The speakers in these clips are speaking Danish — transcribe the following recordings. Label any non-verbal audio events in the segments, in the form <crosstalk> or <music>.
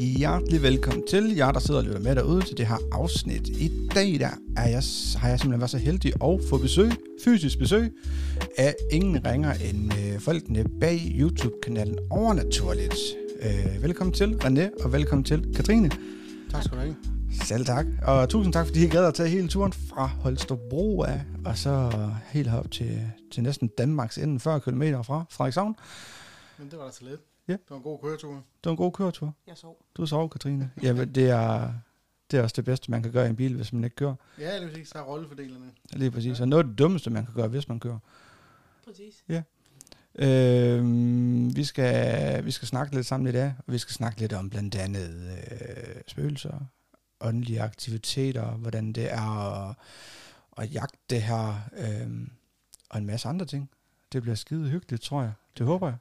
Hjertelig velkommen til jer, der sidder og lytter med derude til det her afsnit. I dag der er jeg, har jeg simpelthen været så heldig at få besøg, fysisk besøg, af ingen ringer end øh, folkene bag YouTube-kanalen Overnaturligt. Øh, velkommen til René, og velkommen til Katrine. Tak skal du have. Selv tak. Og tusind tak, fordi I gad at tage hele turen fra Holstebro af, og så helt herop til, til næsten Danmarks ende 40 km fra Frederikshavn. Men det var da så let. Ja. Det var en god køretur. Det var en god køretur. Jeg sov. Du sov, Katrine. Ja, men det er, det er også det bedste, man kan gøre i en bil, hvis man ikke kører. Ja, det vil sige, så er rollefordelerne. Lige præcis. Og noget af det dummeste, man kan gøre, hvis man kører. Præcis. Øh, vi, skal, vi skal snakke lidt sammen i dag, og vi skal snakke lidt om blandt andet øh, spøgelser, åndelige aktiviteter, hvordan det er at, at jagte det her, øh, og en masse andre ting. Det bliver skide hyggeligt, tror jeg. Det håber jeg.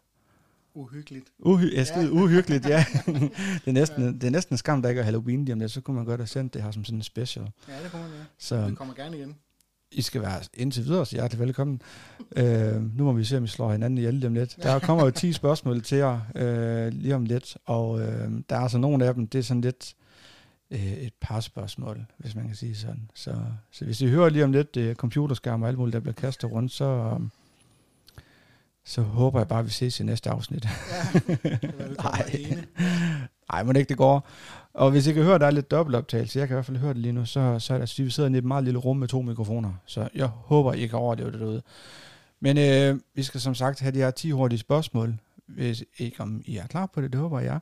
Uhyggeligt. Uhy- ja, skide uhyggeligt, ja. <laughs> det, er næsten, det er næsten en skam, der ikke er Halloween lige om det, så kunne man godt have sendt det her som sådan en special. Ja, det kommer man ja. Så Det kommer gerne igen. I skal være indtil videre, så hjertelig velkommen. øh, nu må vi se, om vi slår hinanden ihjel lige om lidt. Der kommer jo 10 <laughs> spørgsmål til jer øh, lige om lidt, og øh, der er altså nogle af dem, det er sådan lidt øh, et par spørgsmål, hvis man kan sige sådan. Så, så hvis I hører lige om lidt, er computerskærm og alt muligt, der bliver kastet rundt, så, øh, så håber jeg bare, at vi ses i næste afsnit. Ja, <laughs> det Nej. det ikke det går. Og hvis I kan høre, at der er lidt dobbeltoptagelse, jeg kan i hvert fald høre det lige nu, så, så er det, altså, vi sidder i et meget lille rum med to mikrofoner. Så jeg håber, I kan overleve det derude. Men øh, vi skal som sagt have de her 10 hurtige spørgsmål, hvis ikke om I er klar på det, det håber jeg.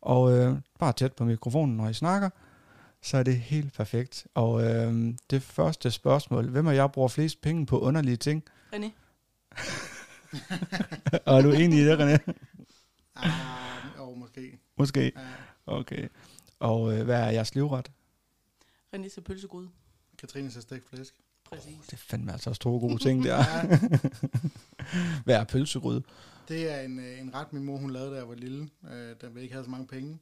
Og øh, bare tæt på mikrofonen, når I snakker, så er det helt perfekt. Og øh, det første spørgsmål, hvem af jer bruger flest penge på underlige ting? René, <laughs> Og <laughs> er du enig i det, René? Ah, og måske. Måske. Ja, Okay. Og øh, hvad er jeres livret? René så pølsegryde. Katrine så stegt flæsk. Præcis. Det er fandme altså også to gode ting, der. <laughs> <laughs> Hvad er pølsegryde? det er en, øh, en ret, min mor hun lavede, da jeg var lille, øh, da vi ikke havde så mange penge.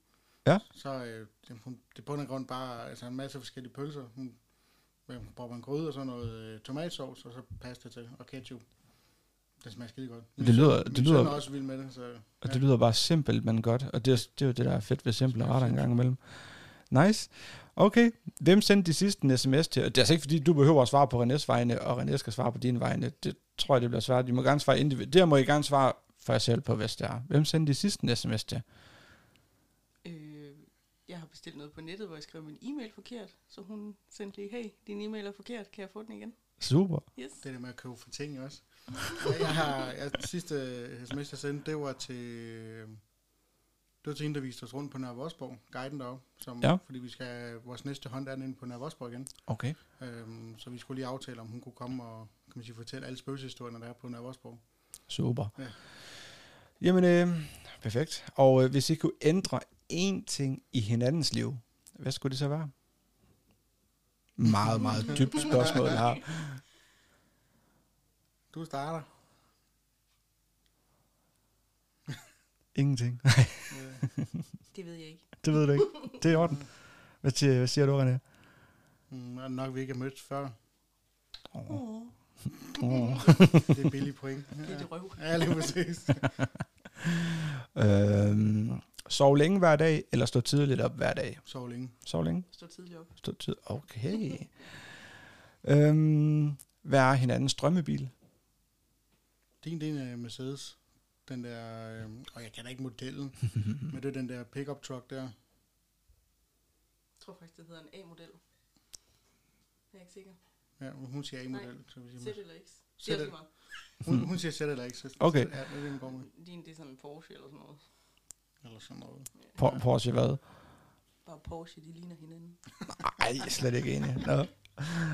Ja. Så øh, det, hun, det er på en grund bare altså en masse forskellige pølser. Hun, hun bruger en gryde og så noget øh, tomatsauce, og så pasta til, og ketchup. Det smager skide godt. Min Det lyder- søn- det min lyder- søn er også vild med det, så... Og det lyder bare simpelt, men godt. Og det er, det er jo det, der er fedt ved simple retter en gang imellem. Nice. Okay. Hvem sendte de sidste en sms til? Det er altså ikke, fordi du behøver at svare på Renés vegne, og René skal svare på dine vegne. Det tror jeg, det bliver svært. De må gerne svare individuelt. Der må I gerne svare for jer selv på, hvis det er. Hvem sendte de sidste en sms til? Øh, bestilt noget på nettet, hvor jeg skrev min e-mail forkert. Så hun sendte lige, hey, din e-mail er forkert. Kan jeg få den igen? Super. Yes. Det der med at købe for ting også. jeg, jeg har, jeg, sidste sms, jeg sendte, det var til, det var til hende, der viste os rundt på Nørre Vosborg, guiden deroppe, som, Ja. fordi vi skal, vores næste hånd er inde på Nørre Vosborg igen. Okay. Øhm, så vi skulle lige aftale, om hun kunne komme og kan man sige, fortælle alle spøgelseshistorierne, der er på Nørre Vosborg. Super. Ja. Jamen, øh, perfekt. Og øh, hvis I kunne ændre én ting i hinandens liv, hvad skulle det så være? Meget, meget dybt spørgsmål her. Du starter. Ingenting. <laughs> Det ved jeg ikke. Det ved du ikke. Det er i orden. Hvad siger, hvad siger du, René? mm, nok vi ikke har mødt før. Oh. Oh, Oh. Det er billige point. det er det røv. Ja, lige præcis. <laughs> øhm, sov længe hver dag, eller stå tidligt op hver dag? Sov længe. Sov længe? Stå tidligt op. Stå tid. Okay. øhm, hvad er hinandens drømmebil? Din, det er en Mercedes. Den der, øh, og jeg kan da ikke modellen, <laughs> men det er den der pickup truck der. Jeg tror faktisk, det hedder en A-model. Jeg er ikke sikker. Ja, hun siger A-model. Så vi Z siger, eller X. Z Det er hun, hun siger Z eller X. så- Okay. Ja, det er det, vi går med. Din, det er sådan en Porsche eller sådan noget. Eller sådan noget. Por- Porsche hvad? Bare Porsche, de ligner hinanden. Nej, slet ikke enig. Nå.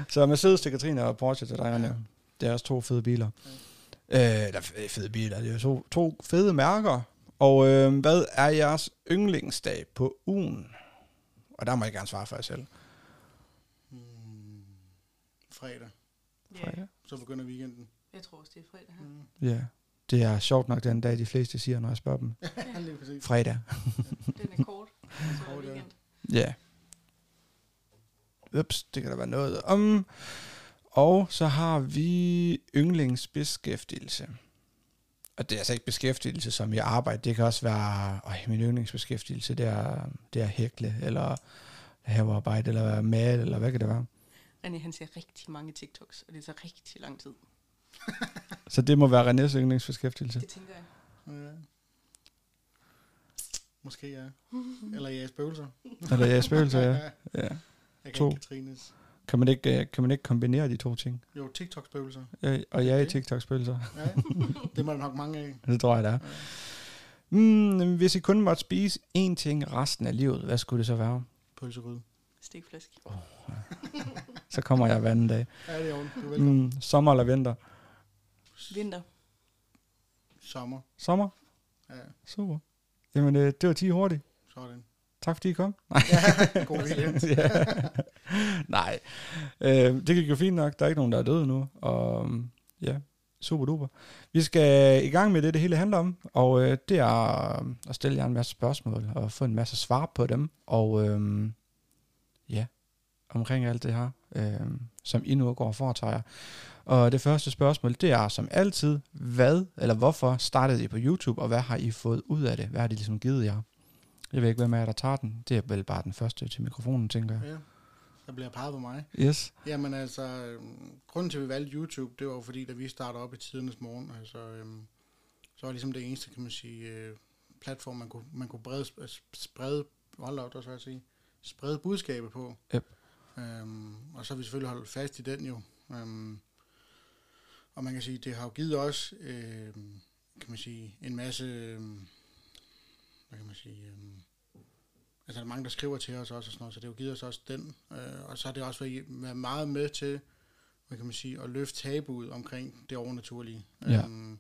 Så Mercedes til Katrine og Porsche til dig, René. Det er også to fede biler. Øh, der er fe- fede biler, det er jo to, to fede mærker. Og øh, hvad er jeres yndlingsdag på ugen? Og der må jeg gerne svare for jer selv. Hmm. Fredag. Ja, Fredag. Så begynder weekenden. jeg tror også, det er fredag her. Mm. Ja. Det er sjovt nok den dag, de fleste siger, når jeg spørger dem. <laughs> Ja. Fredag. <laughs> Den er kort. og Så er ja. Ups, det kan der være noget om. Og så har vi yndlingsbeskæftigelse. og det er altså ikke beskæftigelse som i arbejde, det kan også være, øj, min yndlingsbeskæftigelse, det er, det er hækle, eller havearbejde, eller male, eller hvad kan det være? René, han ser rigtig mange TikToks, og det tager rigtig lang tid. <laughs> Så det må være Renés yndlingsbeskæftigelse. Det tænker jeg. Ja. Måske ja. Eller jeres bøvelser. <laughs> Eller jeg spøgelser, ja. ja. Jeg kan To. Katrines. Kan man ikke, øh, kan man ikke kombinere de to ting? Jo, TikTok-spøgelser. Ja, og jeg er i Okay. TikTok-spøgelser. Ja, det må der nok mange af. <laughs> Det tror jeg, det er. Mm, hvis I kun måtte spise én ting resten af livet, hvad skulle det så være? Pølseryd. Stikflæsk. Så kommer jeg hver anden dag. Ja, det er ondt. Du er. Mm, sommer eller vinter? Vinter. Sommer. Sommer? Ja, Super. Jamen, øh, det var 10 hurtigt. sådan. Tak fordi I kom. Ja, <laughs> god weekend. <laughs> ja. Nej, øh, det gik jo fint nok. Der er ikke nogen, der er døde nu. Og øhm, ja, super duper. Vi skal i gang med det, det hele handler om. Og øh, det er øh, at stille jer en masse spørgsmål og få en masse svar på dem. Og øh, ja, omkring alt det her, øh, som I nu går og foretager. Og det første spørgsmål, det er som altid, hvad eller hvorfor startede I på YouTube, og hvad har I fået ud af det? Hvad har de ligesom givet jer? Jeg ved ikke, hvem jer, der tager den. Det er vel bare den første til mikrofonen, tænker jeg. Ja, der bliver peget på mig. Yes. Jamen altså, øhm, grunden til, at vi valgte YouTube, det var fordi, da vi startede op i tidernes morgen, altså, øhm, så var ligesom det eneste, kan man sige, øh, platform, man kunne, man kunne brede, sp- sprede, hold op, der skal jeg sige, sprede budskabet på. Yep. Øhm, og så har vi selvfølgelig holdt fast i den jo. Øhm, og man kan sige, det har jo givet os, øh, kan man sige, en masse, øh, hvad kan man sige, øh, altså der er mange, der skriver til os også og sådan noget, så det har jo givet os også den. Øh, og så har det også været, været meget med til, hvad kan man sige, at løfte tabuet omkring det overnaturlige. Ja. Øhm,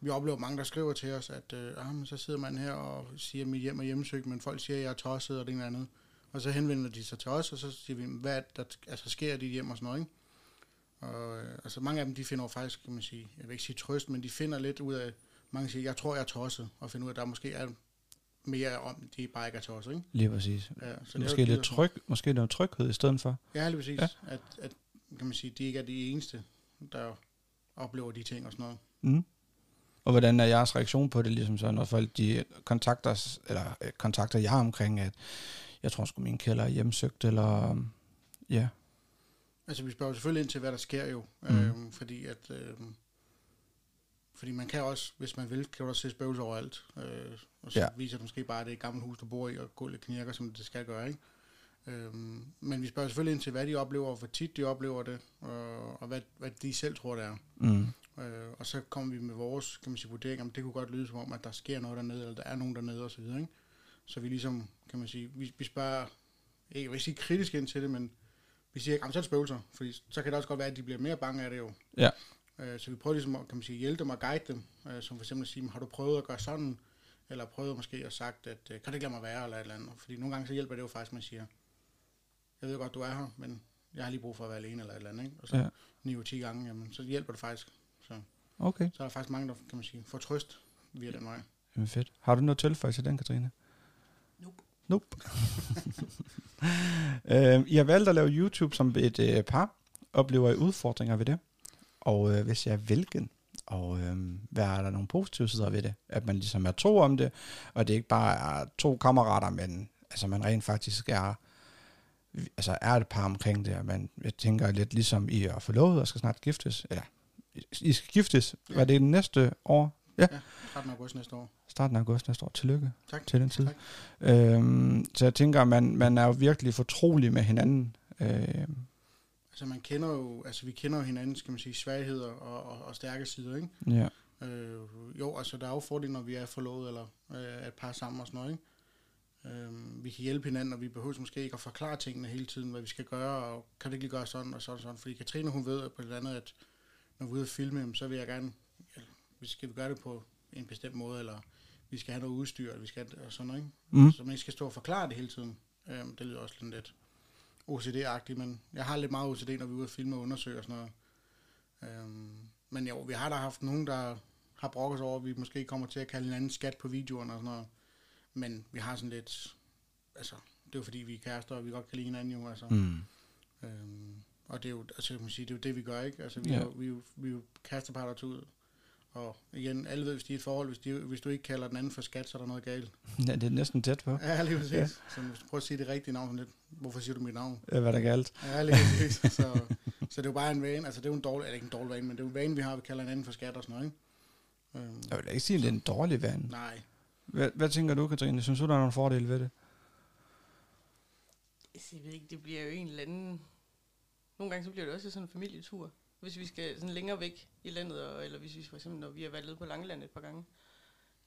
vi oplever mange, der skriver til os, at øh, ah, men så sidder man her og siger, at mit hjem er hjemmesøgt, men folk siger, at jeg er tosset og det ene eller andet. Og så henvender de sig til os, og så siger vi, hvad er der altså, sker i dit hjem og sådan noget, ikke? Og øh, altså mange af dem, de finder jo faktisk, kan man sige, jeg vil ikke sige trøst, men de finder lidt ud af, mange siger, jeg tror, jeg er tosset, og finder ud af, at der måske er mere om, de bare ikke er tosset, ikke? Lige præcis. Ja, så det måske givet lidt tryg, måske noget tryghed i stedet for. Ja, lige præcis. Ja. At, at, kan man sige, de ikke er de eneste, der oplever de ting og sådan noget. Mm. Og hvordan er jeres reaktion på det, ligesom så, når folk de kontakter, os, eller, øh, kontakter jer omkring, at jeg tror sgu min kælder er hjemsøgt, eller ja, Altså, vi spørger selvfølgelig ind til, hvad der sker jo. Mm. Øhm, fordi at... Øhm, fordi man kan også, hvis man vil, kan du også se spøgelser overalt. Øh, og så Ja. viser det måske bare, at det er et gammelt hus, du bor i, og gulvet knirker, som det skal gøre, ikke? Øhm, men vi spørger selvfølgelig ind til, hvad de oplever, og hvor tit de oplever det, og, og hvad, hvad de selv tror, det er. mm. Øh, og så kommer vi med vores kan man sige, vurdering, om det kunne godt lyde som om, at der sker noget dernede, eller der er nogen dernede osv. Ikke? Så vi ligesom, kan man sige, vi, vi spørger, ikke, jeg vil sige kritisk ind til det, men vi siger ikke, "Jamen, så er det spøgelser, fordi så kan det også godt være, at de bliver mere bange af det jo. Ja. Øh, så vi prøver ligesom at, kan man sige, hjælpe dem og guide dem, øh, som for eksempel at sige, har du prøvet at gøre sådan, eller prøvet måske at sagt, at øh, kan det ikke lade mig være, eller et eller andet. Fordi nogle gange så hjælper det jo faktisk, at man siger, jeg ved godt, du er her, men jeg har lige brug for at være alene, eller et eller andet. Ikke? Og så Ja. ja. 9 ud 10 gange, jamen, så hjælper det faktisk. Så okay, så er der faktisk mange, der kan man sige, får trøst via den vej. Jamen fedt. Har du noget tilføje til den, Katrine? Nope. <laughs> Øh, I har valgt at lave YouTube som et øh, par. Oplever I udfordringer ved det? Og øh, hvis jeg hvilken? Og øh, hvad er der nogle positive sider ved det? At man ligesom er to om det, og det ikke bare er to kammerater, men altså man rent faktisk er altså er et par omkring det, og man, jeg tænker lidt ligesom I er forlovet og skal snart giftes, eller I skal giftes, Ja. var det næste år? Ja. Ja, 13. august næste år. Starten af august næste år. Tillykke Tak. til den tid. Tak. Øhm, så jeg tænker, man, man er jo virkelig fortrolig med hinanden. Øhm, Altså man kender jo, altså vi kender jo hinanden, skal man sige, svagheder og, og, og stærke sider, ikke? ja. Øh, jo, altså der er jo fordele, når vi er forlovet, eller øh, et par sammen og sådan noget, ikke? Øh, vi kan hjælpe hinanden, og vi behøver måske ikke at forklare tingene hele tiden, hvad vi skal gøre, og kan det ikke lige gøre sådan og sådan og sådan. Fordi Katrine, hun ved på det andet, at når vi er ude at filme, så vil jeg gerne, vi skal vi gøre det på en bestemt måde, eller vi skal have noget udstyr, eller vi skal have, og sådan noget, ikke? Mm. Så man ikke skal stå og forklare det hele tiden. Øhm, det lyder også lidt lidt OCD-agtigt, men jeg har lidt meget OCD, når vi er ude at filme og undersøge og sådan noget. Øhm, men jo, vi har da haft nogen, der har brokket sig over, at vi måske kommer til at kalde hinanden skat på videoerne og sådan noget. Men vi har sådan lidt, altså, det er jo fordi, vi er kærester, og vi godt kan lide hinanden jo, altså. Mm. Øhm, og det er jo, altså, kan sige, det er jo det, vi gør, ikke? Altså, vi, Ja. ja. er, jo, vi, er, jo, vi er jo kæresteparter til ud Og igen, alle ved, hvis de er i et forhold, hvis, de, hvis du ikke kalder den anden for skat, så er der noget galt. <laughs> Ja, det er næsten tæt på. Ja, lige præcis. Ja. Så hvis du prøver at sige det rigtige navn sådan lidt, hvorfor siger du mit navn? Ja, Hvad der er galt. Ja, lige præcis. så, så det er jo bare en vane, altså det er jo en dårlig, eller ikke en dårlig vane, men det er jo en vane, vi har, vi kalder hinanden for skat og sådan noget, ikke? Øhm, Jeg vil da ikke sige, at det er en dårlig vane. nej, Hvad, hvad tænker du, Katrine? Synes du, der er nogle fordele ved det? Altså, Jeg ved ikke, det bliver jo en eller anden... Nogle gange så bliver det også sådan en familietur. Hvis vi skal sådan længere væk i landet, og, eller hvis vi for eksempel, når vi har været lidt på Langeland et par gange,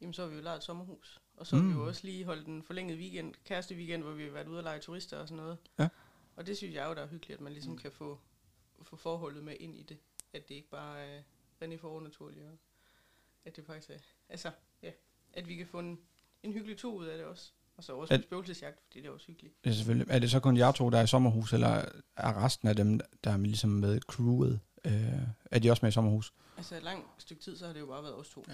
jamen så har vi jo lejet et sommerhus. Og så har Mm. vi jo også lige holdt en forlænget weekend, kæreste weekend, hvor vi har været ude og lege turister og sådan noget. Ja. Og det synes jeg jo, der er hyggeligt, at man ligesom kan få, få forholdet med ind i det. At det ikke bare er René for overnaturligt, og at det faktisk er, altså, ja, at vi kan få en, en hyggelig tur ud af det også. Og så også At- en spøgelsesjagt, fordi det er også hyggeligt. Ja, selvfølgelig. Er det så kun jer to, der er i sommerhus, eller er resten af dem, der er ligesom med crewet, øh, er de også med i sommerhus? Altså et langt stykke tid, så har det jo bare været os to. Ja.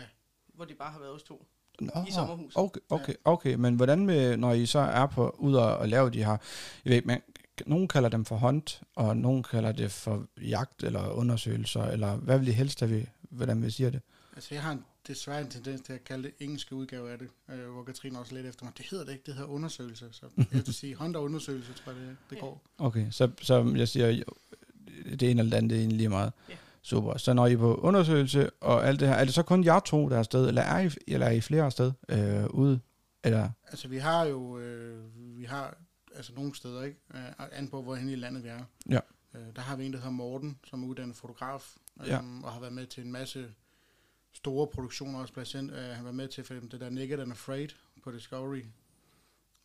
Hvor det bare har været os to. Nå, I sommerhus. Okay, okay, okay. Men hvordan med, når I så er på ud og, og lave de her, jeg ved, man, nogen kalder dem for hunt, og nogen kalder det for jagt eller undersøgelser, eller hvad vil I helst have, vi, hvordan vi siger det? altså jeg har en, desværre en tendens til at kalde det engelske udgave af det, øh, hvor Katrine også lidt efter mig, det hedder det ikke, det hedder undersøgelse, så jeg vil sige, Honda undersøgelse, tror jeg, det, det går. Okay, så, så jeg siger, det ene eller det andet, det er egentlig lige meget. Ja. Super. Så når I er på undersøgelse og alt det her, er det så kun jer to, der er afsted, eller er I, eller er I flere afsted øh, ude? Eller, Altså vi har jo, øh, vi har altså nogle steder, ikke? Øh, an på, hvorhen i landet vi er. Ja. Øh, der har vi en, der hedder Morten, som er uddannet fotograf, øh, Ja. og har været med til en masse store produktioner også. Blandt andet, øh, han har været med til for eksempel det der Naked and Afraid på Discovery.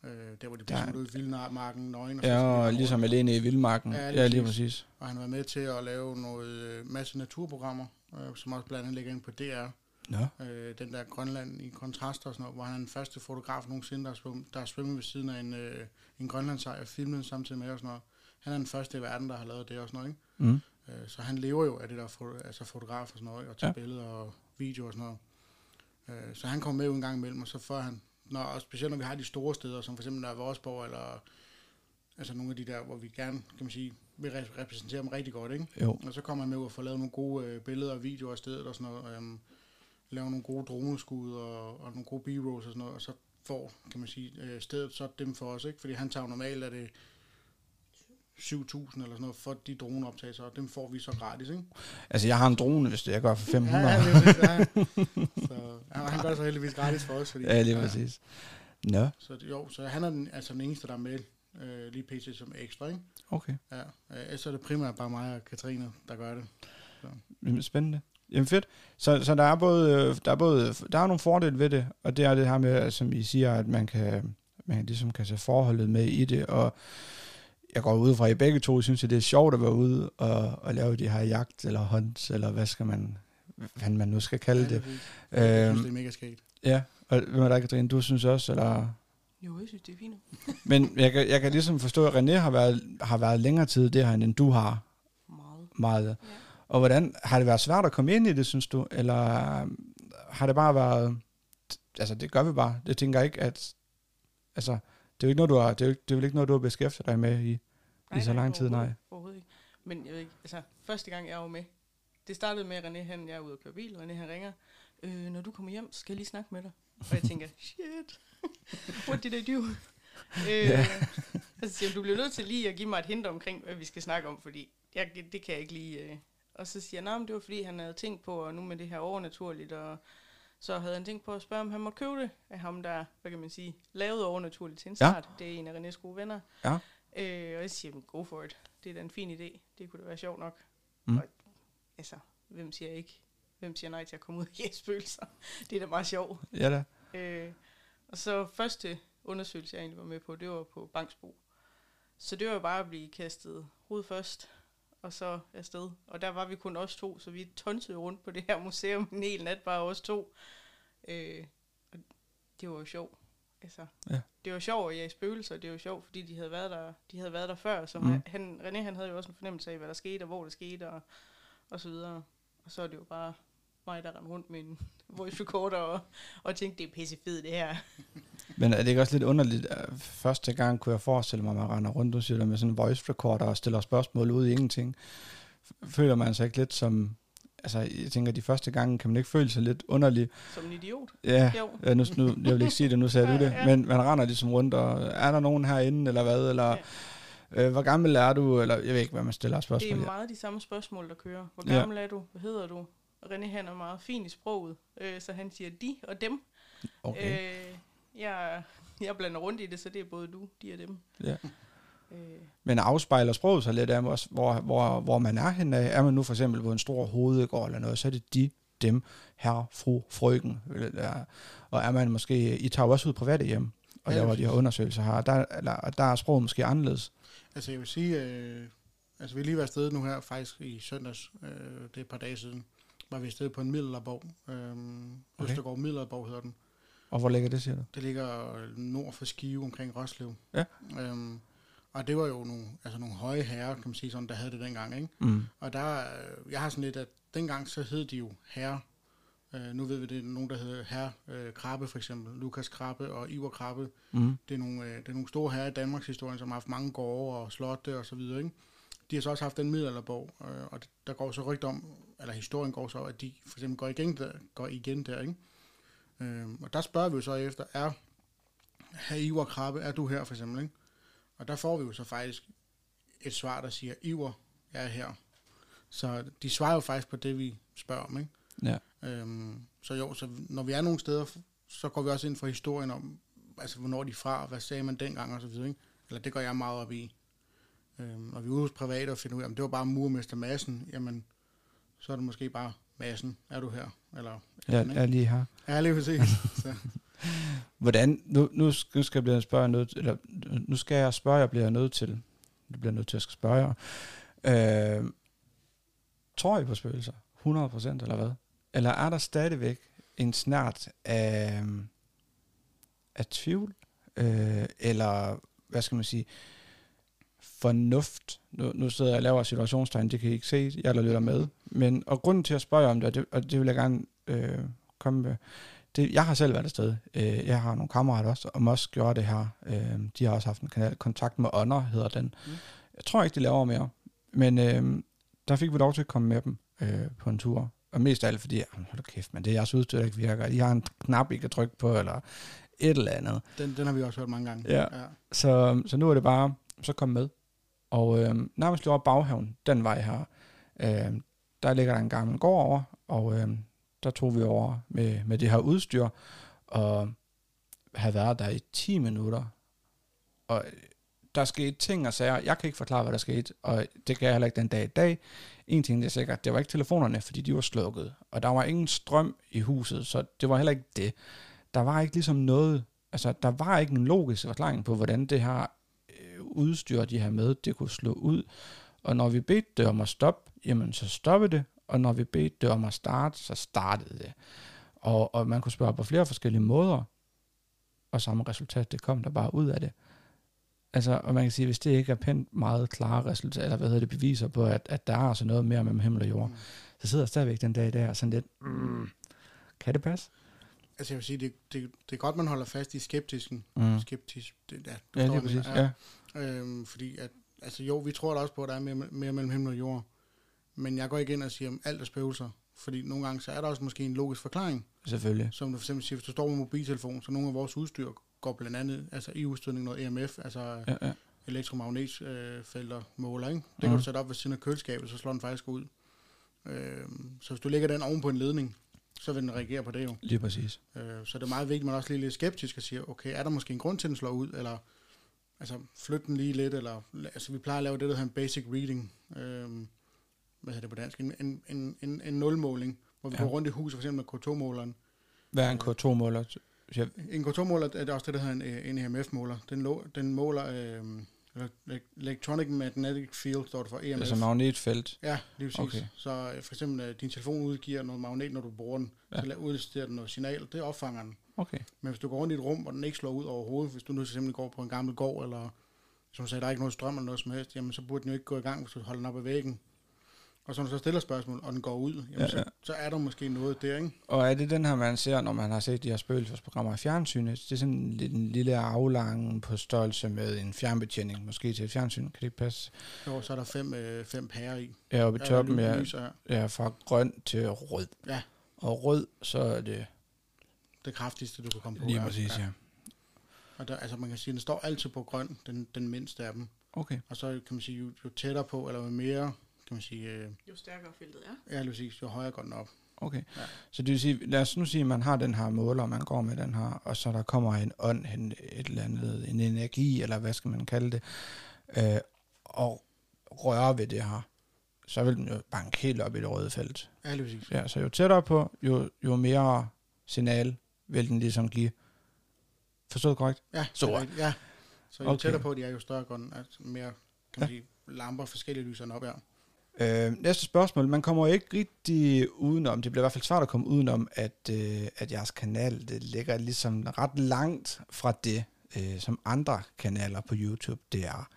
Øh, der hvor de bliver Ja. ud i vildmarken, nøgen. så ja, og ligesom alene i Vildmarken. Ja, Ja, lige ja, lige præcis. præcis. Og han har været med til at lave noget øh, masse naturprogrammer, øh, som også blandt andet ligger ind på DR. Nå, øh, den der Grønland i kontraster og sådan noget, hvor han er den første fotograf nogensinde, der svømmet, der har svømmet ved siden af en, øh, en grønlandssej og filmet samtidig med og sådan noget. Han er den første i verden, der har lavet det og sådan noget, ikke? mm. Øh, så han lever jo af det der foto, altså fotograf og sådan noget, og tager Ja. ja. billeder og videoer og sådan noget. Øh, så han kommer med en gang imellem, og så får han, når, og specielt når vi har de store steder, som for eksempel der er Vorsborg, eller altså nogle af de der, hvor vi gerne, kan man sige, vil re- repræsentere dem rigtig godt, ikke? Jo, Og så kommer han med og får lavet nogle gode øh, billeder og videoer af stedet og sådan noget. Øhm, lave nogle gode droneskud og, og nogle gode b-rolls og sådan noget. Og så får, kan man sige, øh, stedet så dem for os, ikke? Fordi han tager normalt, er det 7.000 eller sådan noget for de droneoptagelser, og dem får vi så gratis, ikke? altså jeg har en drone, hvis det jeg gør for 500. Ja, ja, det er ja. <laughs> Så ja, han gør det så heldigvis gratis for os. Fordi, Ja, lige præcis. Nå, Så det- jo, så han er den, altså den eneste, der er med øh, lige pt. som ekstra, ikke? okay. Ja, øh, så er det primært bare mig og Katrine, der gør det. Jamen, Spændende. Jamen fedt. Så, så der er både, øh, der er både, der er nogle fordele ved det, og det er det her med, som I siger, at man kan, man ligesom kan tage forholdet med i det, og jeg går ud fra, at I begge to synes, at det er sjovt at være ude og, og lave de her jagt, eller hunt, eller hvad skal man, hvad man nu skal kalde Ja, det. præcis. Jeg synes, Øhm, det er mega skægt. ja, og hvad med dig, Katrine? Du synes også, eller... Jo, jeg synes, det er fint. <laughs> Men jeg kan, jeg kan ligesom forstå, at René har været, har været længere tid det her, end du har Meget. meget. Ja. Og hvordan, har det været svært at komme ind i det, synes du? Eller har det bare været, altså det gør vi bare. Det tænker jeg ikke, at, altså, det er jo ikke noget, du har, det er, jo ikke- det er vel ikke noget, du har beskæftiget dig med i, i så lang tid, nej. overhovedet- Overhovedet ikke. Men jeg ved ikke, altså, første gang jeg var med, det startede med, at René, han, jeg er ude og køre bil, og René han ringer, øh, når du kommer hjem, skal jeg lige snakke med dig. Og jeg tænker, <laughs> shit, what did I do? øh, og <laughs> så siger du bliver nødt til lige at give mig et hint omkring, hvad vi skal snakke om, fordi jeg, det kan jeg ikke lige... Øh. Og så siger han, nej, men det var fordi, han havde tænkt på, og nu med det her overnaturligt, og så havde han tænkt på at spørge, om han må købe det af ham, der, hvad kan man sige, lavede overnaturligt til en Ja. start. Det er en af Renés gode venner. Ja. Øh, og jeg siger, go for it. Det er da en fin idé. Det kunne da være sjovt nok. Mm. Og, altså, hvem siger ikke? Hvem siger nej til at komme ud og jage spøgelser? Det er da meget sjovt. Ja da. Øh, og så første undersøgelse, jeg egentlig var med på, det var på Bangsbo. Så det var jo bare at blive kastet hoved først, og så afsted. Og der var vi kun os to, så vi tonsede rundt på det her museum en hel nat, bare os to. Øh, og det var jo sjovt. Altså, Ja. Det var sjovt at jage spøgelser, det var sjovt, fordi de havde været der, de havde været der før. Så Mm. han, René han havde jo også en fornemmelse af, hvad der skete, og hvor det skete, og, og så videre. Og så er det jo bare mig, der rendte rundt med en <laughs> voice recorder og, og tænkte, det er pisse fedt det her. <laughs> Men er det ikke også lidt underligt? Første gang kunne jeg forestille mig, at man render rundt og siger med sådan en voice recorder og stiller spørgsmål ud i ingenting. Føler man sig ikke lidt som, altså, jeg tænker, de første gange kan man ikke føle sig lidt underlig. Som en idiot. Ja, Jo. ja nu, nu, jeg vil ikke sige det, nu sagde <laughs> du Ja, det, ja. men man render ligesom rundt, og er der nogen herinde, eller hvad, eller øh, hvor gammel er du, eller jeg ved ikke, hvad man stiller af Det spørgsmål. er ja. meget de samme spørgsmål, der kører. Hvor Ja. gammel er du? Hvad hedder du? René han er meget fin i sproget, øh, så han siger de og dem. Okay. Øh, jeg, jeg blander rundt i det, så det er både du, de og dem. Ja. Øh, Men afspejler sproget sig lidt af, hvor, hvor, hvor man er henne. Er man nu for eksempel på en stor hovedgård eller noget, så er det de, dem, herre, fru, frøken. eller- Og er man måske, I tager også ud private hjem, og Ja, laver de præcis. her undersøgelser her. Der, eller, der er sproget måske anderledes. Altså jeg vil sige, øh, altså vi har lige været afsted nu her, faktisk i søndags, øh, det er et par dage siden, var vi afsted på en middelalderborg. Øh, Okay. Østergaard Middelalderborg hedder den. Og hvor ligger det, siger du? Det ligger nord for Skive omkring Roslev. Ja. Øhm, og det var jo nogle, altså nogle høje herrer, kan man sige sådan, der havde det dengang. Ikke? Mm. Og der, øh, jeg har sådan lidt, at dengang så hed de jo herre. Øh, nu ved vi, det er nogen, der hedder herre øh, Krabbe for eksempel. Lukas Krabbe og Ivar Krabbe. Mm. Det er nogle, øh, det er nogle store herrer i Danmarks historie, som har haft mange gårde og slotte og så videre. Ikke? De har så også haft den middelalderborg, øh, og der går så rygt om, eller historien går så, at de for eksempel går igen der, går igen der ikke? Øh, og der spørger vi jo så efter, er herr Ivar Krabbe, er du her for eksempel, ikke? Og der får vi jo så faktisk et svar, der siger, Ivar, jeg er her. Så de svarer jo faktisk på det, vi spørger om, ikke? Ja. Øhm, så jo, så når vi er nogle steder, så går vi også ind for historien om, altså hvornår de er fra, hvad sagde man dengang og så videre, ikke? Eller det går jeg meget op i. Øhm, når vi er ude hos private og finder ud af, om det var bare murmester Madsen, jamen, så er det måske bare Madsen, er du her? Eller, Ja, er lige her. Ja, lige præcis. <laughs> så, Hvordan, nu, nu skal, nu skal jeg blive spørge nødt, eller nu skal jeg spørge, jeg bliver nødt til, du bliver nødt til at skal spørge jer. Øh, tror I på spøgelser? 100% eller hvad? Eller er der stadigvæk en snart af, af tvivl? Øh, eller, hvad skal man sige, fornuft? Nu, nu sidder jeg og laver situationstegn, det kan I ikke se, jeg der lytter med. Men, og grunden til at spørge om det, og det, og det vil jeg gerne øh, komme med, det, jeg har selv været afsted. Øh, jeg har nogle kammerater også, og også gjorde det her. Øh, de har også haft en kanal, kontakt med Ånder, hedder den. Mm. Jeg tror ikke, de laver mere. Men øh, der fik vi lov til at komme med dem øh, på en tur. Og mest af alt fordi, hold kæft, men det er jeres udstyr, der ikke virker. De har en knap, I kan trykke på, eller et eller andet. den, den har vi også hørt mange gange. Ja. ja. Så, så nu er det bare, så kom med. Og øh, nærmest lige over baghaven, den vej her, øh, der ligger der en gammel gård over, og øh, der tog vi over med, med det her udstyr, og havde været der i 10 minutter. Og der skete ting og sager. Jeg kan ikke forklare, hvad der skete, og det kan jeg heller ikke den dag i dag. En ting det er sikkert, det var ikke telefonerne, fordi de var slukket, og der var ingen strøm i huset, så det var heller ikke det. Der var ikke ligesom noget, altså der var ikke en logisk forklaring på, hvordan det her øh, udstyr, de har med, det kunne slå ud. Og når vi bedte det om at stoppe, jamen så stoppede det, og når vi bedte det om at starte, så startede det. Og, og man kunne spørge på flere forskellige måder, og samme resultat, det kom der bare ud af det. Altså, og man kan sige, hvis det ikke er pænt meget klare resultater, eller hvad hedder det, beviser på, at, at der er altså noget mere mellem himmel og jord, Mm. så sidder jeg stadigvæk den dag der, og sådan lidt, mm, kan det passe? Altså jeg vil sige, det, det, det er godt, man holder fast i skeptisken. Mm. Skeptisk, det, ja, du Ja, lige hvad præcis. Ja. mener. Øhm, fordi at, altså jo, vi tror da også på, at der er mere, mere mellem himmel og jord. Men jeg går ikke ind og siger, at alt er spøgelser. Fordi nogle gange, så er der også måske en logisk forklaring. Selvfølgelig. Som du for eksempel siger, hvis du står med mobiltelefon, så nogle af vores udstyr går blandt andet altså i udstødning noget EMF, altså ja. Ja, elektromagnetfelter måler, ikke? Det Mhm. kan du sætte op ved siden af køleskabet, så slår den faktisk ud. Øhm, så hvis du lægger den oven på en ledning, så vil den reagere på det jo. Lige præcis. Øh, så det er meget vigtigt, at man også lige er lidt skeptisk og siger, okay, er der måske en grund til, at den slår ud, eller altså flyt den lige lidt, eller altså vi plejer at lave det, der hedder en basic reading, øh, hvad hedder det på dansk, en, en, en, en, en nulmåling, hvor vi Ja. går rundt i huset, for eksempel med K2-måleren. Hvad er en K2-måler? Ja, En K2-måler er også det, der hedder en, øh, en EMF-måler. Den, lo, den måler øh, ele- Electronic Magnetic Field, står det for EMF. altså magnetfelt. Ja, lige præcis. Okay. Så øh, for eksempel, øh, din telefon udgiver noget magnet, når du bruger den. Ja. Så udsteder den noget signal, det opfanger den. Okay. Men hvis du går rundt i et rum, hvor den ikke slår ud overhovedet, hvis du nu simpelthen går på en gammel gård, eller som sagde, der er ikke noget strøm eller noget som helst, jamen så burde den jo ikke gå i gang, hvis du holder den op ad væggen. Og så når du så stiller spørgsmål, og den går ud, jamen Ja, ja, så, ja. så er der måske noget der, ikke? Og er det den her, man ser, når man har set de her spøgelsesprogrammer i fjernsynet? Det er sådan en, lidt- en lille aflang på størrelse med en fjernbetjening, måske til et fjernsyn. Kan det ikke passe? Jo, så er der fem, øh, fem pærer i. Ja, oppe i toppen, ja. ja, Lyser ja, fra grøn til rød. Ja. Og rød, så er det Det kraftigste, du kan komme på. lige ja. præcis, ja. Og der, altså man kan sige, den står altid på grøn, den, den mindste af dem. Okay. Og så kan man sige, jo, jo tættere på, eller jo mere, kan man sige, øh, Jo stærkere feltet er. ja, lige præcis, jo højere går den op. Okay. Ja. Så det vil sige, lad os nu sige, at man har den her måler, man går med den her, og så der kommer en ånd, hen, et eller andet, en energi, eller hvad skal man kalde det, øh, og rører ved det her, så vil den jo banke helt op i det røde felt. Ja, lige præcis. Ja, så jo tættere på, jo, jo mere signal vil den ligesom give. Forstået korrekt? Ja, Så. ja. Så jo Okay. tættere på de er, jo større går den, altså mere, kan man sige, lamper, forskellige lyser op her. Øh, næste spørgsmål. Man kommer ikke rigtig udenom, det bliver i hvert fald svært at komme udenom, at, øh, at jeres kanal det ligger ligesom ret langt fra det, øh, som andre kanaler på YouTube det er.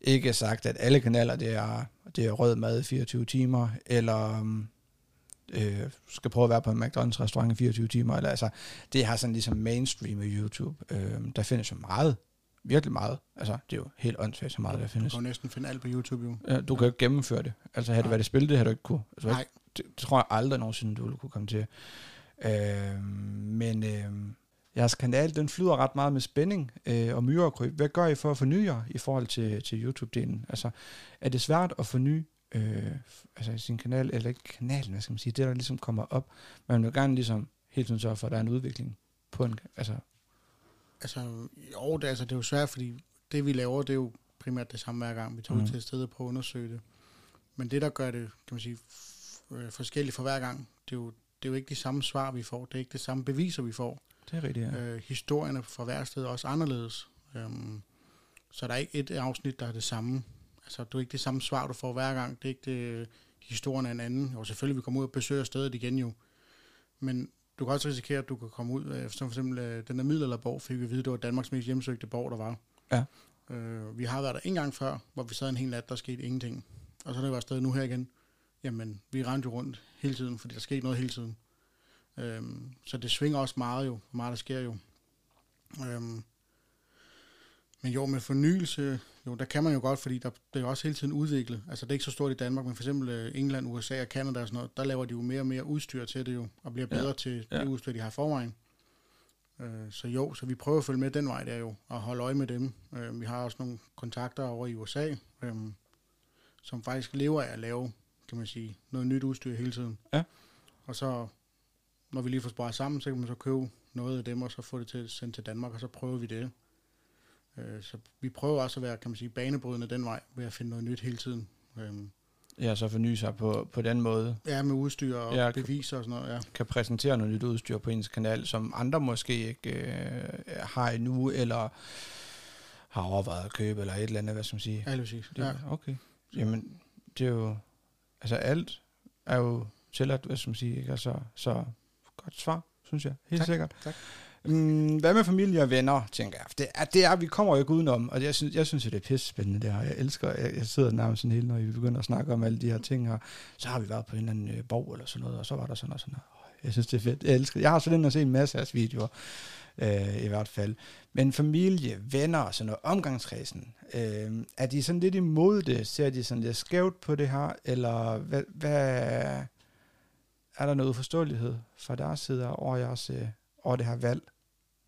Ikke sagt, at alle kanaler det er, det er rød mad i 24 timer, eller mm, øh, skal prøve at være på en McDonald's restaurant i 24 timer, eller altså, det har sådan ligesom mainstream af YouTube. Øh, der findes jo meget, virkelig meget. Altså, det er jo helt åndssvagt så meget, der Du findes. kan jo næsten finde alt på YouTube, jo. Ja, du kan jo ikke gennemføre det. Altså, havde det Nej. været et spil, det havde du ikke kunne. Altså, Nej, det, det tror jeg aldrig nogensinde, du ville kunne komme til. Øh, men øh, jeres kanal, den flyder ret meget med spænding øh, og myrekryb. Hvad gør I for at forny jer i forhold til, til YouTube-delen? Altså, er det svært at forny øh, altså sin kanal, eller ikke kanalen, hvad skal man sige, det der ligesom kommer op. Man vil gerne ligesom hele tiden sørge for, at der er en udvikling på en, altså, altså, jo, det, altså, det er jo svært, fordi det, vi laver, det er jo primært det samme hver gang. Vi tager Mhm. til et sted og prøver at undersøge det. Men det, der gør det, kan man sige, øh, forskelligt for hver gang, det er, jo, det er jo ikke de samme svar, vi får. Det er ikke det samme beviser, vi får. det er rigtigt, ja. Øh, historierne fra hver sted er også anderledes. Øhm, så der er ikke et afsnit, der er det samme. Altså, du er ikke det samme svar, du får hver gang. Det er ikke det, historien er en anden. Jo, selvfølgelig, vi kommer ud og besøger stedet igen jo. Men du kan også risikere, at du kan komme ud, øh, som for eksempel øh, den der middelalderborg, fik vi at vide, det var Danmarks mest hjemsøgte borg, der var. Ja. Øh, vi har været der en gang før, hvor vi sad en hel nat, der skete ingenting. Og så er det været afsted nu her igen. Jamen, vi rendte jo rundt hele tiden, fordi der skete noget hele tiden. Øhm, så det svinger også meget jo, meget der sker jo. Øhm, men jo, med fornyelse, jo, der kan man jo godt, fordi der, det er jo også hele tiden udviklet. Altså, det er ikke så stort i Danmark, men for eksempel øh, England, USA og Canada og sådan noget, der laver de jo mere og mere udstyr til det jo, og bliver Ja. bedre til Ja. det udstyr, de har forvejen. Øh, så jo, så vi prøver at følge med den vej der jo, og holde øje med dem. Øh, vi har også nogle kontakter over i USA, øh, som faktisk lever af at lave, kan man sige, noget nyt udstyr hele tiden. Ja. Og så, når vi lige får sparet sammen, så kan man så købe noget af dem, og så få det til sendt til Danmark, og så prøver vi det. Øh, så vi prøver også at være, kan man sige, banebrydende den vej, ved at finde noget nyt hele tiden. Øh, Ja, så forny sig på, på den måde. ja, med udstyr og Ja, beviser og sådan noget, ja. kan præsentere noget nyt udstyr på ens kanal, som andre måske ikke øh, har endnu, eller har overvejet at købe, eller et eller andet, hvad skal man sige. Ja, præcis. Det, Ja. Okay. Jamen, det er jo... Altså, alt er jo tilladt, hvad skal man sige, ikke? Altså, så godt svar, synes jeg. Helt Tak, sikkert. tak. Mm, hvad med familie og venner, tænker jeg. For Det er, det er, vi kommer jo ikke udenom, og jeg synes, jeg synes det er pisse spændende det her. Jeg elsker, jeg, jeg sidder nærmest sådan hele, når vi begynder at snakke om alle de her ting her. Så har vi været på en eller anden øh, borg eller sådan noget, og så var der sådan og sådan noget. Jeg synes, det er fedt. Jeg elsker Jeg har sådan at se en masse af jeres videoer, øh, i hvert fald. Men familie, venner og sådan noget, omgangskredsen, øh, er de sådan lidt imod det? Ser de sådan lidt skævt på det her? Eller hvad, hvad er der noget forståelighed fra deres side over, jeres, øh, over det her valg?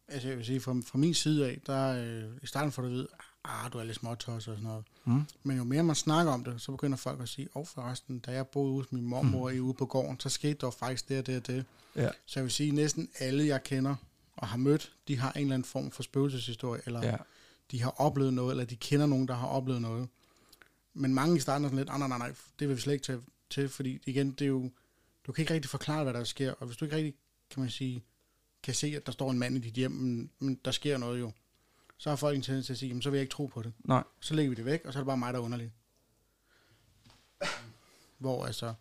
Altså, jeg vil sige, fra, fra min side af, der øh, i starten får du at vide, ah, du er lidt småtosset og sådan noget. Mm. Men jo mere man snakker om det, så begynder folk at sige, åh oh, forresten, da jeg boede hos min mormor mm. ude på gården, så skete der faktisk det og det og det. Ja. Så jeg vil sige, næsten alle, jeg kender og har mødt, de har en eller anden form for spøgelseshistorie, eller Ja. de har oplevet noget, eller de kender nogen, der har oplevet noget. Men mange i starten er sådan lidt, "Ah, nej, nej, nej, det vil vi slet ikke tage til, fordi igen, det er jo, du kan ikke rigtig forklare, hvad der sker, og hvis du ikke rigtig, kan man sige, kan se, at der står en mand i dit hjem, men, men der sker noget jo, så har folk en tendens til at sige, jamen, så vil jeg ikke tro på det. Nej. Så lægger vi det væk, og så er det bare mig, der er underlig. Hvor altså,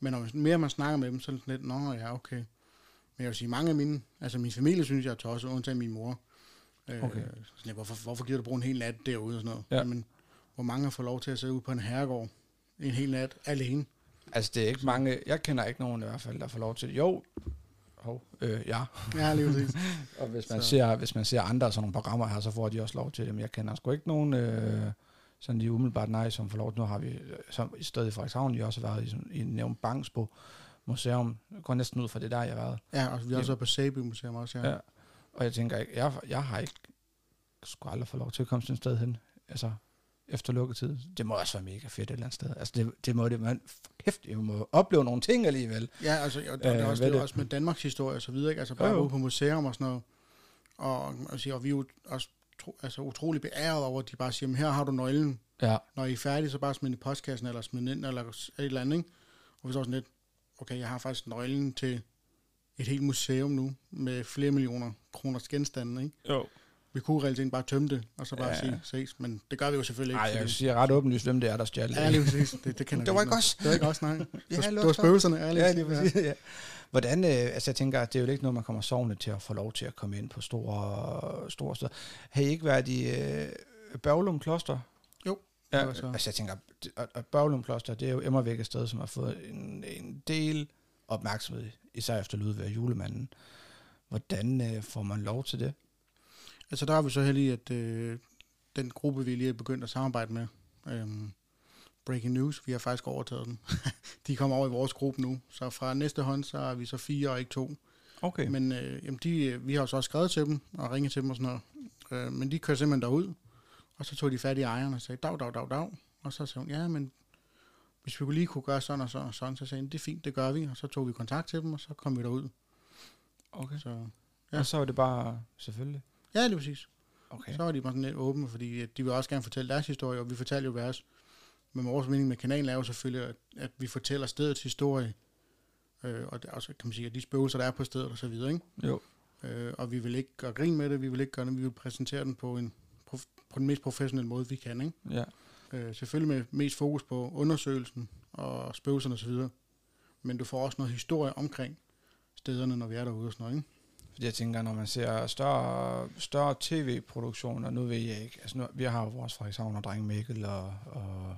men når mere man snakker med dem, så er det sådan lidt, nå ja, okay. Men jeg vil sige, mange af mine, altså min familie synes, jeg er tosset, undtagen min mor. Øh, Okay. sådan lidt, hvorfor, hvorfor giver du bruge en hel nat derude og sådan noget? Ja. Men hvor mange har fået lov til at sidde ude på en herregård en hel nat alene? Altså, det er ikke mange... Jeg kender ikke nogen i hvert fald, der får lov til det. Jo, hov, øh, ja. Ja, lige præcis. <laughs> Og hvis man, Så- ser, hvis man ser andre sådan nogle programmer her, så får de også lov til det. Men jeg kender sgu ikke nogen... Øh, sådan lige umiddelbart nej, som får lov til. Nu har vi, øh, som i stedet i Frederikshavn, de har også været i, sådan- i Nævn Bangsbo Museum. Jeg går næsten ud fra det der, jeg har været. Ja, og vi har også været på Sæby Museum også, ja. Ja. Og jeg tænker, ikke, jeg, jeg har ikke sgu aldrig få lov til at komme sådan et sted hen. Altså, efter lukketid. Det må også være mega fedt et eller andet sted. Altså, det, det må det, man, kæft, jeg må opleve nogle ting alligevel. Ja, altså, og, og det Øh, er også, hvad det er det- også med Danmarks historie og så videre, ikke? Altså bare Jo, ude på museum og sådan noget. Og, altså, og vi er jo også tro, altså, utrolig beæret over, at de bare siger, "Men her har du nøglen. Ja, Når I er færdige, så bare smid i postkassen, eller smid den ind, eller et eller andet, ikke? Og vi så sådan lidt, okay, jeg har faktisk nøglen til et helt museum nu, med flere millioner kroners genstande, ikke? jo. Vi kunne reelt bare tømme det, og så bare Ja. ja. sige, ses, men det gør vi jo selvfølgelig ikke. Nej, jeg fordi- siger ret åbenlyst, hvem det er, der stjal det. Ja, lige præcis. Det, det kender Det var ikke os. Det var ikke os, nej. <laughs> Det var, hallo, det var spøgelserne. Ja, Ja, lige præcis. Ja. Hvordan, øh, altså jeg tænker, det er jo ikke noget, man kommer sovende til at få lov til at komme ind på store, store steder. Har I ikke været i øh, Børglum Kloster? Jo, Ja, det var så. altså jeg tænker, at, Børglum Kloster, det er jo Emmervæk et sted, som har fået en, en del opmærksomhed, især efter Ludvig og julemanden. Hvordan øh, får man lov til det? Altså der er vi så heldige, at øh, den gruppe, vi lige er begyndt at samarbejde med, øhm, Breaking News, vi har faktisk overtaget den. <laughs> de kommer over i vores gruppe nu, så fra næste hånd, så er vi så fire og ikke to. Okay. Men øh, jamen de, øh, vi har jo så også skrevet til dem og ringet til dem og sådan noget. Øh, men de kørte simpelthen derud, og så tog de fat i ejeren og sagde, dag, dag, dag, dag. Og så sagde hun, ja, men hvis vi kunne lige kunne gøre sådan og sådan og sådan, så sagde hun, det er fint, det gør vi. Og så tog vi kontakt til dem, og så kom vi derud. okay. Så, Ja. Og så var det bare, selvfølgelig. Ja, det er præcis. Okay. Så var de bare sådan lidt åbne, fordi at de vil også gerne fortælle deres historie, og vi fortæller jo vores. Men vores mening med kanalen er jo selvfølgelig, at, at vi fortæller stedets historie, øh, og det, også, kan man sige, at de spøgelser, der er på stedet og så videre, ikke? Jo. Øh, og vi vil ikke gøre grin med det, vi vil ikke gøre det, vi vil præsentere den på, en, prof, på den mest professionelle måde, vi kan, ikke? Ja. Øh, selvfølgelig med mest fokus på undersøgelsen og spøgelserne og så videre. Men du får også noget historie omkring stederne, når vi er derude og sådan noget, ikke? Fordi jeg tænker, når man ser større, større tv-produktioner, nu ved jeg ikke, altså nu, vi har jo vores Frederikshavn og drenge Mikkel og, og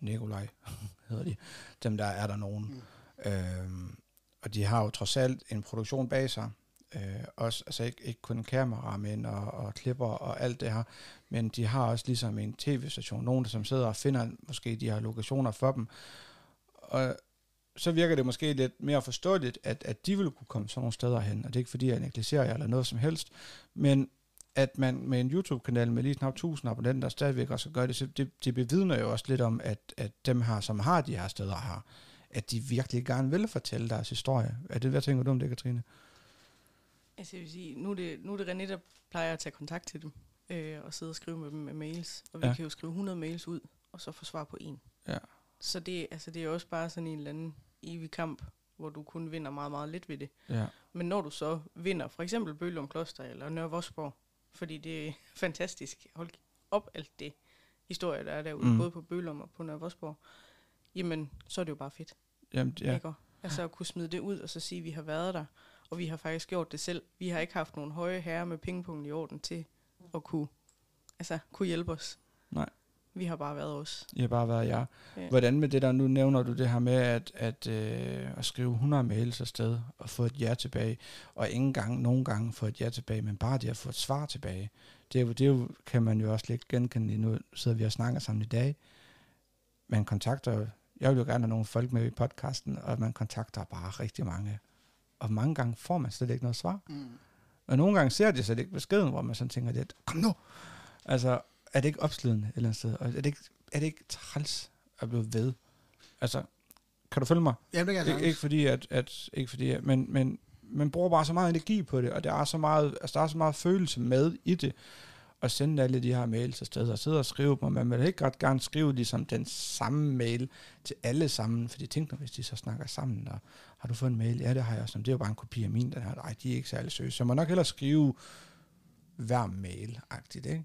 Nikolaj, <laughs> hedder de, dem der er der nogen. Mm. Øhm, og de har jo trods alt en produktion bag sig, øh, også, altså ikke, ikke kun kameramænd og, og klipper og alt det her, men de har også ligesom en tv-station, nogen der som sidder og finder måske de her lokationer for dem, og så virker det måske lidt mere forståeligt, at, at de vil kunne komme sådan nogle steder hen, og det er ikke fordi, jeg negligerer jer eller noget som helst, men at man med en YouTube-kanal med lige knap 1000 abonnenter stadigvæk også gør det, så det, det bevidner jo også lidt om, at, at dem her, som har de her steder her, at de virkelig gerne vil fortælle deres historie. Er det, hvad tænker du om det, Katrine? Altså jeg vil sige, nu er det, nu er det René, der plejer at tage kontakt til dem, øh, og sidde og skrive med dem med mails. Og vi ja. kan jo skrive 100 mails ud, og så få svar på en. Ja. Så det, altså, det er også bare sådan en eller anden evig kamp, hvor du kun vinder meget, meget lidt ved det. Ja. Men når du så vinder, for eksempel Bølum Kloster eller Nørre Vosborg, fordi det er <laughs> fantastisk, hold op alt det historie, der er derude, Mm. både på Bølum og på Nørre Vosborg, jamen, så er det jo bare fedt. Jamen, Ja. ja. Ikke? Altså at kunne smide det ud og så sige, at vi har været der, og vi har faktisk gjort det selv. Vi har ikke haft nogen høje herrer med pengepunkten i orden til at kunne, altså, kunne hjælpe os. Nej. Vi har bare været os. I har bare været jer. Ja. Hvordan med det der, nu nævner du det her med at, at, øh, at skrive 100 mails afsted og få et ja tilbage, og ingen gang, nogen gange få et ja tilbage, men bare det at få et svar tilbage. Det, er jo, det er jo, kan man jo også lidt genkende nu, sidder vi og snakker sammen i dag. Man kontakter jeg vil jo gerne have nogle folk med i podcasten, og man kontakter bare rigtig mange. Og mange gange får man slet ikke noget svar. Mm. Og nogle gange ser de slet ikke beskeden, hvor man sådan tænker lidt, kom nu! Altså, er det ikke opslidende et eller andet sted? Og er det ikke, er det ikke træls at blive ved? Altså, kan du følge mig? Ja, det kan jeg Ik- ikke fordi, at, at ikke fordi, at, men, men man bruger bare så meget energi på det, og der er så meget, altså der er så meget følelse med i det, at sende alle de her mails afsted, og sidde og skrive dem, og man vil ikke ret gerne skrive ligesom den samme mail til alle sammen, fordi tænk nu, hvis de så snakker sammen, og har du fået en mail? Ja, det har jeg også, det er jo bare en kopi af min, den her, nej, de er ikke særlig søge, så man nok hellere skrive hver mail-agtigt, ikke?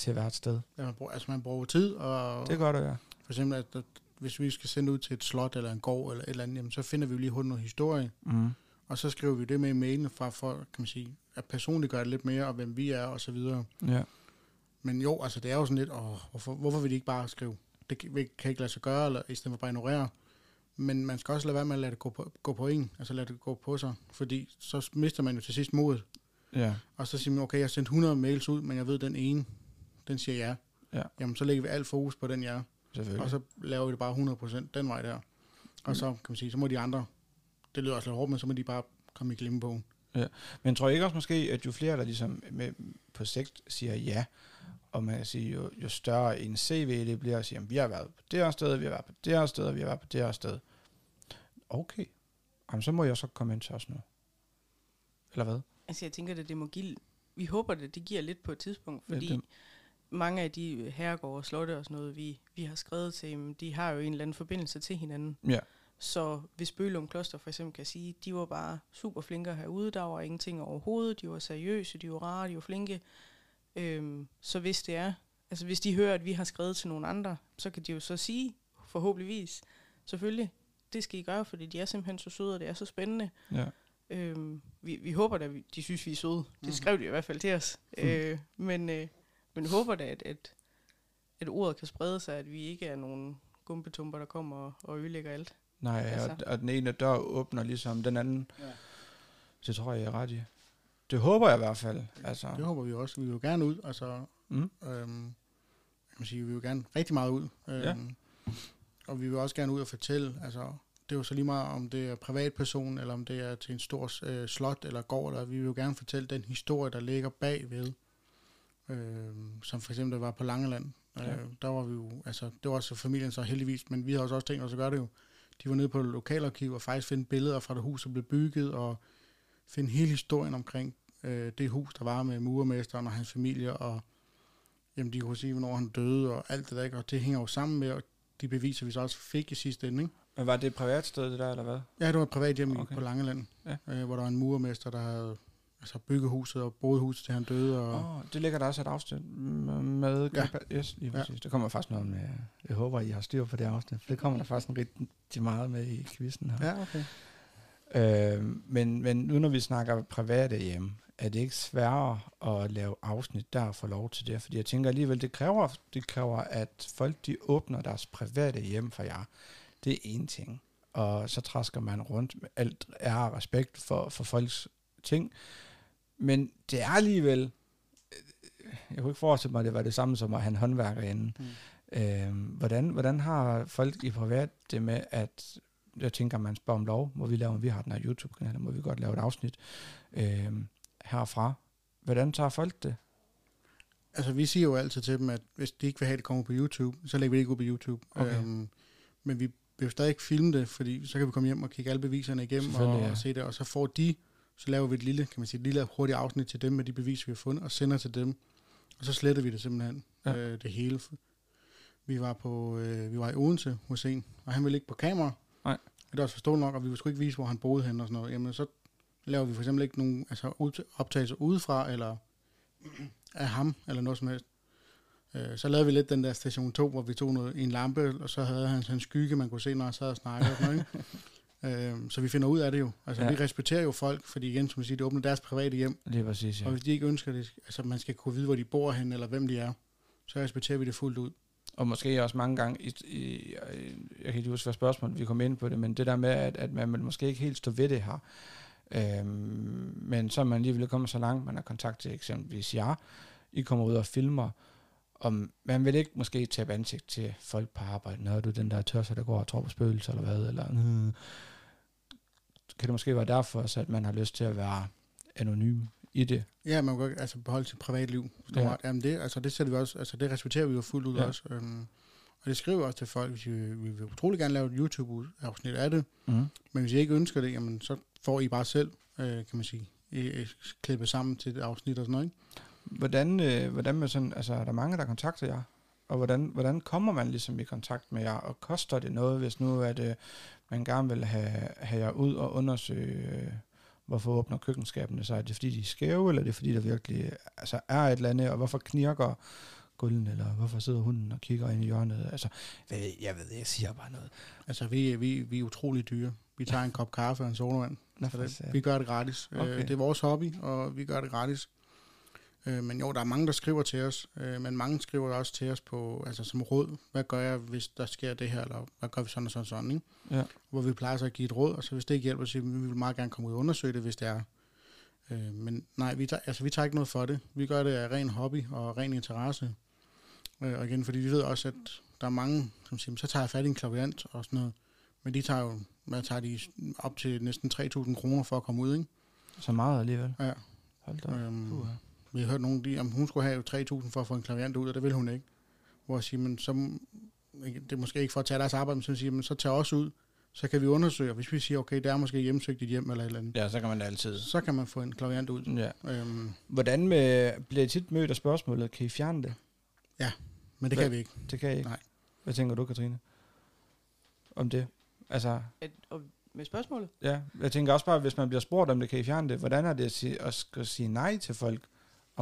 Til hvert sted. Ja, man bruger, altså man bruger tid, og Det gør det, ja. for eksempel, at, hvis vi skal sende ud til et slot eller en gård eller et eller andet, jamen, så finder vi jo lige hurtigt noget historie, Mm. og så skriver vi det med i mailen fra for, kan man sige, at personligt gør det lidt mere, og hvem vi er, og så videre. Ja. Men jo, altså det er jo sådan lidt, åh, hvorfor, hvorfor vil de ikke bare skrive det kan kan ikke lade sig gøre, eller i stedet for bare ignorere. Men man skal også lade være med at lade det gå på, gå på en, altså lade det gå på sig, fordi så mister man jo til sidst modet. Ja, Og så siger man, okay, jeg har sendt 100 mails ud, men jeg ved, den ene, den siger ja. Ja. Jamen, så lægger vi alt fokus på den ja, selvfølgelig. og så laver vi det bare 100% den vej der. Og så, kan man sige, så må de andre, det lyder også lidt hårdt, men så må de bare komme i glemmebogen. Men tror I ikke også måske, at jo flere, der ligesom med, på sigt siger ja, og man kan sige, jo, jo større en CV det bliver, at sige, at vi har været på det her sted, vi har været på det her sted, og vi har været på det her sted. Okay. Jamen, så må jeg så komme ind til os nu. Eller hvad? Altså jeg tænker, at det må give... Vi håber, at det giver lidt på et tidspunkt, Ja, fordi det- mange af de herregårde og slotte og sådan noget, vi, vi har skrevet til dem, de har jo en eller anden forbindelse til hinanden. Ja. Så hvis Bølum Kloster for eksempel kan sige, de var bare super flinke herude, der var ingenting overhovedet, de var seriøse, de var rare, de var flinke. Øhm, så hvis det er, altså hvis de hører, at vi har skrevet til nogle andre, så kan de jo så sige, forhåbentligvis, selvfølgelig, det skal I gøre, fordi de er simpelthen så søde, og det er så spændende. Ja. Øhm, vi, vi håber da, de synes, vi er søde. Det skrev de i hvert fald til os. Mhm. Øh, men, øh, men håber da, at, at, at ordet kan sprede sig, at vi ikke er nogle gumpetumper, der kommer og, og ødelægger alt. Nej, Altså. og, og den ene dør åbner ligesom den anden. Ja. Det tror jeg, jeg er ret i. Det håber jeg i hvert fald. Altså, Det håber vi også. Vi vil jo gerne ud, altså, mm, øhm, jeg kan sige, vi vil jo gerne rigtig meget ud. Øhm, Ja. Og vi vil også gerne ud og fortælle, altså, det er jo så lige meget, om det er privatperson, eller om det er til en stor øh, slot eller gård, eller vi vil jo gerne fortælle den historie, der ligger bagved. Øhm, som for eksempel, der var på Langeland. Ja. Øh, der var vi jo, altså, det var også familien så heldigvis, men vi har også, også tænkt os at gøre det jo. De var nede på lokalarkiv og faktisk finde billeder fra det hus, der blev bygget, og finde hele historien omkring øh, det hus, der var med murermesteren og hans familie, og jamen, de kunne sige, hvornår han døde, og alt det der, ikke? og det hænger jo sammen med og de beviser, vi så også fik i sidste ende. Ikke? men var det et privat sted, det der, eller hvad? Ja, det var et privat hjem okay. på Langeland, Ja. øh, hvor der var en murermester, der havde altså, bygget huset og boet i huset, til han døde. Og, oh, det ligger der også et afsnit med. Ja. Ja. Yes, lige Ja. præcis. Det kommer faktisk noget med. Jeg håber, I har styr på det afsnit. For det kommer der faktisk en rigtig meget med i quizzen her. Ja, okay. Øh, men, men nu når vi snakker private hjem, er det ikke sværere at lave afsnit der og få lov til det? Fordi jeg tænker alligevel, det kræver, det kræver, at folk de åbner deres private hjem for jer. Det er en ting. Og så træsker man rundt med alt er respekt for, for folks ting. Men det er alligevel, øh, jeg kunne ikke forestille mig, at det var det samme som at have en håndværker inde. Mm. Øh, hvordan, hvordan har folk i privat det med, at jeg tænker, man spørger om lov, må vi lave, vi har den her YouTube-kanal, må vi godt lave et afsnit øh, herfra. Hvordan tager folk det? Altså, vi siger jo altid til dem, at hvis de ikke vil have, at det kommer på YouTube, så lægger vi det ikke ud på YouTube. Okay. Øhm, men vi vil jo stadig ikke filme det, fordi så kan vi komme hjem og kigge alle beviserne igennem og, ja. og se det, og så får de, så laver vi et lille, kan man sige, et lille hurtigt afsnit til dem med de beviser, vi har fundet, og sender til dem. Og så sletter vi det simpelthen, Ja. øh, det hele. Vi var, på, øh, vi var i Odense hos en, og han ville ikke på kamera. Nej. Det er også forståeligt nok, og vi ville sgu ikke vise, hvor han boede hen og sådan noget. Jamen, så laver vi for eksempel ikke nogen altså, optagelser udefra, eller af ham, eller noget som helst. Øh, Så lavede vi lidt den der station 2, hvor vi tog noget, en lampe, og så havde han sådan en skygge, man kunne se, når han sad og snakkede. Og sådan noget, ikke? <laughs> Øh, så vi finder ud af det jo. Altså, Ja. vi respekterer jo folk, fordi igen, som siger, det åbner deres private hjem. Lige præcis, Ja. Og hvis de ikke ønsker det, altså man skal kunne vide, hvor de bor hen, eller hvem de er, så respekterer vi det fuldt ud. Og måske også mange gange, i, i, jeg kan ikke huske, hvad spørgsmål vi kom ind på det, men det der med, at, at man vil måske ikke helt stå ved det her. Øhm, men så er man alligevel kommet så langt, man har kontakt til eksempelvis jer, I kommer ud og filmer, om man vil ikke måske tabe ansigt til folk på arbejde, når du er den der tørser, der går og tror på spøgelser, eller hvad, eller øh, kan det måske være derfor, så at man har lyst til at være anonym i det. Ja, man kan godt altså, beholde sit privatliv. Ja. Ja. Jamen det, altså, det, sætter vi også, altså, det respekterer vi jo fuldt ud Ja. ja. også. Øhm, og det skriver vi også til folk, hvis I, vi vil utrolig gerne lave et YouTube-afsnit af det, Mm. men hvis I ikke ønsker det, jamen, så får I bare selv, øh, kan man sige, I, I, klippet sammen til et afsnit og sådan noget. Ikke? Hvordan, øh, hvordan med sådan, altså er der mange, der kontakter jer? Og hvordan, hvordan kommer man ligesom i kontakt med jer? Og koster det noget, hvis nu at, øh, man gerne vil have, have jer ud og undersøge, øh, hvorfor åbner køkkenskabene sig? Er det fordi, de er skæve, eller er det fordi, der virkelig altså, er et eller andet? Og hvorfor knirker gulden, eller hvorfor sidder hunden og kigger ind i hjørnet? Altså, hvad ved- jeg ved, jeg siger bare noget. Altså, vi, vi, vi er utrolig dyre. Vi tager en kop kaffe og en sodavand. Nå, Så for det, satan. vi gør det gratis. Okay. Okay. Øh, det er vores hobby, og vi gør det gratis. Øh, men jo, der er mange, der skriver til os, øh, men mange skriver også til os på, altså som råd, hvad gør jeg, hvis der sker det her, eller hvad gør vi sådan og sådan og sådan, ikke? Ja. Hvor vi plejer så at give et råd, og så hvis det ikke hjælper, så siger vi, vi vil meget gerne komme ud og undersøge det, hvis det er. Øh, men nej, vi tager, altså, vi tager ikke noget for det. Vi gør det af ren hobby og ren interesse. Øh, og igen, fordi vi ved også, at der er mange, som siger, så tager jeg fat i en klaviant og sådan noget. Men de tager jo, hvad tager de op til næsten 3.000 kroner for at komme ud, ikke? Så meget alligevel. Ja. Hold da. Øhm. Vi har hørt nogen, de, om hun skulle have 3.000 for at få en klaviant ud, og det vil hun ikke. Hvor jeg siger, men så, det er måske ikke for at tage deres arbejde, men så siger, men så tag os ud, så kan vi undersøge, og hvis vi siger, okay, det er måske hjemsøgt dit hjem eller et eller andet, Ja, så kan man altid. så kan man få en klaviant ud. Ja. Øhm, Hvordan med, bliver I tit mødt af spørgsmålet, kan I fjerne det? men det Hvad- kan vi ikke. Det kan I ikke. Nej. Hvad tænker du, Katrine? Om det? Altså, At, og med spørgsmålet? ja, jeg tænker også bare, hvis man bliver spurgt om det, kan I fjerne det? Hvordan er det at sige, at skulle sige nej til folk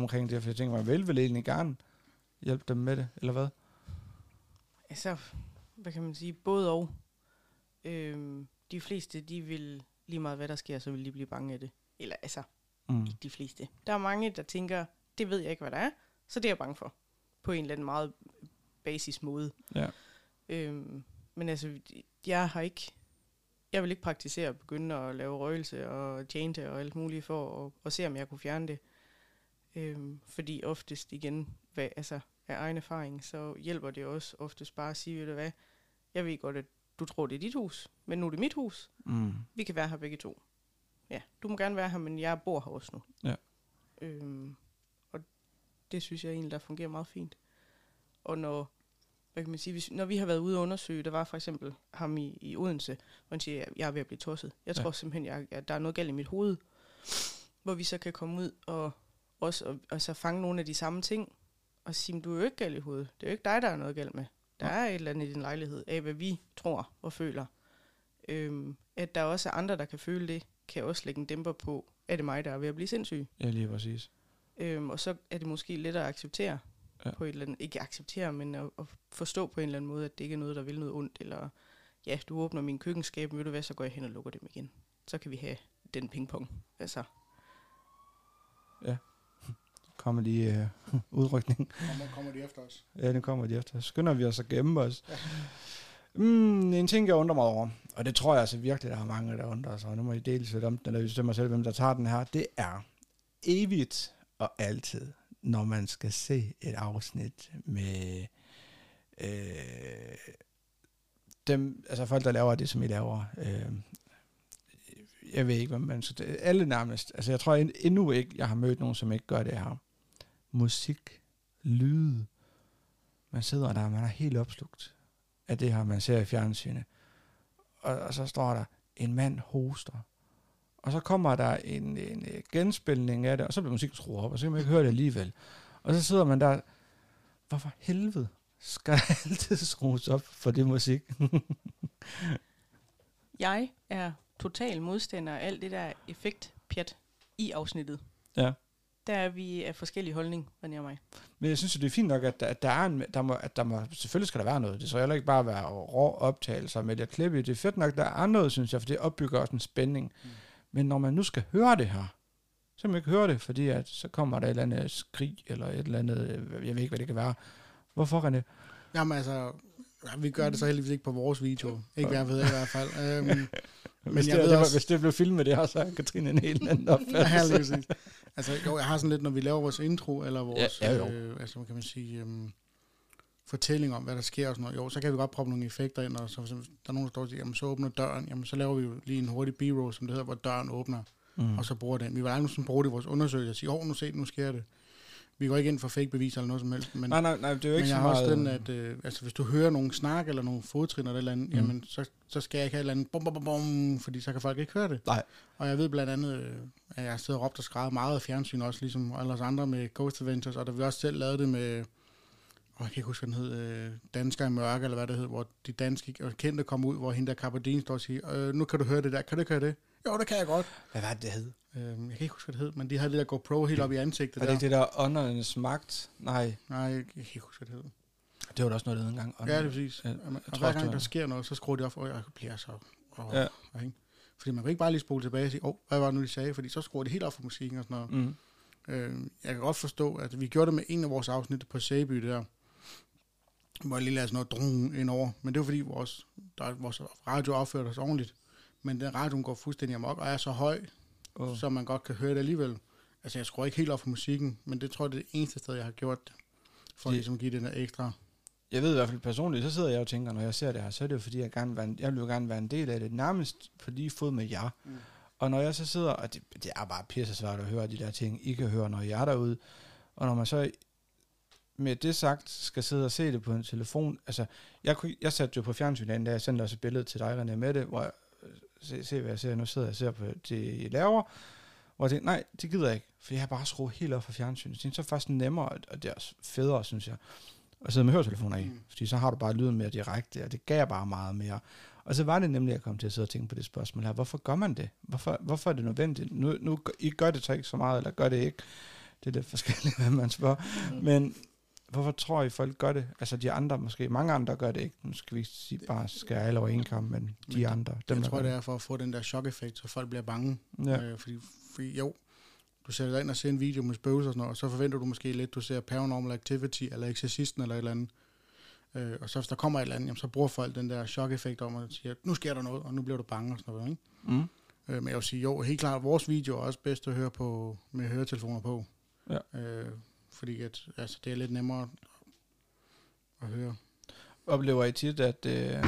omkring det? For jeg tænker, vil vel egentlig gerne hjælpe dem med det, eller hvad? Altså, hvad kan man sige? Både og. Øhm, de fleste, de vil lige meget hvad der sker, så vil de blive bange af det. Eller altså, Mm. ikke de fleste. Der er mange, der tænker, det ved jeg ikke, hvad der er, så det er jeg bange for. På en eller anden meget basis måde. Ja. Øhm, men altså, jeg har ikke, jeg vil ikke praktisere at begynde at lave røgelse og chante og alt muligt for at, at se, om jeg kunne fjerne det. Øhm, fordi oftest igen, hvad, altså af egen erfaring, så hjælper det også oftest bare at sige, ved du hvad, jeg ved godt, at du tror, det er dit hus, men nu er det mit hus. Mm. Vi kan være her begge to. Ja, du må gerne være her, men jeg bor her også nu. Ja. Øhm, og det synes jeg egentlig, der fungerer meget fint. Og når, hvad kan man sige, hvis, når vi har været ude og undersøge, der var for eksempel ham i, i Odense, hvor han siger, jeg er ved at blive tosset. Jeg Ja. tror simpelthen, jeg, at der er noget galt i mit hoved. Hvor vi så kan komme ud og også og, og så fange nogle af de samme ting, og sige, "Men du er jo ikke galt i hovedet. Det er jo ikke dig, der er noget galt med. Der er et eller andet i din lejlighed, af hvad vi tror og føler. Øhm, at der også er andre, der kan føle det, kan også lægge en dæmper på, er det mig, der er ved at blive sindssyg. Ja, lige præcis. Øhm, og så er det måske lettere at acceptere Ja. ja. på et eller andet, ikke acceptere, men at, at forstå på en eller anden måde, at det ikke er noget, der vil noget ondt, eller ja, du åbner min køkkenskab, ved du hvad, så går jeg hen og lukker dem igen. Så kan vi have den pingpong. Altså, Kommer lige uh, <laughs> udrykning. Kommer, kommer de efter os? Ja, det kommer de efter. Skynder vi os at gemme os. Mm, en ting, jeg undrer mig over, og det tror jeg altså virkelig, der er mange, der undrer sig, og nu må I dele lidt om den, eller bestemmer selv, hvem der tager den her, det er evigt og altid, når man skal se et afsnit med øh, dem, altså folk, der laver det, som I laver. Øh, jeg ved ikke, hvad man skal... Alle nærmest. Altså, jeg tror en- endnu ikke, jeg har mødt nogen, som ikke gør det her. Musik, lyde, man sidder der, man er helt opslugt af det her, man ser i fjernsynet. Og, og så står der, en mand hoster. Og så kommer der en, en øh, genspilning af det, og så bliver musikken skruet op, og så kan man ikke høre det alligevel. Og så sidder man der, hvorfor helvede skal der <laughs> altid skrues op for det musik? <laughs> jeg er total modstander af alt det der effektpjat i afsnittet. Ja. Der er vi af forskellige holdning, René og mig. Men jeg synes jo, det er fint nok, at der, at der er en, der må, at der må, selvfølgelig skal der være noget. Det skal heller ikke bare være rå optagelser med det klip i. Det er fedt nok, der er noget, synes jeg, for det opbygger også en spænding. Mm. Men når man nu skal høre det her, så kan man ikke høre det, fordi at, så kommer der et eller andet skrig, eller et eller andet, øh, jeg ved ikke, hvad det kan være. Hvorfor, René? Jamen altså, ja, vi gør det så heldigvis ikke på vores video. Ikke hvad jeg ved i hvert fald. <laughs> Øhm, Hvis, jeg det, ved det var, også- hvis det blev filmet det her, så har Katrine en helt anden <laughs> opfattelse. Ja, lige. Altså, jo, jeg har sådan lidt, når vi laver vores intro, eller vores, Ja, ja, jo. Øh, altså, kan man sige, øhm, fortælling om, hvad der sker og sådan noget. Jo, så kan vi godt proppe nogle effekter ind, og så, hvis der er nogen, der står og siger, jamen, så åbner døren. Jamen, så laver vi jo lige en hurtig b-roll, som det hedder, hvor døren åbner, Mm. og så bruger den. Vi vil aldrig sådan bruge det i vores undersøgelse og sige, åh, nu se, nu sker det. Vi går ikke ind for fake beviser eller noget som helst, men, Nej, nej, nej, det er jo ikke men så jeg har meget... også den, at øh, altså, hvis du hører nogle snak eller nogle fodtrin eller et eller andet, Mm. jamen, så, så skal jeg ikke have et eller andet bum, bum, bum, bum, fordi så kan folk ikke høre det. Nej. Og jeg ved blandt andet, øh, at jeg har siddet og råbt og skrevet meget af fjernsyn også, ligesom alle os andre med Ghost Adventures, og da vi også selv lavede det med, åh, jeg kan ikke huske, hvad den hed, øh, Dansker i mørke, eller hvad det hed, hvor de danske og kendte kom ud, hvor hende der Carpadine står og siger, øh, nu kan du høre det der, kan du ikke høre det? Jo, det kan jeg godt. Hvad var det, det hed? Øh, jeg kan ikke huske, hvad det hed, men de havde det der GoPro helt op i ansigtet Var det der. ikke det der åndernes magt? Nej, Nej, jeg kan ikke huske, hvad det hed. det var da også noget, der hed engang. Ja, det er præcis. Jeg og tror hver det gang der sker noget, så skruer de op, og jeg bliver så... Og, Ja. ikke? Fordi man kan ikke bare lige spole tilbage og sige, åh, oh, hvad var det nu, de sagde? Fordi så skruer de helt op for musikken og sådan noget. Mm. Øh, jeg kan godt forstå, at vi gjorde det med en af vores afsnit på Sæby der, hvor jeg lige lavede sådan noget drung indover. Men det var fordi, vores, der, vores radio opførte os ordentligt. Men den radioen går fuldstændig amok, og er så høj, Oh. så man godt kan høre det alligevel. Altså, jeg skruer ikke helt op for musikken, men det tror jeg, det er det eneste sted, jeg har gjort det. For Det- ligesom at give den der ekstra. Jeg ved i hvert fald personligt, så sidder jeg og tænker, når jeg ser det her, så er det jo fordi, jeg, gerne vil en, jeg vil jo gerne være en del af det, nærmest på lige fod med jer. Mm. Og når jeg så sidder, og det, det er bare pisse svært at høre de der ting, I kan høre, når jeg er derude, og når man så med det sagt skal sidde og se det på en telefon, altså, jeg, kunne, jeg satte jo på fjernsynet, da jeg sendte også et billede til dig, René, med det, hvor jeg, se, se, hvad jeg ser, nu sidder jeg og ser på det, I laver, hvor jeg tænkte, nej, det gider jeg ikke, for jeg har bare skruet helt op for fjernsynet. Det er så faktisk nemmere, og det er også federe, synes jeg, at sidde med høretelefoner i, mm. Mm. fordi så har du bare lyden mere direkte, og det gav bare meget mere. Og så var det nemlig, at jeg kom til at sidde og tænke på det spørgsmål her. Hvorfor gør man det? Hvorfor, hvorfor er det nødvendigt? Nu, nu gør- I gør det så ikke så meget, eller gør det ikke. Det er lidt forskelligt, <laughs> hvad man spørger. Men hvorfor tror I, folk gør det? Altså de andre måske. Mange andre gør det ikke. Nu skal vi sige bare skære alle over en kamp, men de Men andre. Dem, jeg der tror, det er for at få den der chok-effekt, så folk bliver bange. Ja. Øh, fordi, fordi, jo, du sætter dig ind og ser en video med spøgelser og sådan noget, og så forventer du måske lidt, du ser Paranormal Activity, eller Exorcisten, eller et eller andet. Øh, og så hvis der kommer et eller andet, jamen, så bruger folk den der chok-effekt om, at sige, nu sker der noget, og nu bliver du bange og sådan noget. Ikke? Mm. Øh, men jeg vil sige, jo, helt klart, vores video er også bedst at høre på med høretelefoner på. Ja. Øh, fordi at, altså, det er lidt nemmere at høre. Oplever I tit, at... Øh,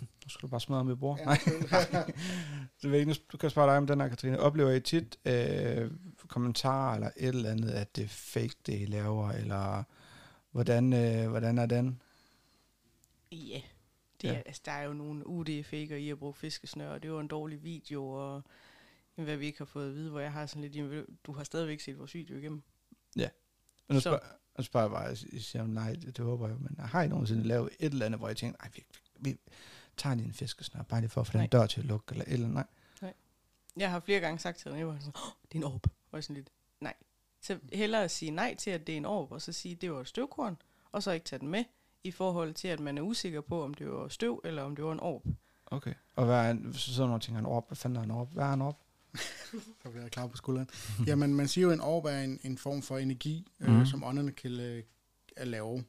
nu skal du bare smadre mit bord. Nej, <laughs> du, ved ikke, nu, du kan spørge dig om den her, Katrine. Oplever I tit øh, kommentarer eller et eller andet, at det er fake, det I laver, eller hvordan, øh, hvordan er den? Ja. Det Ja. er, altså, der er jo nogle UD-faker i at bruge fiskesnør, og det var en dårlig video, og hvad vi ikke har fået at vide, hvor jeg har sådan lidt, du har stadigvæk set vores video igennem. Og nu Så- spørger, nu spørger jeg bare, I siger om nej, det, det håber jeg, men har I nogensinde lavet et eller andet, hvor I tænker, nej, vi, vi tager lige en fiskesnør, bare lige for at få den Nej. dør til at lukke, eller et eller andet. Nej. Jeg har flere gange sagt til René, hvor han sådan, oh, det er en orb. Og jeg sådan lidt, nej. Så hellere at sige nej til, at det er en orb, og så sige, det var et støvkorn, og så ikke tage den med, i forhold til, at man er usikker på, om det var støv, eller om det var en orb. Okay. Og hvad er en, så nogen og tænker, en orb, hvad fanden er en orb? Hvad er en orb? <laughs> Så bliver jeg klar på skulderen. Jamen, man siger jo, at en orb er en, en form for energi, øh, Mhm. som ånderne kan øh, lave.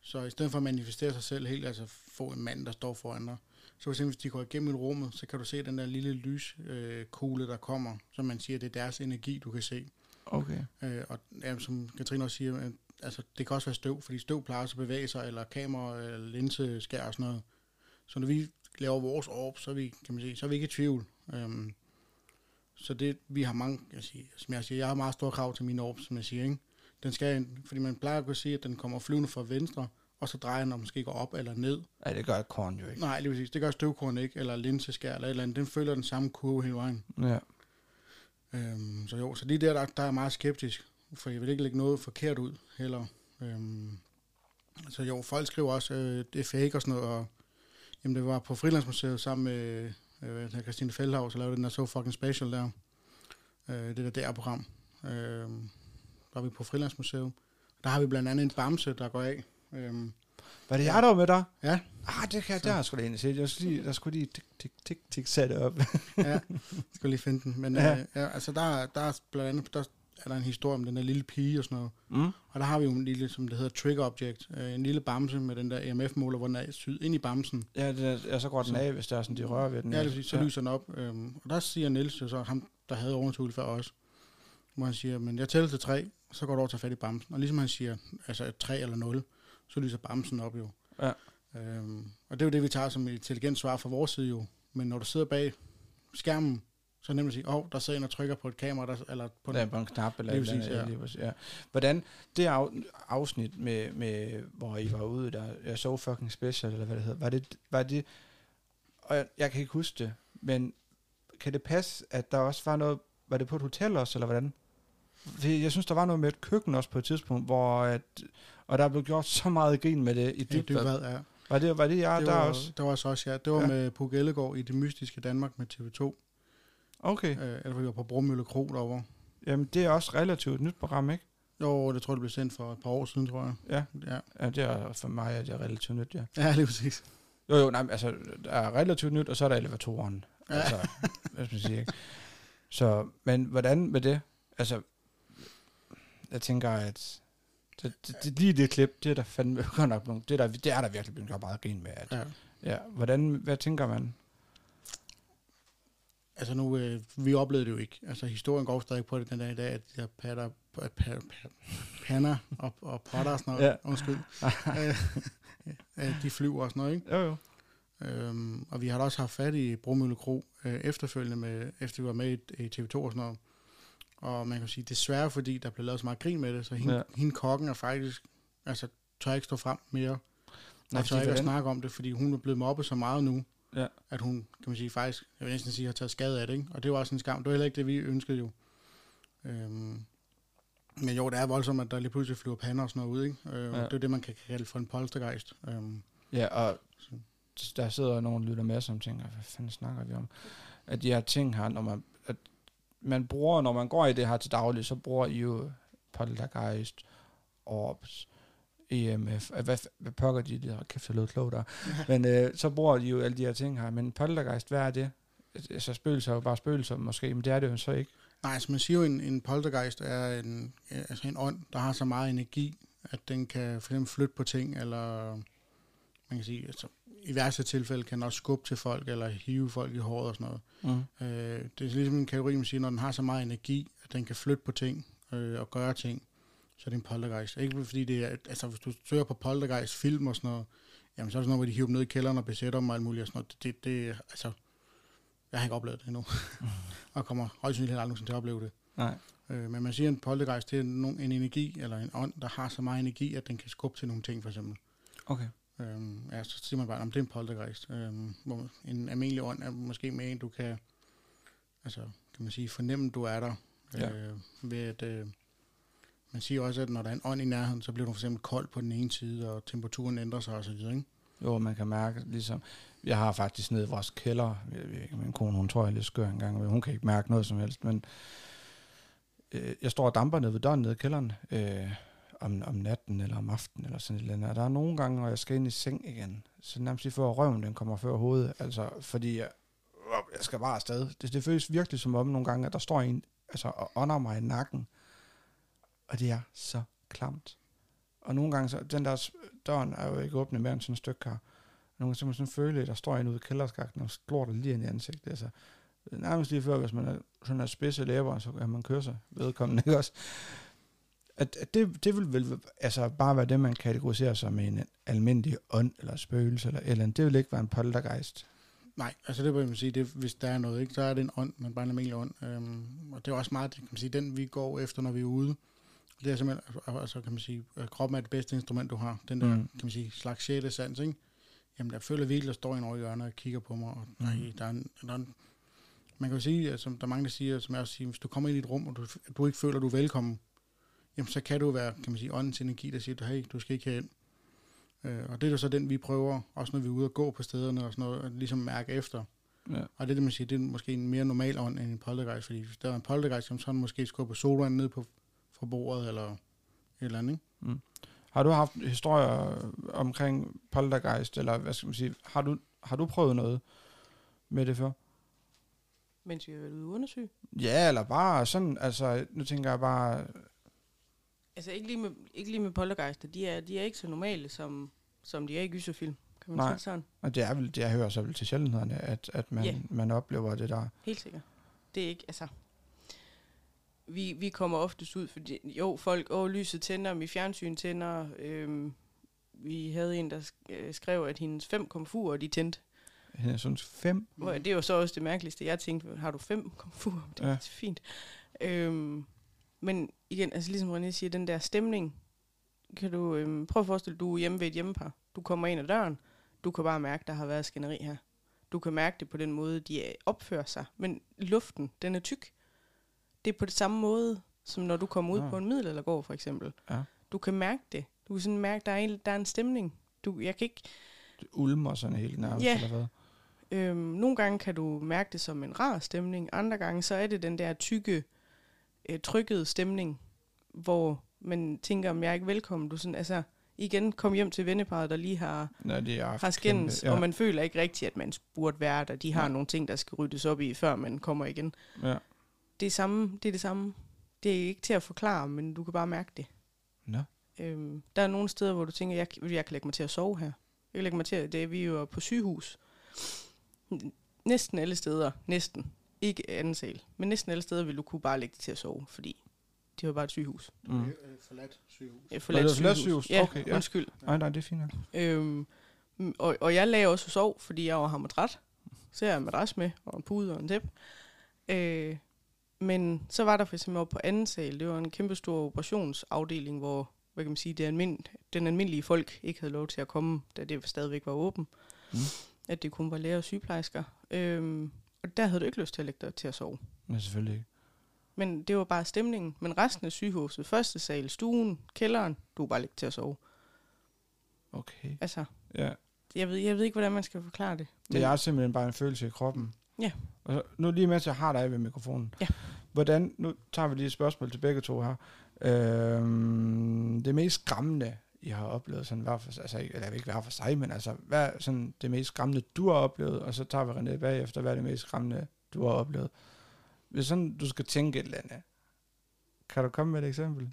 Så i stedet for at manifestere sig selv helt, altså få en mand, der står foran dig, så for eksempel, hvis de går igennem et rummet, så kan du se den der lille lyskugle, øh, der kommer, som man siger, det er deres energi, du kan se. Okay. Øh, og ja, som Katrine også siger, øh, altså, det kan også være støv, fordi støv plejer at bevæge sig, eller kamera, eller linseskær og sådan noget. Så når vi laver vores orb, så er vi, kan man sige, så er vi ikke i tvivl. Øhm, så det, vi har mange, jeg siger, som jeg siger, jeg har meget store krav til min orb, som jeg siger, ikke? Den skal, fordi man plejer at kunne sige, at den kommer flyvende fra venstre, og så drejer den, og måske går op eller ned. Nej, det gør et korn jo ikke. Nej, lige præcis. Det gør støvkorn ikke, eller linseskær, eller et eller andet. Den følger den samme kurve hele vejen. Ja. Øhm, så jo, så lige der, der, der er jeg meget skeptisk, for jeg vil ikke lægge noget forkert ud heller. Øhm, så jo, folk skriver også, øh, det er fake og sådan noget, og jamen, det var på Frilandsmuseet sammen med øh, hedder, Christine Feldhaus, og lavede den der So Fucking Special der, øh, det der DR-program. Øh, der var vi på Frilandsmuseet. Der har vi blandt andet en bamse, der går af. Øhm, Var det jeg, der var med dig? Ja. Ah, det kan jeg, Så. der har jeg sgu da egentlig set. Jeg skulle lige, der skulle lige tik, tik, tik, tik, sætte op. ja, skal lige finde den. Men Ja. ja. Øh, ja, altså der, der er blandt andet, der er der en historie om den der lille pige og sådan noget. Mm. Og der har vi jo en lille, som det hedder, trigger object. Øh, en lille bamse med den der EMF-måler, hvor den er syet ind i bamsen. Ja, det er, ja, så går den Så- af, hvis der er sådan, de rører ved den. Ja, det vil så lyser den op. Øhm, og der siger Niels jo så, ham der havde overnaturligt før os, hvor han siger, men jeg tæller til tre, så går du over til fat i bamsen. Og ligesom han siger, altså tre eller nul, så lyser bamsen op jo. Ja. Øhm, og det er jo det, vi tager som et intelligent svar fra vores side jo. Men når du sidder bag skærmen, så er nemt at sige, åh, oh, der sidder en og trykker på et kamera, der, eller på ja, på en knap eller Lige præcis, ja. lige præcis, ja. Hvordan, det af, afsnit med, med, hvor I var ude, der jeg så fucking special, eller hvad det hedder, var det, var det, og jeg, jeg kan ikke huske det, men kan det passe, at der også var noget, var det på et hotel også, eller hvordan? Fordi jeg synes, der var noget med et køkken også på et tidspunkt, hvor at, og der blev gjort så meget grin med det i det, dybvad. det, hvad er. Var det, var det jeg det der var, også? Det var så også, ja. Det var Ja. ja. med Puk Ellegaard i det mystiske Danmark med TV2. Okay, Øh, eller vi var på Bromølle Kro derovre. jamen det er også relativt nyt program, ikke? Jo, det tror jeg, det blev sendt for et par år siden, tror jeg. Ja, Ja, ja det er for mig er det relativt nyt, ja. ja lige præcis. Jo, jo, nej, altså, der er relativt nyt, og så er der elevatoren. Ja. Altså, hvad skal man sige, ikke? Så, men hvordan med det? Altså, jeg tænker, at det, det, det, lige det klip, det er der fandme <laughs> godt nok nogle, det er der, det er der virkelig blevet gjort meget grin med. At, Ja. ja. hvordan, hvad tænker man? Altså nu, øh, vi oplevede det jo ikke. Altså historien går stadig på det den dag i dag, at de her patter, pa, pa, pa, panner og, og potter og sådan noget, Ja. undskyld, <laughs> øh, øh, de flyver og sådan noget, ikke? Jo, jo. Øhm, og vi har da også haft fat i Bromølle Kro øh, efterfølgende, med, efter vi var med i, i TV2 og sådan noget. Og man kan sige, desværre fordi der blev lavet så meget grin med det, så hende, Ja. hende kokken er faktisk, altså tør ikke stå frem mere, Nej, og tør ikke at snakke om det, fordi hun er blevet mobbet så meget nu, Ja. at hun, kan man sige, faktisk, jeg vil næsten sige, har taget skade af det, ikke? Og det var også en skam. Det var heller ikke det, vi ønskede jo. Øhm, men jo, det er voldsomt, at der lige pludselig flyver pander og sådan noget ud, ikke? Øh, Ja. Det er det, man kan kalde for en poltergeist. Øhm, Ja, og der sidder nogen og lytter med, som tænker, hvad fanden snakker vi om? At de her ting her, når man, at man bruger, når man går i det her til daglig, så bruger I jo Poltergeist, Orbs, EMF, øh, hvad, hvad pokker de, der kæft, jeg lød klog der. Men øh, så bruger de jo alle de her ting her. Men Poltergeist, hvad er det? Altså spøgelser er jo bare spøgelser måske, men det er det jo så ikke. Nej, altså man siger jo, en, en poltergeist er en, ja, altså en ånd, der har så meget energi, at den kan for eksempel flytte på ting, eller man kan sige, altså, i værste tilfælde kan den også skubbe til folk, eller hive folk i håret og sådan noget. Mm. Øh, det er ligesom en kategori, man siger, når den har så meget energi, at den kan flytte på ting øh, og gøre ting, så er det en poltergeist. Ikke fordi det er, altså hvis du søger på poltergeist film og sådan noget, jamen så er det sådan noget, hvor de hiver dem ned i kælderen og besætter dem og alt muligt og sådan noget. Det, det, altså, jeg har ikke oplevet det endnu. <laughs> og kommer højst sandsynligt aldrig nogensinde til at opleve det. Nej. Øh, men man siger, at en poltergeist, det er nogen, en energi, eller en ånd, der har så meget energi, at den kan skubbe til nogle ting, for eksempel. Okay. Øhm, ja, så siger man bare, om det er en poltergeist. Øhm, hvor en almindelig ånd er måske mere en, du kan, altså, kan man sige, fornemme, du er der. Ja. Øh, ved at, øh, man siger også, at når der er en ånd i nærheden, så bliver du for eksempel kold på den ene side, og temperaturen ændrer sig osv., ikke? Jo, man kan mærke, ligesom, jeg har faktisk nede i vores kælder, jeg ved ikke, min kone, hun tror, jeg er lidt skør engang, men hun kan ikke mærke noget som helst, men øh, jeg står og damper nede ved døren nede i kælderen, øh, om, om natten eller om aftenen eller sådan et eller andet, og der er nogle gange, når jeg skal ind i seng igen, så nærmest lige før røven, den kommer før hovedet, altså, fordi jeg, jeg skal bare afsted. Det, det føles virkelig som om nogle gange, at der står en, altså, og ånder mig i nakken, og det er så klamt. Og nogle gange, så, den der døren er jo ikke åbnet mere end sådan et stykke her. Nogle gange så man sådan føle, at der står en ude i kælderskakten og slår dig lige ind i ansigtet. Altså, nærmest lige før, hvis man er sådan er spidse læber, så kan man køre sig vedkommende, <laughs> ikke også? At, at det, det vil vel altså bare være det, man kategoriserer som en almindelig ånd, eller spøgelse, eller eller andet. Det vil ikke være en poltergeist. Nej, altså det vil man sige, det, hvis der er noget, ikke, så er det en ånd, men bare en almindelig ånd. Øhm, og det er også meget, kan man sige, den vi går efter, når vi er ude. Det er simpelthen, altså kan man sige, at kroppen er det bedste instrument, du har. Den der, Mm. mm. kan man sige, slags sjette sans, ikke? Jamen, der føler virkelig, der står en over i hjørnet og kigger på mig. Og, nej, der er, en, der er en, man kan jo sige, at, som der er mange, der siger, som jeg også siger, hvis du kommer ind i et rum, og du, du ikke føler, du er velkommen, jamen så kan du være, kan man sige, åndens energi, der siger, hey, du skal ikke herind. Øh, og det er jo så den, vi prøver, også når vi er ude og gå på stederne og sådan noget, at ligesom mærke efter. Ja. Og det er det, man siger, det er måske en mere normal ånd end en poltergeist, fordi hvis der er en poltergeist, så er den måske skubber sodavand ned på, fra bordet, eller et eller andet, ikke? Har du haft historier omkring poltergeist, eller hvad skal man sige, har du, har du prøvet noget med det før? Mens vi har været ude undersøge. Ja, eller bare sådan, altså, nu tænker jeg bare, Altså ikke lige med, ikke lige med poltergeister. De er, de er ikke så normale, som, som de er i gyserfilm. Kan man Nej. sige sådan? og det er vel, det jeg hører så vel til sjældenhederne, at, at man, Ja. man oplever det der. Helt sikkert. Det er ikke, altså... Vi, vi kommer oftest ud, fordi jo, folk, åh, lyset tænder, mit fjernsyn tænder. Øhm, vi havde en, der øh, skrev, at hendes fem komfurer, de tændte. Jeg synes fem. Det er jo så også det mærkeligste. Jeg tænkte, har du fem komfurer? Det er Ja. fint. Øhm, men igen, altså ligesom René siger, den der stemning, kan du øhm, prøve at forestille dig, du er hjemme ved et hjemmepar. Du kommer ind ad døren, du kan bare mærke, der har været skænderi her. Du kan mærke det på den måde, de opfører sig. Men luften, den er tyk. Det er på det samme måde, som når du kommer ud Ah. på en middelaldergård, for eksempel. Ja. Du kan mærke det. Du kan sådan mærke, der er en, der er en stemning. Du, jeg kan ikke, Det ulmer sådan helt nærmest, Ja. eller hvad? Øhm, nogle gange kan du mærke det som en rar stemning, andre gange så er det den der tykke, øh, trykkede stemning, hvor man tænker, om jeg er ikke velkommen. Du sådan, altså, igen, kom hjem til venneparet, der lige har, Når de er har skændes, ja. ja. og man føler ikke rigtigt, at man burde være der. De har Ja. nogle ting, der skal ryddes op i, før man kommer igen. ja. Det er, samme, det er det samme. det er ikke til at forklare, men du kan bare mærke det. Nå. Øhm, der er nogle steder, hvor du tænker, jeg, jeg kan lægge mig til at sove her. Jeg kan lægge mig til at, det er, vi er jo på sygehus. Næsten alle steder, næsten, ikke anden sal, men næsten alle steder vil du kunne bare lægge dig til at sove, fordi det var bare et sygehus. Mm. Øh, Forladt sygehus. Et Nå, det var forladt sygehus? Ja, Okay, ja. undskyld. Nej, nej, det er fint nok. Øhm, og, og jeg lagde også og sov, fordi jeg var hammertræt. Så jeg en madras med, og en pude og en tæp. Øh, men så var der for eksempel oppe på anden sal, det var en kæmpe stor operationsafdeling, hvor hvad kan man sige, det almind- den almindelige folk ikke havde lov til at komme, da det stadigvæk var åben. Mm. At det kun var læger og sygeplejersker. Øhm, og der havde du ikke lyst til at lægge dig til at sove. Men selvfølgelig ikke. Men det var bare stemningen. Men resten af sygehuset, første sal, stuen, kælderen, du var bare lægge til at sove. Okay. Altså, Ja. jeg ved, jeg ved ikke, hvordan man skal forklare det. Det er simpelthen bare en følelse i kroppen. Ja. Og så, nu lige mens jeg har dig ved mikrofonen. Ja. Hvordan, nu tager vi lige et spørgsmål til begge to her. Øhm, det mest skræmmende, I har oplevet, sådan hver for, altså, eller ikke hver for sig, men altså, hvad er sådan det mest skræmmende, du har oplevet, og så tager vi René bagefter, hvad er det mest skræmmende, du har oplevet. Hvis sådan, du skal tænke et eller andet, kan du komme med et eksempel?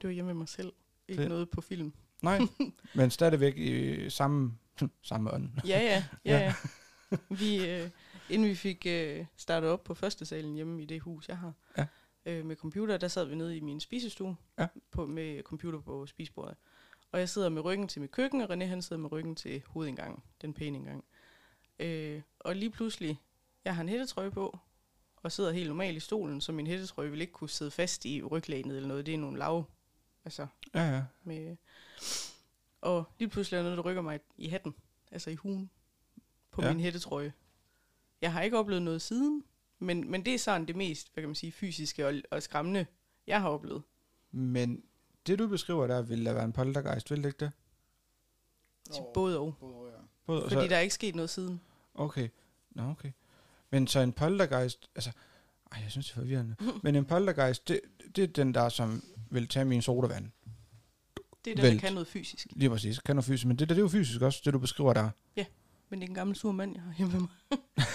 Det var hjemme med mig selv. Ikke Det- noget på film. Nej, <laughs> men stadigvæk i samme, <laughs> samme ånd. Ja, ja. Ja. <laughs> ja, ja. <laughs> Vi, øh, inden vi fik øh, startet op på første salen hjemme i det hus, jeg har, Ja. øh, med computer, der sad vi nede i min spisestue Ja. på, med computer på spisebordet. Og jeg sidder med ryggen til mit køkken, og René han sidder med ryggen til hovedindgangen, den pæne indgang. Øh, og lige pludselig, jeg har en hættetrøje på, og sidder helt normalt i stolen, så min hættetrøje vil ikke kunne sidde fast i ryglænet eller noget. Det er nogle lav, altså Ja, ja. med, og lige pludselig er der noget, der rykker mig i hatten, altså i hugen, på Ja. ja. min hættetrøje. Jeg har ikke oplevet noget siden, men, men det er sådan det mest, hvad kan man sige, fysiske og, og skræmmende, jeg har oplevet. Men det, du beskriver der, vil der være en poltergeist, vil det ikke det? Til både og. Både, ja. Både, og Fordi så, der er ikke sket noget siden. Okay. Nå, okay. Men så en poltergeist, altså, ej, jeg synes, det er forvirrende. <laughs> Men en poltergeist, det, det er den der, som vil tage min sodavand. Det er den, Vælt. der kan noget fysisk. Lige præcis. Kan noget fysisk. Men det, der, det er jo fysisk også, det du beskriver der. Men det er en gammel sur mand, jeg har hjemme med mig. <laughs>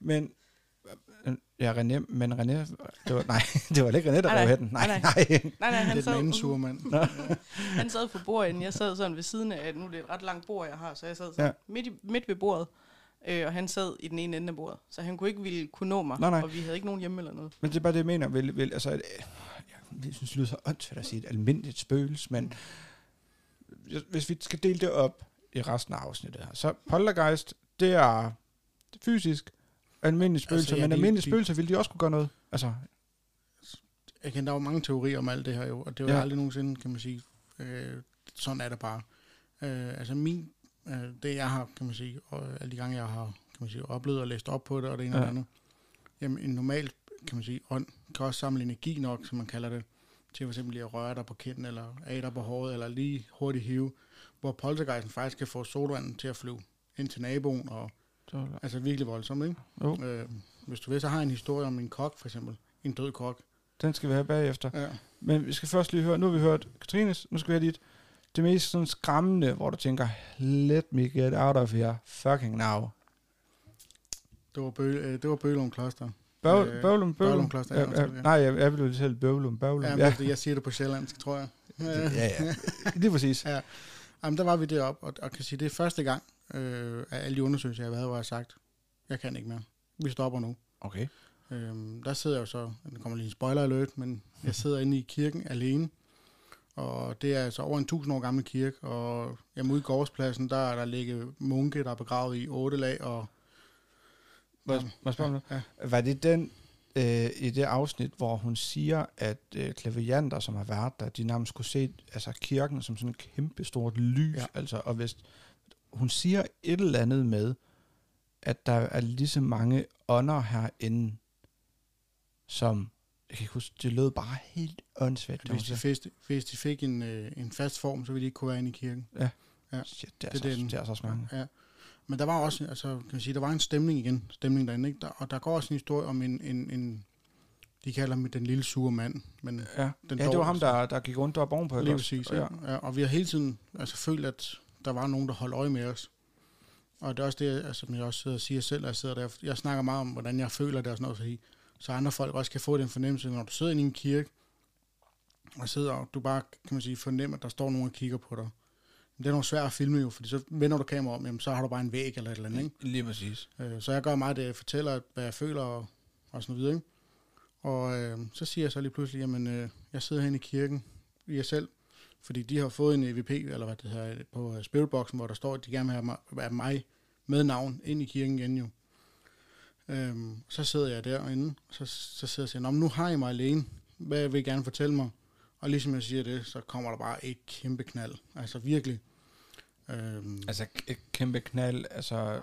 Men, øh, ja, René, men René, det var, nej, <laughs> det var ikke René, der Nej, rev hætten. Nej, Nej, nej. Nej, nej, Det han er den anden sure mand. <laughs> han sad for bordet, jeg sad sådan ved siden af, nu er det et ret langt bord, jeg har, så jeg sad sådan Ja. midt, i, midt ved bordet, øh, og han sad i den ene ende af bordet, så han kunne ikke ville kunne nå mig, Nej, nej. og vi havde ikke nogen hjemme eller noget. Men det er bare det, jeg mener. Vil, vil, altså, et, jeg synes, det lyder så åndssvagt at sige et almindeligt spøgelse, men hvis vi skal dele det op i resten af afsnittet her, så poltergeist, det er fysisk, almindelige spøgelser, Altså, altså, ja, men de- almindelige de- spøgelser ville de også kunne gøre noget. Altså, Jeg kender, der er jo mange teorier om alt det her jo, og det er jo ja. aldrig nogensinde, kan man sige, øh, sådan er det bare. Øh, altså min, øh, det jeg har, kan man sige, og alle de gange jeg har, kan man sige, oplevet og læst op på det, og det ene Ja. og det andet, jamen en normal, kan man sige, ånd kan også samle energi nok, som man kalder det, til for eksempel lige at røre dig på kinden, eller af dig på håret, eller lige hurtigt hive, hvor poltergeisten faktisk kan få sodavanden til at flyve ind til naboen, og så, altså virkelig voldsomt, ikke? jo, Øh, hvis du vil, så har jeg en historie om en kok, for eksempel. En død kok. den skal vi have bagefter. Ja. Men vi skal først lige høre, nu har vi hørt Katrines, nu skal vi have dit, det mest sådan skræmmende, hvor du tænker, let me get out of here fucking now. Det var, bø, øh, det var Bølum Kloster. Øh, bøvlum, bøvlum. Bøvlum Kloster, ja, ja, ja, nej, jeg, jeg jo selv bøvlum, bøvlum. Ja, Ja, ja. jeg siger det på sjællandsk, tror jeg. ja, ja. Lige præcis. Ja. Jamen, der var vi deroppe, og, og kan sige, det er første gang øh, af alle de undersøgelser, jeg har været, hvor jeg har sagt, jeg kan ikke mere. Vi stopper nu. Okay. Øhm, der sidder jeg jo så, der kommer lige en spoiler alert, men jeg sidder inde i kirken alene. Og det er altså over en tusind år gammel kirke, og hjemme ude i gårdspladsen, der er der ligget munke, der er begravet i otte lag, og Må jeg, må jeg Ja. noget? Var det den øh, i det afsnit, hvor hun siger, at øh, klavianter, som har været der, de nærmest skulle se altså, kirken som sådan et kæmpe stort lys. Ja. Ja. Altså, og hvis hun siger et eller andet med, at der er lige så mange ånder herinde, som, jeg kan ikke huske, det lød bare helt åndssvagt. hvis de, fik, hvis de fik en, øh, en fast form, så ville de ikke kunne være inde i kirken. ja. Shit, det er, det er så, den. det er så mange. Ja. Men der var også, altså, kan man sige, der var en stemning igen, stemning derinde, ikke? Der, og der går også en historie om en, en, en de kalder ham den lille sure mand, men Ja, Den ja det var ham, der, der gik rundt deroppe ovenpå. ikke lige præcis, ja. ja. Og vi har hele tiden altså, følt, at der var nogen, der holdt øje med os. Og det er også det, altså, som jeg også sidder og siger selv, at jeg sidder der. Jeg snakker meget om, hvordan jeg føler det og sådan noget, så andre folk også kan få den fornemmelse, når du sidder inde i en kirke, og sidder, og du bare, kan man sige, fornemmer, at der står nogen og kigger på dig. Det er nogle svært at filme jo, fordi så vender du kameraet om, jamen, så har du bare en væg eller et eller andet, ikke? Lige præcis. Øh, så jeg gør meget det, jeg fortæller, hvad jeg føler og, og sådan noget videre. Ikke? Og øh, så siger jeg så lige pludselig, jamen øh, jeg sidder herinde i kirken i jer selv, fordi de har fået en EVP, eller hvad det hedder, på Spiritboxen, hvor der står, at de gerne vil have mig, have mig med navn ind i kirken igen jo. Øhm, så sidder jeg derinde, og så, så sidder jeg og siger, "Nå, men nu har I mig alene. Hvad vil I gerne fortælle mig? Og ligesom jeg siger det, så kommer der bare et kæmpe knald. Altså virkelig. Øhm, Altså et kæmpe knald, altså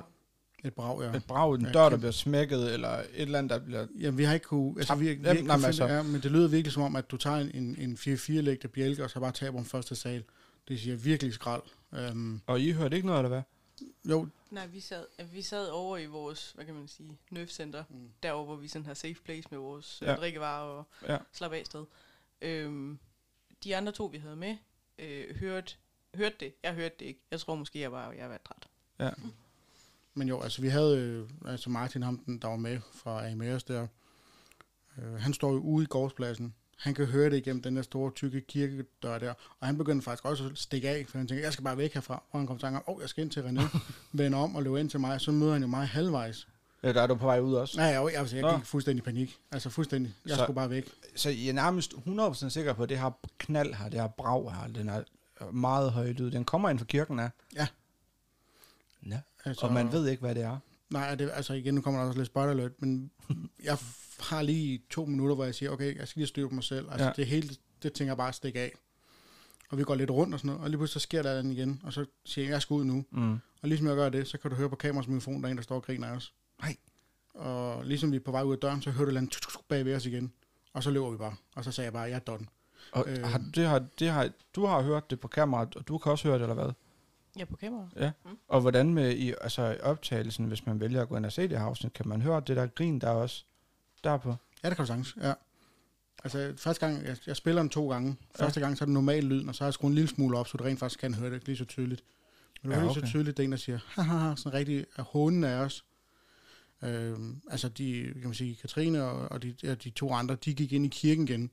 et brag, ja. et brag, en Ja, dør, der bliver smækket, eller et eller andet, der bliver... Ja, vi har ikke kunne, altså, vi, vi, Jamen, ikke kunne men finde, altså- ja, men det lyder virkelig som om, at du tager en, en 4-4-lægte bjælke, og så bare taber om første sal. Det siger virkelig skrald. Um, Og I hørte ikke noget, eller hvad? jo, Nej, vi sad, øh, vi sad over i vores, hvad kan man sige, nerfcenter. Mm. Derovre, hvor vi sådan har safe place med vores Ja. ja. drikkevarer og Ja. slap af sted. Øhm, de andre to, vi havde med, øh, hørte, hørte det. Jeg hørte det ikke. Jeg tror måske, jeg var, jeg var træt. Ja. men jo, altså vi havde, øh, altså Martin, ham, den, der var med fra AMS der, øh, han står jo ude i gårdspladsen. Han kan høre det igennem den der store, tykke kirkedør der. Og han begyndte faktisk også at stikke af, for han tænker, jeg skal bare væk herfra. Og han kom i tanke om, åh, oh, jeg skal ind til René, <laughs> vende om og løbe ind til mig. Så møder han jo mig halvvejs. Ja, der er du på vej ud også. Nej, jeg, altså, jeg Nå. gik fuldstændig i panik. Altså fuldstændig. Jeg Så- skulle bare væk. Så I er nærmest 100% sikker på, at det her knald her, det her brag her, den er meget høj lyd. Den kommer ind fra kirken af. Ja. Ja. Altså, Og man ved ikke, hvad det er. Nej, det, altså igen, nu kommer der også lidt spoiler alert, men <laughs> jeg har lige to minutter, hvor jeg siger, okay, jeg skal lige styre på mig selv. Altså Ja. det hele, det tænker jeg bare at stikke af. Og vi går lidt rundt og sådan noget, og lige pludselig så sker der den igen, og så siger jeg, jeg skal ud nu. Mm. Og ligesom jeg gør det, så kan du høre på kameraets mikrofon, der er en, der står og griner af os. Nej. Og ligesom vi er på vej ud af døren, så hører du et eller andet tuk, tuk, tuk bag ved os igen. Og så løber vi bare. Og så sagde jeg bare, jeg er done. Og Øh. har, det har, det har, du har hørt det på kameraet, og du kan også høre det, eller hvad? Ja, på kamera. Ja. Mm. Og hvordan med i, altså, optagelsen, hvis man vælger at gå ind og se det her afsnit, kan man høre det der grin, der er også derpå? Ja, det kan du sagtens, ja. Altså, første gang, jeg, jeg spiller den to gange. Første gang, så er det normal lyd, og så har jeg skruet en lille smule op, så du rent faktisk kan høre det lige så tydeligt. Men du Ja, ja, lige okay. så tydeligt, det er en, der siger, haha, sådan rigtig hånden af os. Øhm, altså, de, kan man sige, Katrine og, og de, ja, de to andre, de gik ind i kirken igen,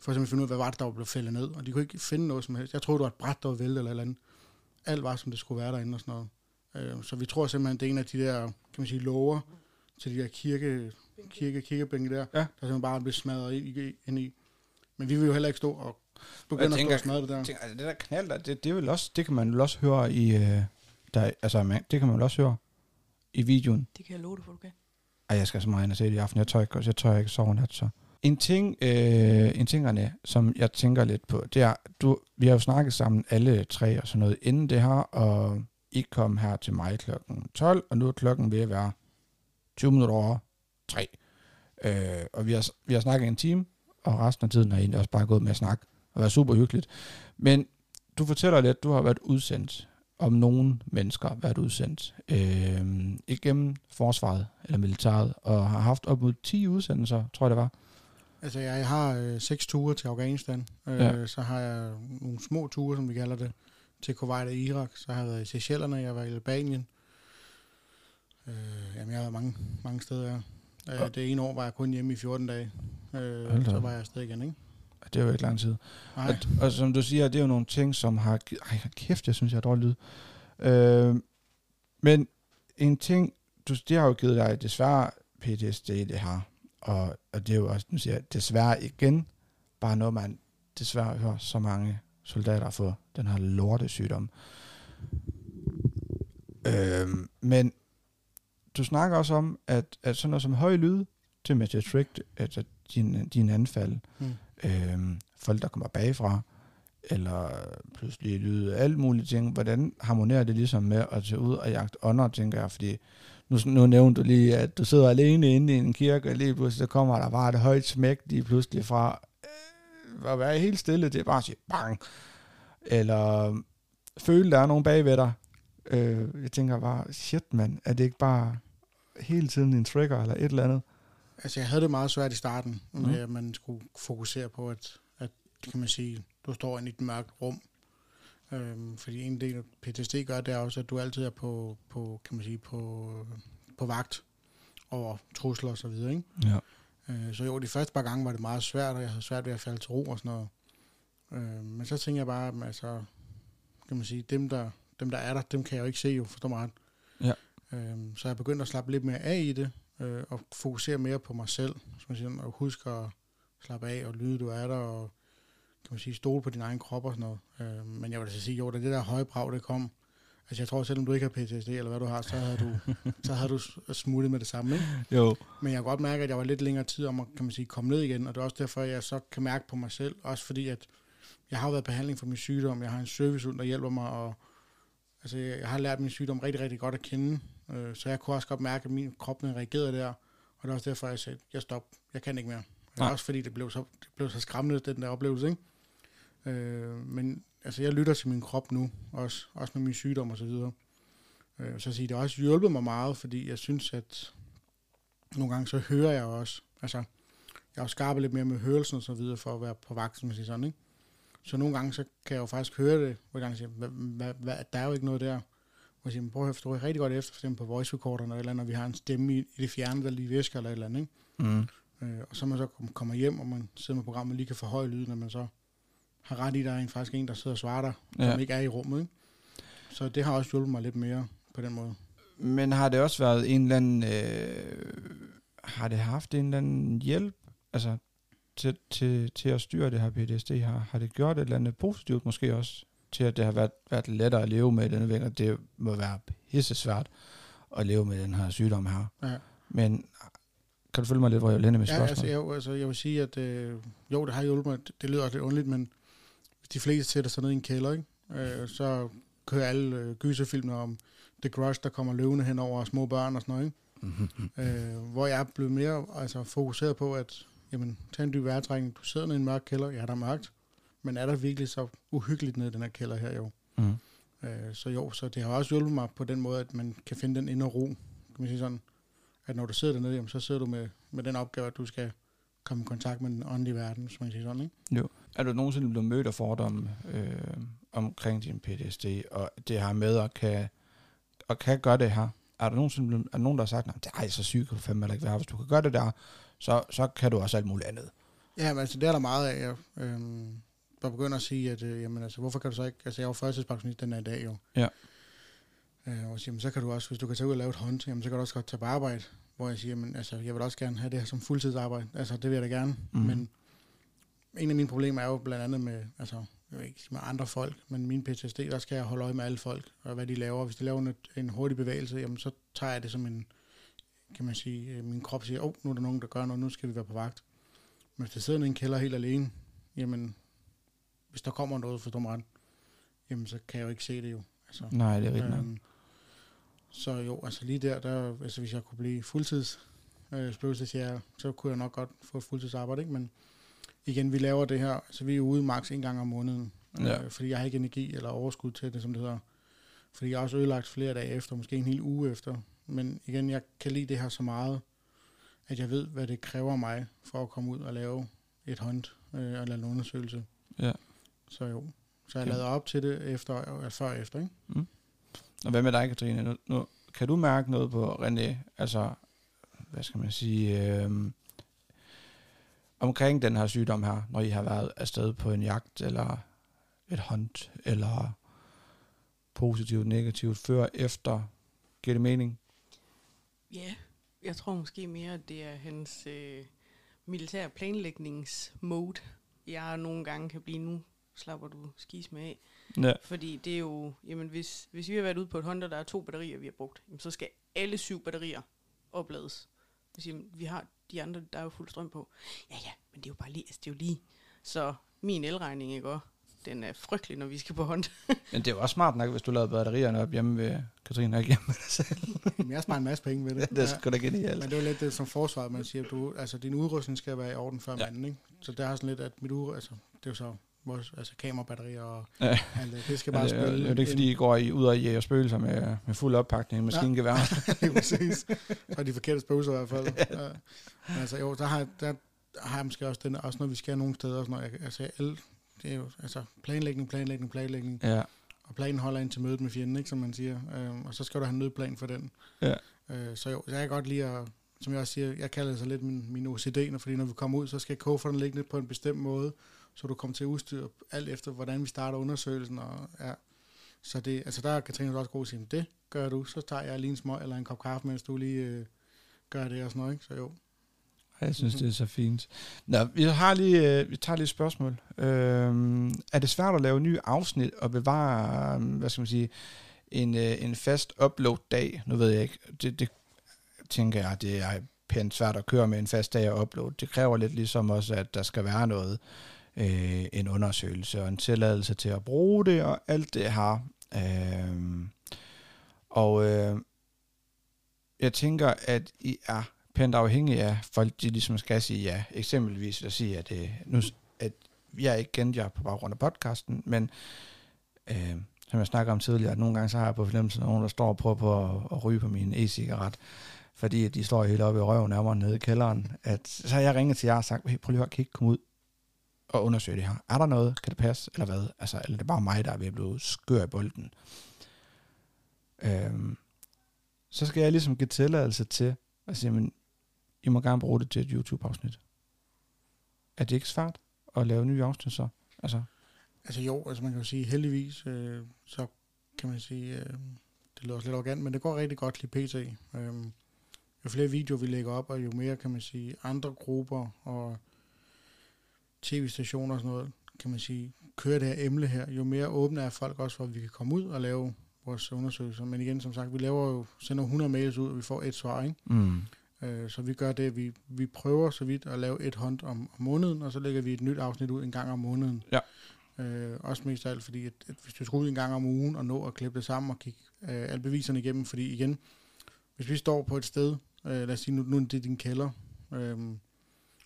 for at finde ud af, hvad var det, der var blevet fældet ned. Og de kunne ikke finde noget som helst. Jeg troede, det var et bræt, der var væltet eller eller andet. Alt var, som det skulle være derinde og sådan noget. Øhm, så vi tror simpelthen, det er en af de der, kan man sige, lover til de der kirke, kirke, kirkebænke der, Ja. der simpelthen bare blev smadret ind i. Men vi vil jo heller ikke stå og begynde at tænker- stå og smadre det der. Jeg tænker, altså, det der knald der, det, det, vel også, det kan man vel også høre i, øh, der, altså, man, det kan man vel også høre i videoen. Det kan jeg love dig for, du kan. Ej, jeg skal så meget ind og se det i aften. Jeg tør ikke, jeg tør ikke sove nat, så. En ting, øh, en ting, René, som jeg tænker lidt på, det er, du, vi har jo snakket sammen alle tre og sådan noget inden det her, og I kom her til mig klokken 12, og nu er klokken ved at være 20 minutter over 3. Øh, og vi har, vi har snakket en time, og resten af tiden har egentlig også bare gået med at snakke, og været super hyggeligt. Men du fortæller lidt, du har været udsendt, om nogle mennesker været udsendt øh, igennem forsvaret eller militæret, og har haft op mod 10 udsendelser, tror jeg det var. Altså, jeg har øh, seks ture til Afghanistan. Øh, Ja. Så har jeg nogle små ture, som vi kalder det, til Kuwait og Irak. Så har jeg været i Seychellerne, jeg har været i Albanien. Øh, jamen, jeg har været mange, mange steder, ja. Øh, det ene år var jeg kun hjemme i 14 dage. Øh, så var jeg afsted igen, ikke? Det er jo ikke lang tid. Nej. Og, og som du siger, det er jo nogle ting, som har... Ej, kæft, jeg synes, jeg har dårlig lyd. Øh, men en ting, du, det har jo givet dig desværre PTSD, det her. Og, og det er jo også, nu siger jeg, desværre igen, bare noget, man desværre hører så mange soldater få den her lortesygdom. Øh, men du snakker også om, at, at sådan noget som høj lyd, til med at trick, altså din, din anfald, Mm øhm, folk, der kommer bagfra, eller pludselig lyde, alt mulige ting. Hvordan harmonerer det ligesom med at tage ud og jagte ånder, tænker jeg, fordi nu, nu nævnte du lige, at du sidder alene inde i en kirke, og lige pludselig så kommer der bare et højt smæk lige pludselig fra øh, at være helt stille, det er bare at sige bang. Eller føle, der er nogen bagved dig. Øh, jeg tænker bare, shit mand, er det ikke bare hele tiden en trigger eller et eller andet? Altså, jeg havde det meget svært i starten, med at man skulle fokusere på, at, at kan man sige, du står inde i et mørkt rum. Øhm, fordi en del af PTSD gør, det er også, at du altid er på, på kan man sige, på, på vagt over trusler og så videre, ikke? Ja. Øh, så jo, de første par gange var det meget svært, og jeg havde svært ved at falde til ro og sådan noget. Øh, men så tænker jeg bare, at, altså, kan man sige, dem der, dem der er der, dem kan jeg jo ikke se jo, forstår mig ret. Ja. Øh, så jeg er begyndt at slappe lidt mere af i det, øh, og fokusere mere på mig selv, som man siger, og huske at slappe af og lyde, du er der, og kan man sige, stole på din egen krop og sådan noget. Øh, men jeg vil altså sige, jo, da det der høje brag, det kom, altså jeg tror, selvom du ikke har PTSD, eller hvad du har, så havde du, <laughs> så havde du smuttet med det samme, ikke? Jo. Men jeg kan godt mærke, at jeg var lidt længere tid om at kan man sige, komme ned igen, og det er også derfor, jeg så kan mærke på mig selv, også fordi, at jeg har været behandling for min sygdom, jeg har en servicehund, der hjælper mig, og altså, jeg har lært min sygdom rigtig, rigtig godt at kende, øh, så jeg kunne også godt mærke, at min krop den reagerede der, og det er også derfor, jeg sagde, jeg stop, jeg kan ikke mere. Det er Nej. også fordi, det blev, så, det blev så skræmmende, den der oplevelse, ikke? Øh, men altså, jeg lytter til min krop nu, også, også med min sygdom og så videre. Øh, så at sige, det har også hjulpet mig meget, fordi jeg synes, at nogle gange så hører jeg også, altså, jeg har jo skarpet lidt mere med hørelsen og så videre, for at være på vagt, som man siger sådan, ikke? Så nogle gange, så kan jeg jo faktisk høre det, hvor jeg siger, hvad, hvad, hvad, der er jo ikke noget der. Jeg siger, "Men prøv at høre, rigtig godt efter, for eksempel på voice recorderen eller, eller andet, når vi har en stemme i, i det fjerne, der lige væsker eller et eller andet, ikke? Mm. Øh, og så man så kom- kommer hjem, og man sidder med programmet, lige kan forhøje lyden, når man så har ret i, at der er en, faktisk en, der sidder og svarer dig. Ja. som ikke er i rummet, ikke? Så det har også hjulpet mig lidt mere på den måde. Men har det også været en eller anden... Øh, har det haft en eller anden hjælp altså, til, til, til at styre det her PTSD? Har, har det gjort et eller andet positivt måske også? Til at det har været, været lettere at leve med den væk, og det må være pisse svært at leve med den her sygdom her. Ja. Men kan du følge mig lidt, hvor jeg vil hen med Ja, spørgsmålet? altså, jeg, altså, jeg vil sige, at øh, jo, det har hjulpet mig. Det, det lyder også lidt underligt, men hvis de fleste sætter sig ned i en kælder, ikke? Øh, så kører alle øh, gyserfilmer om The Grudge, der kommer løvende hen over små børn og sådan noget, <laughs> ikke? Mhm. øh, hvor jeg er blevet mere altså, fokuseret på, at jamen, tag en dyb vejrtrækning. Du sidder nede i en mørk kælder. Ja, der er mørkt. Men er der virkelig så uhyggeligt nede i den her kælder her, jo? Mm. Øh, så jo, så det har også hjulpet mig på den måde, at man kan finde den indre ro. Kan man sige sådan, at når du sidder dernede, jamen, så sidder du med, med den opgave, at du skal komme i kontakt med den åndelige verden, hvis man kan sige sådan, ikke? Er du nogensinde blevet mødt af fordomme øh, omkring din PTSD, og det her med at kan, og kan gøre det her? Er der nogensinde blevet, er der nogen, der har sagt, nej, ej, så syg kan du fandme ikke være. Hvis du kan gøre det der, så, så kan du også alt muligt andet. Ja, men altså, det er der meget af. Jeg øhm, der begynder at sige, at øh, jamen, altså, hvorfor kan du så ikke... Altså, jeg er jo førtidspensionist den her i dag, jo. Ja. Øh, og siger, jamen, så kan du også, hvis du kan tage ud og lave et hånd, jamen, så kan du også godt tage på arbejde. Hvor jeg siger, men altså, jeg vil også gerne have det her som fuldtidsarbejde. Altså, det vil jeg da gerne. Mm. Men en af mine problemer er jo blandt andet med, altså, jeg vil ikke sige med andre folk, men min PTSD, der skal jeg holde øje med alle folk, og hvad de laver. Hvis de laver en, en hurtig bevægelse, jamen, så tager jeg det som en, kan man sige, øh, min krop siger, åh, oh, nu er der nogen, der gør noget, nu skal vi være på vagt. Men hvis der sidder i en kælder helt alene, jamen, hvis der kommer noget for mig ret, jamen, så kan jeg jo ikke se det jo. Altså, Nej, det er rigtigt øhm, så jo, altså lige der, der altså hvis jeg kunne blive fuldtids øh, spøgelsesjæger, så kunne jeg nok godt få et fuldtidsarbejde, ikke? Men igen, vi laver det her, så vi er ude maks en gang om måneden, Ja. øh, fordi jeg har ikke energi eller overskud til det, som det hedder. Fordi jeg har også ødelagt flere dage efter, måske en hel uge efter. Men igen, jeg kan lide det her så meget, at jeg ved, hvad det kræver mig for at komme ud og lave et hånd øh, eller en undersøgelse. Ja. Så jo. Så jeg Ja. lavede op til det efter, øh, før og efter, ikke? Og hvad med dig, Katrine? Nu, nu, kan du mærke noget på René? Altså, hvad skal man sige? Øh, omkring den her sygdom her, når I har været afsted på en jagt, eller et hunt, eller positivt, negativt, før, efter. Giver det mening? Ja, jeg tror måske mere, at det er hans øh, militær planlægningsmode. Jeg nogle gange kan blive, nu slapper du skis med af. Ja. Fordi det er jo, jamen hvis, hvis vi har været ude på et Honda, der er to batterier, vi har brugt, jamen så skal alle syv batterier oplades. Hvis jamen, vi har de andre, der er jo fuld strøm på. Ja, ja, men det er jo bare lige, altså det er jo lige. Så min elregning, ikke også? Den er frygtelig, når vi skal på Honda. <laughs> Men det er jo også smart nok, hvis du lavede batterierne op hjemme ved Katrine, og ikke hjemme ved dig selv. <laughs> Jamen, jeg sparer en masse penge ved det. det er sgu da genialt. Men det er jo lidt det som forsvar, man siger, at du, altså, din udrustning skal være i orden før Ja. ja. manden, ikke? Så der er sådan lidt, at mit ur, altså, det er jo så vores altså, kamerabatterier og Ja. alt det. Det skal Ja, bare er, spille. det er jo ikke, fordi I går i, ud og jæger spøgelser med, med fuld oppakning i maskingevær. <laughs> Lige præcis. Så er de forkerte spøgelser i hvert fald. <laughs> ja. Men altså, jo, der har, der har jeg måske også, den, også noget, vi skal nogle steder. Og sådan noget. Jeg, altså, el, det er jo altså, planlægning, planlægning, planlægning. ja. Og planen holder ind til mødet med fjenden, ikke, som man siger. Øhm, og så skal du have en nødplan for den. Ja. Øh, så jo, så jeg kan godt lide at som jeg også siger, jeg kalder det så lidt min, min OCD, når- fordi når vi kommer ud, så skal kufferen ligge lidt på en bestemt måde, så du kommer til at udstyre alt efter, hvordan vi starter undersøgelsen. Og, ja. Så det, altså der er Katrine også god til at sige, det gør du, så tager jeg lige en smøg eller en kop kaffe, mens du lige øh, gør det og sådan noget. Ikke? Så jo. Jeg synes, Mhm. det er så fint. Nå, vi, har lige, øh, vi tager lige et spørgsmål. Øhm, er det svært at lave nye afsnit og bevare, øh, hvad skal man sige, en, øh, en fast upload-dag? Nu ved jeg ikke, det, det tænker jeg, det er pænt svært at køre med en fast dag at uploade. Det kræver lidt ligesom også, at der skal være noget, øh, en undersøgelse og en tilladelse til at bruge det og alt det her. Øh, og øh, jeg tænker, at I er pænt afhængige af folk, de ligesom skal sige ja. Eksempelvis at sige, at, øh, nu, at jeg ikke kendte jer på baggrund af podcasten, men øh, som jeg snakker om tidligere, at nogle gange så har jeg på fornemmelsen, nogen, der står og prøver på at, at ryge på min e-cigaret, fordi de står helt oppe i røven af mig nede i kælderen. At, så har jeg ringet til jer og sagt, hey, prøv lige at høre, kan I ikke komme ud at undersøge det her? Er der noget? Kan det passe? Eller hvad? Altså, eller er det bare mig, der er ved at blive skør i bolden? Øhm, så skal jeg ligesom give tilladelse til at sige, men I må gerne bruge det til et YouTube-afsnit. Er det ikke svært at lave nye afsnit så? Altså, Altså jo, altså man kan jo sige, heldigvis, øh, så kan man sige, øh, det lyder også lidt arrogant, men det går rigtig godt lige pt. Øh, jo flere videoer vi lægger op, og jo mere kan man sige, andre grupper og tv-stationer og sådan noget, kan man sige, kører det her emne her, jo mere åbne er folk også for, at vi kan komme ud og lave vores undersøgelser. Men igen, som sagt, vi laver jo, sender 100 mails ud, og vi får et svar, ikke? mm, Øh, så vi gør det, vi, vi prøver så vidt at lave et hunt om, om måneden, og så lægger vi et nyt afsnit ud en gang om måneden. Ja. Øh, også mest af alt, fordi at, at hvis du skal ud en gang om ugen og nå at klippe det sammen og kigge øh, alle beviserne igennem, fordi igen, hvis vi står på et sted, øh, lad os sige, nu, nu er det din kælder, øh,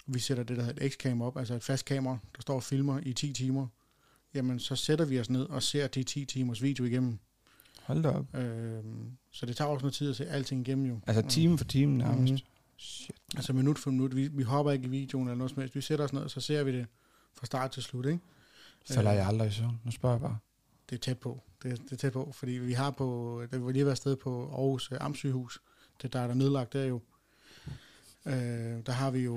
vi sætter det, der hedder et X-cam op, altså et fast kamera, der står og filmer i 10 timer, jamen så sætter vi os ned og ser de 10 timers video igennem. hold da op. Øh, så det tager også noget tid at se alting igennem jo. Altså time for time nærmest. Mhm. Shit. Altså minut for minut. Vi, vi hopper ikke i videoen eller noget som helst. Vi sætter os ned, og så ser vi det fra start til slut. Ikke? Falder Øh, jeg aldrig i søvn? Nu spørger jeg bare. Det er tæt på. Det, er- det er tæt på, fordi vi har på, vi var lige været afsted på Aarhus øh, Amtssygehus, det der er der nedlagt der jo, øh, der har vi jo,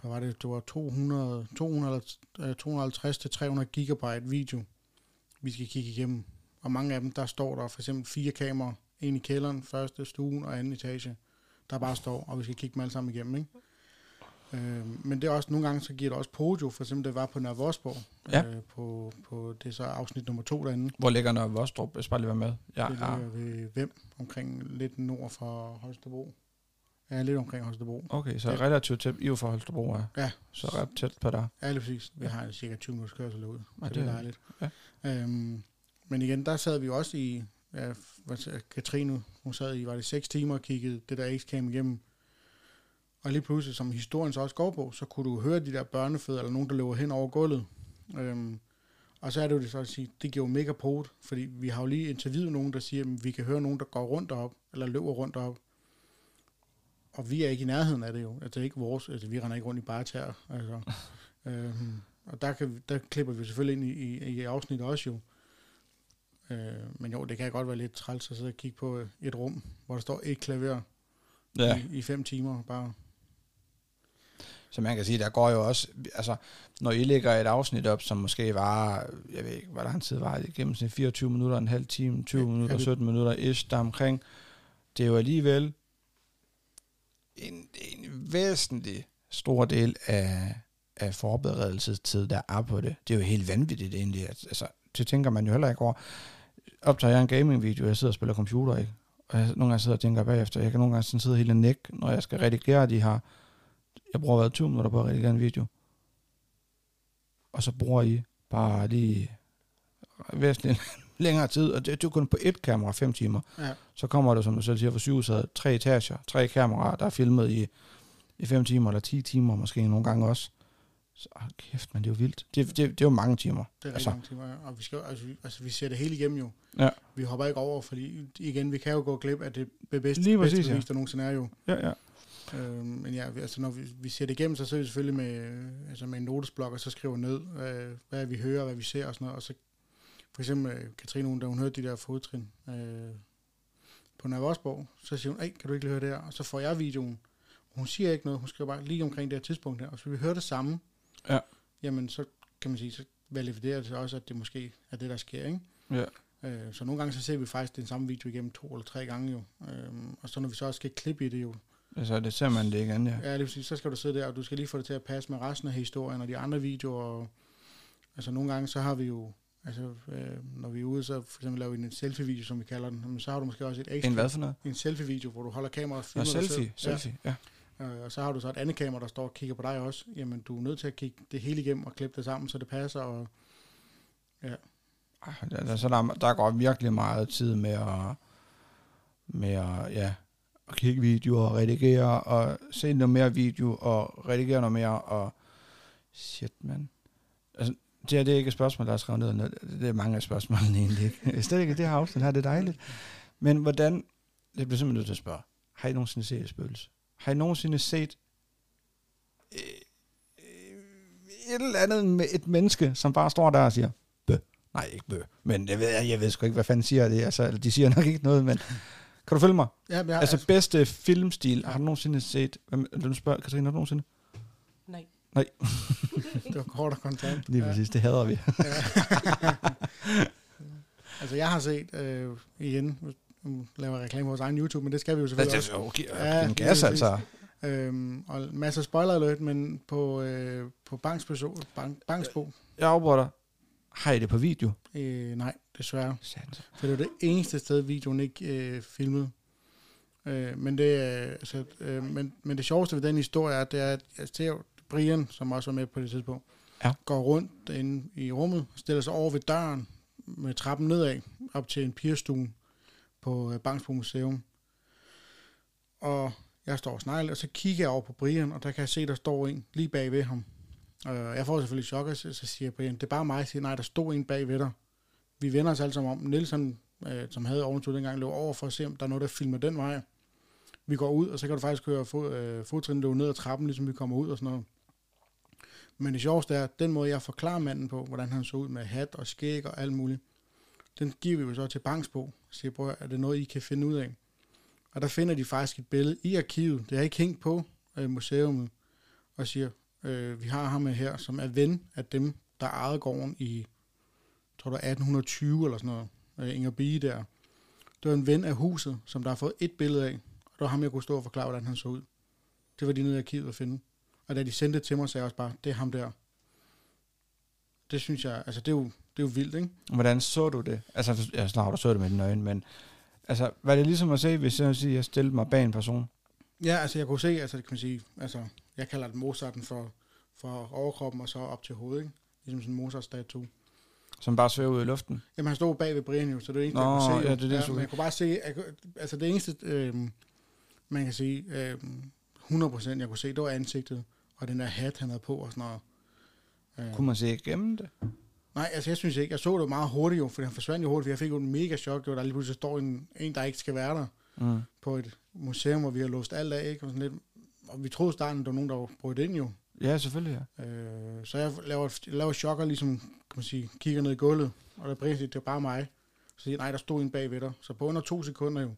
hvad var det, det var 200, 200, øh, 250 til 300 gigabyte video, vi skal kigge igennem. Og mange af dem, der står der for eksempel fire kameraer, en i kælderen, første stuen og anden etage, der bare står, og vi skal kigge dem alle sammen igennem, ikke? Øh, men det er også, nogle gange så giver det også Pojo, for eksempel det var på Nørre Ja. øh, på, på, det er så afsnit nummer to derinde. Hvor ligger Nørre Vostrup? Jeg skal bare lige være med. Ja, Det ja. ligger ved Hvem, omkring lidt nord for Holstebro. Ja, lidt omkring Holstebro. Okay, så Ja. relativt tæt. I er jo fra Holstebro, ja. Ja. Så ret tæt på dig. Ja, lige præcis. Vi har cirka 20 minutters kørsel ud. Ja, Så det det er dejligt. ja. Øhm, men igen, der sad vi også i, ja, Katrine, hun sad i, var det 6 timer og kiggede det der X-cam igennem. Og lige pludselig, som historien så også går på, så kunne du høre de der børnefødder, eller nogen, der løber hen over gulvet. Øhm, og så er det jo det så at sige, det giver jo mega pot, fordi vi har jo lige interviewet nogen, der siger, at vi kan høre nogen, der går rundt op, eller løber rundt op. Og vi er ikke i nærheden af det jo. Altså det er ikke vores, altså vi render ikke rundt i bare tær. Altså. <laughs> øhm, og der, kan der klipper vi selvfølgelig ind i, i, i afsnit også jo. Øh, men jo, det kan godt være lidt træls at sidde og kigge på øh, et rum, hvor der står et klaver Ja. i, i fem timer bare. Så man kan sige, der går jo også, altså, når I lægger et afsnit op, som måske var, jeg ved ikke, hvor lang tid var det, gennem 24 minutter, en halv time, 20 Ja, minutter, ja, det- 17 minutter, ish, der omkring, det er jo alligevel en, en væsentlig stor del af, af forberedelsestid, der er på det. Det er jo helt vanvittigt egentlig. Altså, det tænker man jo heller ikke over. Optager jeg en gaming-video, jeg sidder og spiller computer, ikke? Og jeg nogle gange sidder og tænker bagefter, jeg kan nogle gange sådan sidde helt næk, når jeg skal redigere de her jeg bruger været 20 minutter på at redigere en video. Og så bruger I bare lige væsentligt længere tid, og det, det er kun på et kamera, fem timer. Ja. Så kommer der, som du selv siger, fra sygehuset, tre etager, tre kameraer, der er filmet i, i fem timer, eller 10 timer måske nogle gange også. Så ah, kæft, men det er jo vildt. Det, det, det er jo mange timer. Det er Altså. mange timer, ja. og vi, skal, altså, vi, altså, vi ser det hele igennem jo. Ja. Vi hopper ikke over, fordi igen, vi kan jo gå glip af det bedste, Lige bedste præcis, ja. bevis, der nogensinde er jo. Ja, ja. Øh, men ja, vi- altså når vi, vi ser det igennem, så sidder vi selvfølgelig med, altså med en notesblok, og så skriver ned, øh, hvad vi hører, hvad vi ser og sådan noget. Og så for eksempel øh, Katrine, da hun hørte de der fodtrin øh, på Navosborg, så siger hun, hey, kan du ikke lige høre det her? Og så får jeg videoen, Hun siger ikke noget, hun skriver bare lige omkring det her tidspunkt her, og så vi hører det samme, Ja. jamen så kan man sige, så validerer det også, at det måske er det, der sker, ikke? Ja. Øh, så nogle gange så ser vi faktisk den samme video igennem to eller tre gange jo. Øhm, og så når vi så også skal klippe i det jo, Altså, det ser man det igen, ja. ja, lige præcis, så skal du sidde der, og du skal lige få det til at passe med resten af historien og de andre videoer. Og, altså nogle gange så har vi jo, altså øh, når vi er ude, så for eksempel laver vi en selfie-video, som vi kalder den, men så har du måske også et ekstra, En hvad for noget? en selfie-video, hvor du holder kameraet og Nå, filmer dig selfie, selv. selfie, ja. Ja. Øh, og så har du så et andet kamera, der står og kigger på dig også. Jamen, du er nødt til at kigge det hele igennem og klippe det sammen, så det passer. Og, Ej, Altså, der, der går virkelig meget tid med at, med at, ja, at kigge videoer og redigere, og se noget mere video, og redigere noget mere, og shit, man. Altså, det her, det er ikke et spørgsmål, der er skrevet ned. Det er mange af spørgsmålene egentlig ikke. <laughs> Slet ikke det her afsnit her, det er dejligt. Men hvordan, det bliver simpelthen nødt til at spørge, har I nogensinde set et spøgelse? Har I nogensinde set øh, øh, et eller andet med et menneske, som bare står der og siger, bø. Nej, ikke bø. Men jeg ved, jeg ved sgu ikke, hvad fanden siger det. Altså, de siger nok ikke noget, men... Kan du følge mig? ja, jeg, Altså, bedste filmstil. Har du nogensinde set... Hvem, du spørger, Katrine, har du nogensinde? Nej. <laughs> det var kort og kontant. Lige præcis, det hader vi. <laughs> Altså, jeg har set, øh, igen, nu laver reklame på vores egen YouTube, men det skal vi jo selvfølgelig også. okay. Ja, en gas, præcis. altså. Øhm, og masser af spoiler alert, men på, øh, på Banksbo, Bank, Banksbo Jeg afbryder dig. Har I det på video? øh, nej, desværre. Sandt. For det er det eneste sted, videoen ikke øh, filmet. Øh, men, det, øh, altså, øh, men, men det sjoveste ved den historie er, det er, at jeg ser Brian, som også var med på det tidspunkt, Ja. går rundt inde i rummet, stiller sig over ved døren med trappen nedad, op til en pigestue på øh, Bangsbo Museum. Og jeg står og snegler, og så kigger jeg over på Brian, og der kan jeg se, der står en lige bag ved ham. Og jeg får selvfølgelig chok, og så så siger Brian, det er bare mig, jeg siger, nej, der stod en bag ved dig. Vi vender os alle sammen om. Nielsen, øh, som havde oventur dengang, løb over for at se, om der er noget, der filmer den vej. Vi går ud, og så kan du faktisk køre fod, øh, fodtrin løbe ned ad trappen, ligesom vi kommer ud og sådan noget. Men det sjoveste er, at den måde, jeg forklarer manden på, hvordan han så ud med hat og skæg og alt muligt, den giver vi jo så til Bangsbo. Siger, prøv, er det noget, I kan finde ud af? Og der finder de faktisk et billede i arkivet. Det er ikke hængt på øh, museet, og siger, øh, vi har ham med her, som er ven af dem, der ejede gården i, tror du, 1820 eller sådan noget, øh, Inger Bie der. Det var en ven af huset, som der har fået et billede af, og det var ham, jeg kunne stå og forklare, hvordan han så ud. Det var de nede i arkivet at finde. Og da de sendte det til mig, sagde jeg også bare, det er ham der. Det synes jeg, altså det er jo, det er jo vildt, ikke? Hvordan så du det? Altså, jeg snart du så det med dine øjne, men... Altså, var det ligesom at se, hvis jeg, siger, jeg stillede mig bag en person? Ja, altså jeg kunne se, altså det kan man sige, altså jeg kalder det Mozarten for, for overkroppen og så op til hovedet, ikke? Ligesom sådan en Mozart-statue. Som bare svæver ud i luften? Jamen han stod bag ved Brian jo, så det er eneste, Nå, jeg kunne se. ja, det er det, så. men jeg kunne bare se, jeg, altså det eneste, øh, man kan sige, øh, 100% jeg kunne se, det var ansigtet, og den der hat, han havde på og sådan noget. Øh, Kunne man se igennem det? nej, altså jeg synes ikke, jeg så det meget hurtigt jo, for han forsvandt jo hurtigt, for jeg fik jo en mega chok, jo, der lige pludselig står en, en, der ikke skal være der, Mm. på et museum, hvor vi har låst alt af, ikke? Og, sådan lidt, og vi troede starten, der var nogen, der var brudt ind jo. Ja, selvfølgelig, ja. Øh, så jeg laver, jeg laver chokker, ligesom, kan man sige, kigger ned i gulvet, og der Brian det er bare mig. Så siger nej, der stod en bag ved dig. Så på under to sekunder jo.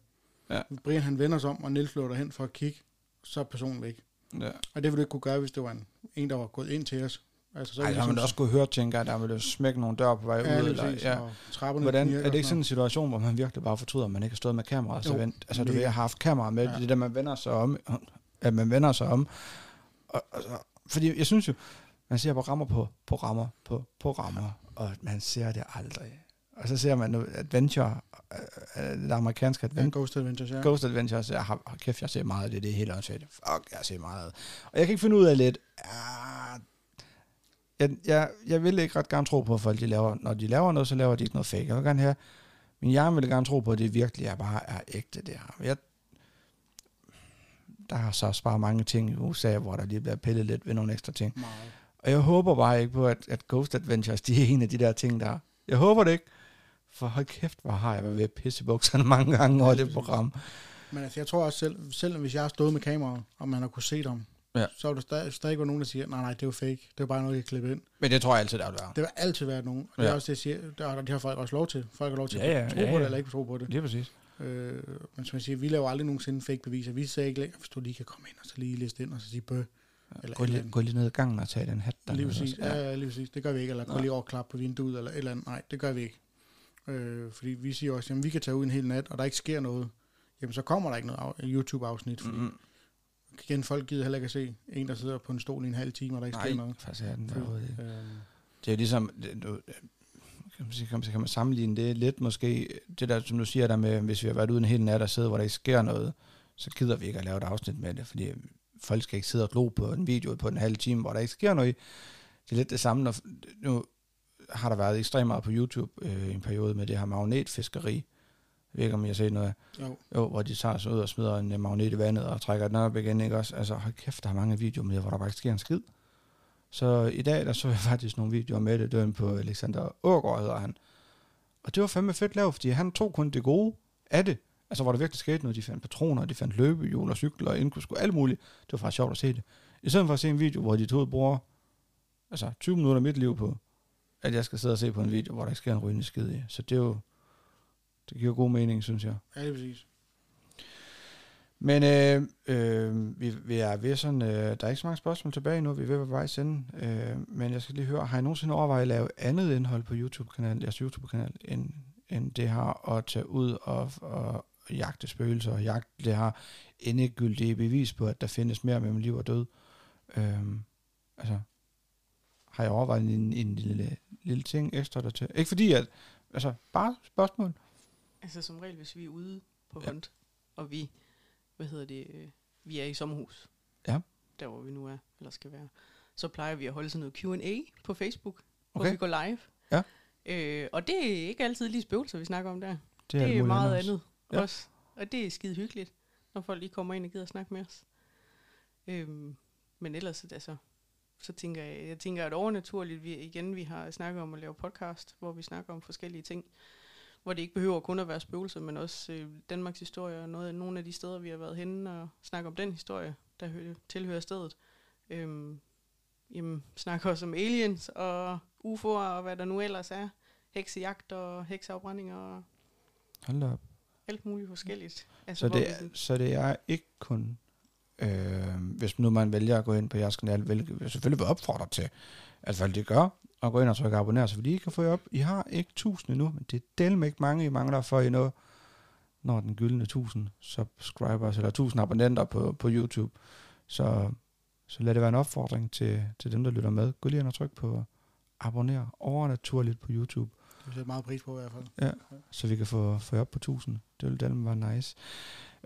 Ja. Brian han vender sig om, og Niels løber derhen for at kigge, så er personen væk. Ja. Og det ville du ikke kunne gøre, hvis det var en, en der var gået ind til os. Altså, så Ej, der har man da også kunne høre, tænker jeg, der ville smække nogle døre på vej ja, ud. Eller, præcis, ja. trapperne Hvordan, er det ikke sådan en situation, hvor man virkelig bare fortryder, at man ikke har stået med kameraet så vent? Altså, du ved, jeg har haft kamera med, Ja. det er der, man vender sig om, at man vender sig om. Og, og, fordi jeg synes jo, man ser programmer på programmer på programmer, og man ser det aldrig. Og så ser man noget Adventure, det amerikanske Ja, Adventure, Ghost Adventures, ja. Ghost Adventures, jeg har, kæft, jeg ser meget af det, det er helt åndssvagt. Fuck, jeg ser meget. Og jeg kan ikke finde ud af lidt, ah, jeg, jeg, jeg vil ikke ret gerne tro på, at folk de laver, når de laver noget, så laver de ikke noget fake. Jeg vil gerne have, min hjerne vil gerne tro på, at det virkelig er bare er ægte, det her. Jeg, der er så også bare mange ting i USA, hvor der lige bliver pillet lidt ved nogle ekstra ting. Meget. Og jeg håber bare ikke på, at, at Ghost Adventures, de er en af de der ting, der Jeg håber det ikke. For hold kæft, hvor har jeg været ved at pisse i bukserne <laughs> mange gange over det program. Men altså, jeg tror også selv, selv hvis jeg har stået med kameraet, og man har kunne se dem, Ja. så er der stadig, stadig være nogen, der siger, nej, nej, det er jo fake. Det er bare noget, jeg klippet ind. Men det tror jeg altid, der vil være. Det vil altid være nogen. Og det er Ja. også det, jeg siger. Der, det har folk også lov til. Folk har lov til Ja, ja, at tro ja, på ja. det, eller ikke tro på det. Lige præcis. Øh, men som jeg siger, vi laver aldrig nogensinde fake beviser. Vi siger ikke hvis du lige kan komme ind og så lige liste ind og så sige bøh. Eller Gå lige, gå lige ned i gangen og tage den hat der. Lige præcis. Ja, ja, lige præcis. Det gør vi ikke. Eller gå lige over og klap på vinduet, eller et eller andet. Nej, det gør vi ikke. Øh, fordi vi siger også, jamen vi kan tage ud en hel nat, og der ikke sker noget. Jamen så kommer der ikke noget af- YouTube-afsnit, fordi Mm-hmm. igen, folk gider heller ikke at se en, der sidder på en stol i en halv time, og der ikke sker Nej, noget. faktisk er den der Fordi, overhovedet ikke. Øh, Det er jo ligesom, det, du, kan, man kan, man, kan man sammenligne det lidt måske, det der, som du siger der med, hvis vi har været ude en hel nat og sidder, hvor der ikke sker noget, så gider vi ikke at lave et afsnit med det, fordi folk skal ikke sidde og glo på en video på en halv time, hvor der ikke sker noget. Det er lidt det samme, når, nu har der været ekstremt meget på YouTube øh, i en periode med det her magnetfiskeri. Jeg ved ikke, om I har set noget af. jo, Jo, hvor de tager sig ud og smider en øh, magnet i vandet og trækker den op igen, ikke også? Altså, hold kæft, der er mange videoer med det, hvor der ikke sker en skid. Så i dag, der så jeg faktisk nogle videoer med det, det var på Alexander Ågaard, hedder han. Og det var fandme fedt lavet, fordi han tog kun det gode af det. Altså, hvor der virkelig skete noget. De fandt patroner, de fandt løbehjul og cykler og indkøbssko, alt muligt. Det var faktisk sjovt at se det. I stedet for at se en video, hvor de to bruger altså 20 minutter af mit liv på, at jeg skal sidde og se på en video, hvor der ikke sker en rygende skid i. Så det er jo, det giver god mening, synes jeg. ja, lige præcis. Men øh, øh, vi, vi er ved sådan, øh, der er ikke så mange spørgsmål tilbage nu, vi er ved at være på vej sende. Øh, men jeg skal lige høre, har I nogensinde overvejet at lave andet indhold på YouTube-kanalen, jeres YouTube-kanal, end, end det her at tage ud og, og jagte spøgelser og jagte det her endegyldige bevis på, at der findes mere mellem liv og død? Øh, altså, har jeg overvejet en, en lille, lille ting ekstra der til? Ikke fordi at, altså, bare spørgsmål. Altså som regel, hvis vi er ude på Ja. hunt, og vi, hvad hedder det, øh, vi er i sommerhus. Ja. Der hvor vi nu er, eller skal være. Så plejer vi at holde sådan noget Q&A på Facebook, okay. hvor vi går live. Ja. Øh, og det er ikke altid lige spøgelser, vi snakker om der. Det er, det er meget andet Ja. ja. også. Og det er skide hyggeligt, når folk lige kommer ind og gider at snakke med os. Øhm, men ellers, altså, så tænker jeg, jeg tænker, at overnaturligt, vi, igen, vi har snakket om at lave podcast, hvor vi snakker om forskellige ting, hvor det ikke behøver kun at være spøgelser, men også øh, Danmarks historie, og noget, nogle af de steder, vi har været henne og snakke om den historie, der hø- tilhører stedet. Øhm, jamen, snakker også om aliens og UFO'er og hvad der nu ellers er. Heksejagt og hekseafbrændinger og Hold da op. alt muligt forskelligt. Altså, Så det, er, sådan- så det er ikke kun, øh, hvis nu man vælger at gå ind på jeres kanal, hvilket jeg selvfølgelig vil opfordre til, at folk det gør, og gå ind og trykke abonner, så fordi I kan få jer op. I har ikke tusind endnu, men det er delme ikke mange, I mangler for I nå, når den gyldne 1000 subscribers, eller 1000 abonnenter på, på YouTube. Så, så lad det være en opfordring til, til dem, der lytter med. Gå lige ind og tryk på abonner overnaturligt på YouTube Det vil jeg sætte meget pris på i hvert fald. så vi kan få, få jer op på 1000. Det ville den være nice.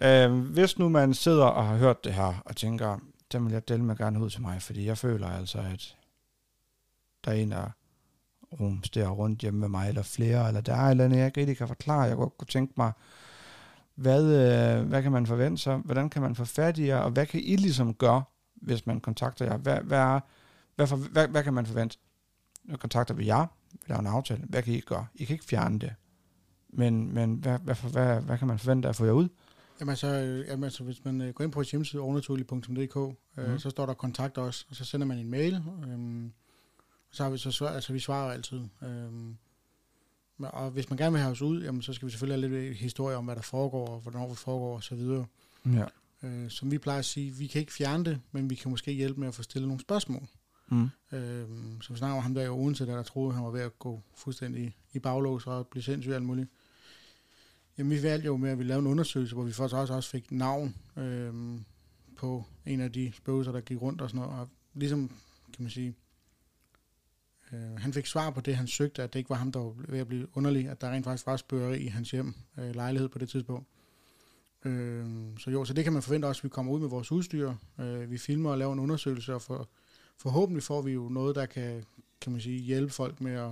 Øh, hvis nu man sidder og har hørt det her, og tænker, den vil jeg dele med gerne ud til mig, fordi jeg føler altså, at der er en, der rumsterer rundt hjemme med mig, eller flere, eller der er et eller andet, jeg ikke rigtig kan forklare. Jeg godt kunne tænke mig, hvad, øh, hvad kan man forvente sig? Hvordan kan man få fat i jer? Og hvad kan I ligesom gøre, hvis man kontakter jer? Hvad, hvad, er, hvad, for, hvad, hvad kan man forvente? Nu kontakter vi jer, vi laver en aftale. Hvad kan I gøre? I kan ikke fjerne det. Men, men hvad, hvad, hvad, hvad, hvad kan man forvente af at få jer ud? Jamen så, øh, jamen, altså, hvis man øh, går ind på vores hjemmeside, overnaturlig.dk, øh, Mhm. så står der kontakt os, og så sender man en mail. Øh, så har vi så svar, altså vi svarer altid. Øh, og hvis man gerne vil have os ud, jamen, så skal vi selvfølgelig have lidt historie om, hvad der foregår, og hvornår det foregår, og så videre. Ja. Øh, som vi plejer at sige, vi kan ikke fjerne det, men vi kan måske hjælpe med at få stillet nogle spørgsmål. Mm. Øh, så vi snakker om ham der i Odense, der, der troede, han var ved at gå fuldstændig i baglås og blive sindssyg alt muligt. Jamen, vi valgte jo med, at vi lavede en undersøgelse, hvor vi faktisk også, også fik navn øh, på en af de spøgelser, der gik rundt og sådan noget. Og ligesom, kan man sige, øh, han fik svar på det, han søgte, at det ikke var ham, der var ved at blive underlig, at der rent faktisk var spørgeri i hans hjem, øh, lejlighed på det tidspunkt. Øh, så jo, så det kan man forvente også, at vi kommer ud med vores udstyr. Øh, vi filmer og laver en undersøgelse, og for, forhåbentlig får vi jo noget, der kan, kan man sige, hjælpe folk med at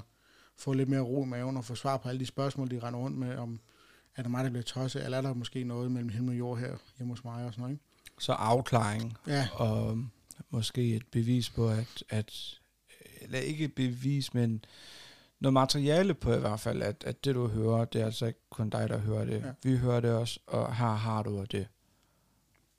få lidt mere ro i maven og få svar på alle de spørgsmål, de render rundt med, om er der mig, der bliver tosset, eller er der måske noget mellem himmel og jord her hjemme hos mig og sådan noget, ikke? Så afklaring Ja, og måske et bevis på, at, at eller ikke et bevis, men noget materiale på i hvert fald, at, at det du hører, det er altså ikke kun dig, der hører det. Ja. Ja. Vi hører det også, og her har du det.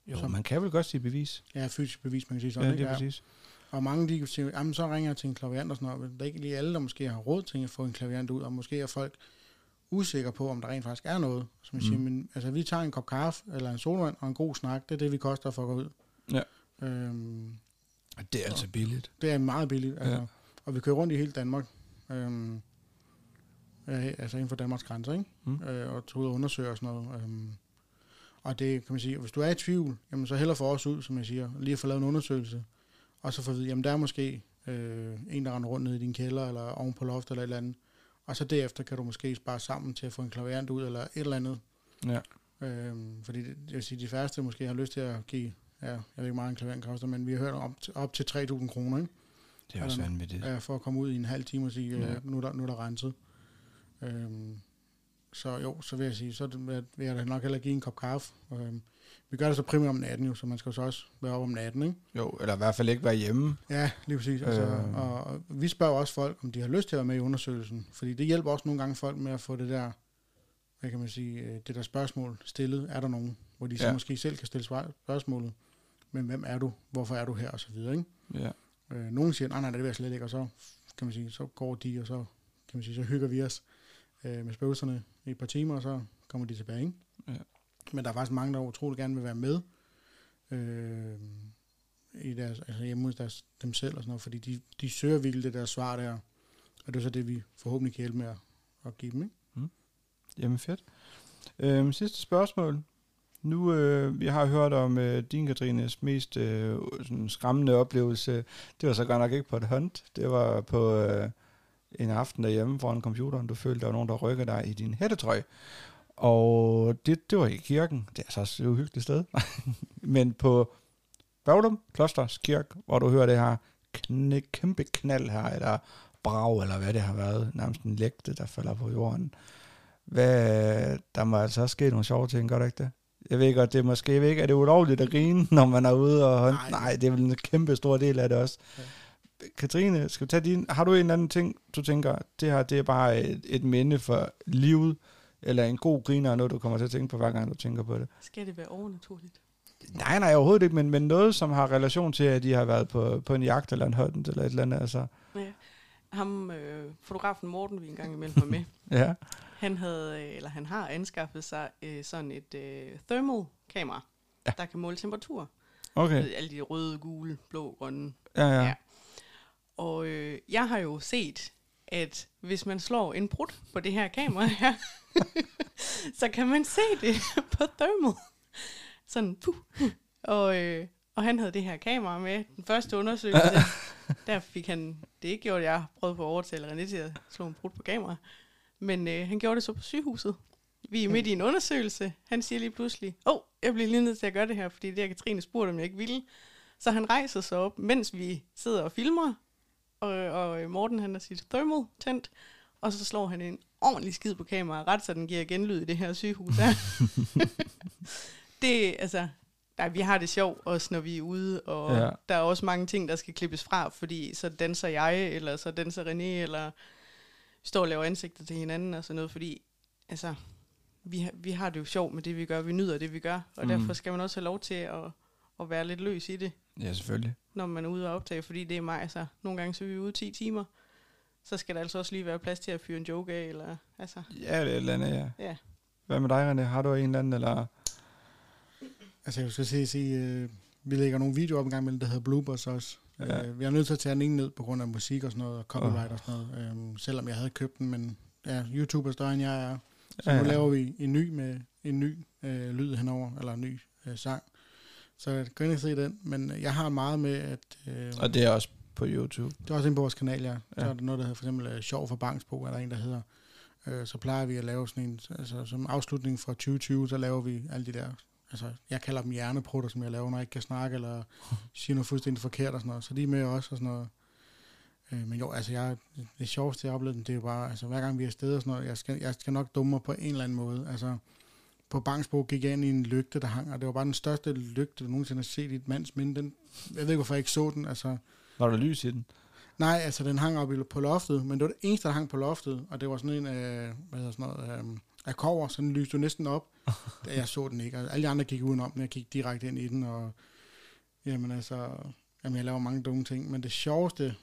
Jo, Så- man kan vel godt sige bevis. ja fysisk bevis, man kan sige Ja, sådan, det ikke? er præcis. Og mange de kan sige, jamen så ringer jeg til en klaviant og sådan noget. Men det er ikke lige alle, der måske har råd til at få en klaviant ud, og måske er folk usikker på, om der rent faktisk er noget. Som jeg Mm. siger, men altså, vi tager en kop kaffe, eller en solvand og en god snak, det er det, vi koster for at gå ud. Ja. Øhm, Det er altså billigt. det er meget billigt, altså, Ja. og vi kører rundt i hele Danmark. Øhm, øh, altså inden for Danmarks grænser, ikke? Mm. Øh, og tage ud og undersøge og sådan noget. Øhm, og det kan man sige, hvis du er i tvivl, jamen så heller for os ud, som jeg siger, lige at få lavet en undersøgelse, og så få at vide, jamen der er måske øh, en, der render rundt nede i din kælder, eller oven på loft, eller et eller andet. Og så derefter kan du måske spare sammen til at få en klaverant ud, eller et eller andet. Ja. Øhm, fordi det, jeg vil sige, de færreste måske har lyst til at give, ja, jeg ved ikke meget, en klaverant koster, men vi har hørt op til, op til 3.000 kroner, ikke? Det er også der- vanvittigt. Ja, for at komme ud i en halv time og sige, Ja. ja. nu, er der, nu er der renset. Øhm, så jo, så vil jeg sige, så vil vil jeg da nok heller give en kop kaffe. Øhm, vi gør det så primært om natten jo, så man skal så også være op om natten, ikke? Jo, eller i hvert fald ikke være hjemme. Ja, lige præcis. Altså, Øhm. og, og vi spørger også folk, om de har lyst til at være med i undersøgelsen, fordi det hjælper også nogle gange folk med at få det der, hvad kan man sige, øh, det der spørgsmål stillet. Er der nogen, hvor de så Ja. måske selv kan stille spørgsmålet, men hvem er du, hvorfor er du her, og så videre, ikke? Ja. Øh, nogen siger, nej, nej, det vil jeg slet ikke, og så kan man sige, så går de, og så kan man sige, så hygger vi os øh, med spøgelserne i et par timer, og så kommer de tilbage. Ikke? Ja. Men der er faktisk mange, der utrolig gerne vil være med øh, i deres, altså hjemme hos deres, dem selv og sådan noget, fordi de, de søger virkelig det der svar der, og det er så det, vi forhåbentlig kan hjælpe med at, at give dem. Ikke? Mm. Jamen fedt. Øhm, sidste spørgsmål. Nu, øh, vi har hørt om øh, din, Katrines, mest øh, sådan skræmmende oplevelse. Det var så godt nok ikke på et hunt. Det var på øh, en aften derhjemme foran computeren. Du følte, der var nogen, der rykker dig i din hættetrøje. Og det, det var i kirken. Det er så også et uhyggeligt sted. <laughs> Men på Bagdum Klosters Kirke, hvor du hører det her knæ, kæmpe knald her, eller brag, eller hvad det har været. Nærmest en lægte, der falder på jorden. Hvad, der må altså også ske nogle sjove ting, gør der ikke det? Jeg ved godt, det er måske ikke, er det ulovligt at grine, <laughs> når man er ude og hånd? Nej. Nej. Nej, det er vel en kæmpe stor del af det også. Ja. Katrine, skal vi tage din, har du en eller anden ting, du tænker, det her det er bare et, et minde for livet, eller en god griner, og noget, du kommer til at tænke på, hver gang du tænker på det? Skal det være overnaturligt? Nej, nej, overhovedet ikke, men, men noget, som har relation til, at de har været på, på en jagt eller en hunt eller et eller andet. Altså. Ja. Ham, øh, fotografen Morten, vi engang imellem var med, <laughs> Ja. han havde, øh, eller han har anskaffet sig øh, sådan et øh, thermal kamera, Ja. der kan måle temperatur. Okay. Okay. Alle de røde, gule, blå, grønne. Ja, ja. Ja. Og øh, jeg har jo set, at hvis man slår en brud på det her kamera her, <laughs> så kan man se det <laughs> på thermal. Sådan, puh. Og, øh, og han havde det her kamera med. Den første undersøgelse, <laughs> der fik han det ikke gjort. Jeg prøvede på at overtale René til at slå en brud på kamera. Men øh, han gjorde det så på sygehuset. Vi er midt i en undersøgelse. Han siger lige pludselig, åh, oh, jeg bliver lige nødt til at gøre det her, fordi det har Katrine spurgt, om jeg ikke ville. Så han rejser sig op, mens vi sidder og filmer, og, og Morten han har sit thermal tændt, og så slår han en ordentlig skid på kameraet, ret så den giver genlyd i det her sygehus her. <laughs> det, altså, nej, vi har det sjovt også, når vi er ude, og Ja. ja. der er også mange ting, der skal klippes fra, fordi så danser jeg, eller så danser René, eller står og laver ansigter til hinanden og sådan noget, fordi altså, vi, har- vi har det jo sjovt med det, vi gør, vi nyder det, vi gør, og mm. derfor skal man også have lov til at, at være lidt løs i det Ja, selvfølgelig. når man er ude og optage, fordi det er mig, altså, nogle gange så er vi ude 10 timer, så skal der altså også lige være plads til at fyre en joke af, eller, altså, Ja, det er et eller andet, ja. ja. Hvad med dig, René? Har du en eller anden, eller... Altså jeg skal sige, sige øh, vi lægger nogle videoer op en gang imellem, der hedder bloopers også. Ja. Øh, vi er nødt til at tage den ene ned på grund af musik og sådan noget, og copyright oh. og sådan noget, øh, selvom jeg havde købt den, men ja, YouTube er større end jeg er. Så Ja, ja, nu laver vi en ny med en ny øh, lyd henover, eller en ny øh, sang. Så gå ind og se den, men jeg har meget med, at... Øh, Og det er også på YouTube. det er også inde på vores kanal, ja. Så Ja. er der noget, der hedder for eksempel øh, Sjov for Bangsbo, er der en, der hedder. Øh, så plejer vi at lave sådan en, altså som afslutning fra 2020, så laver vi alle de der, altså jeg kalder dem hjerneprutter, som jeg laver, når jeg ikke kan snakke, eller <laughs> siger noget fuldstændig forkert og sådan noget. Så de er med også og sådan noget. Øh, men jo, altså jeg, det sjoveste, jeg har oplevet, det er jo bare, altså hver gang vi er afsted og sådan noget, jeg skal, jeg skal nok dumme mig på en eller anden måde. Altså på Bangsbo gik jeg ind i en lygte, der hang, og det var bare den største lygte, du nogensinde har set i et mands minde. Den, jeg ved ikke, hvorfor jeg ikke så den, altså Var der lys i den? Nej, altså den hang op i- på loftet, men det var det eneste, der hang på loftet, og det var sådan en, øh, hvad hedder sådan noget, øh, af kover, så den lyste jo næsten op, <laughs> da jeg så den ikke. Og alle de andre gik udenom, men jeg gik direkte ind i den, og jamen altså, jamen jeg laver mange dumme ting, men det sjoveste,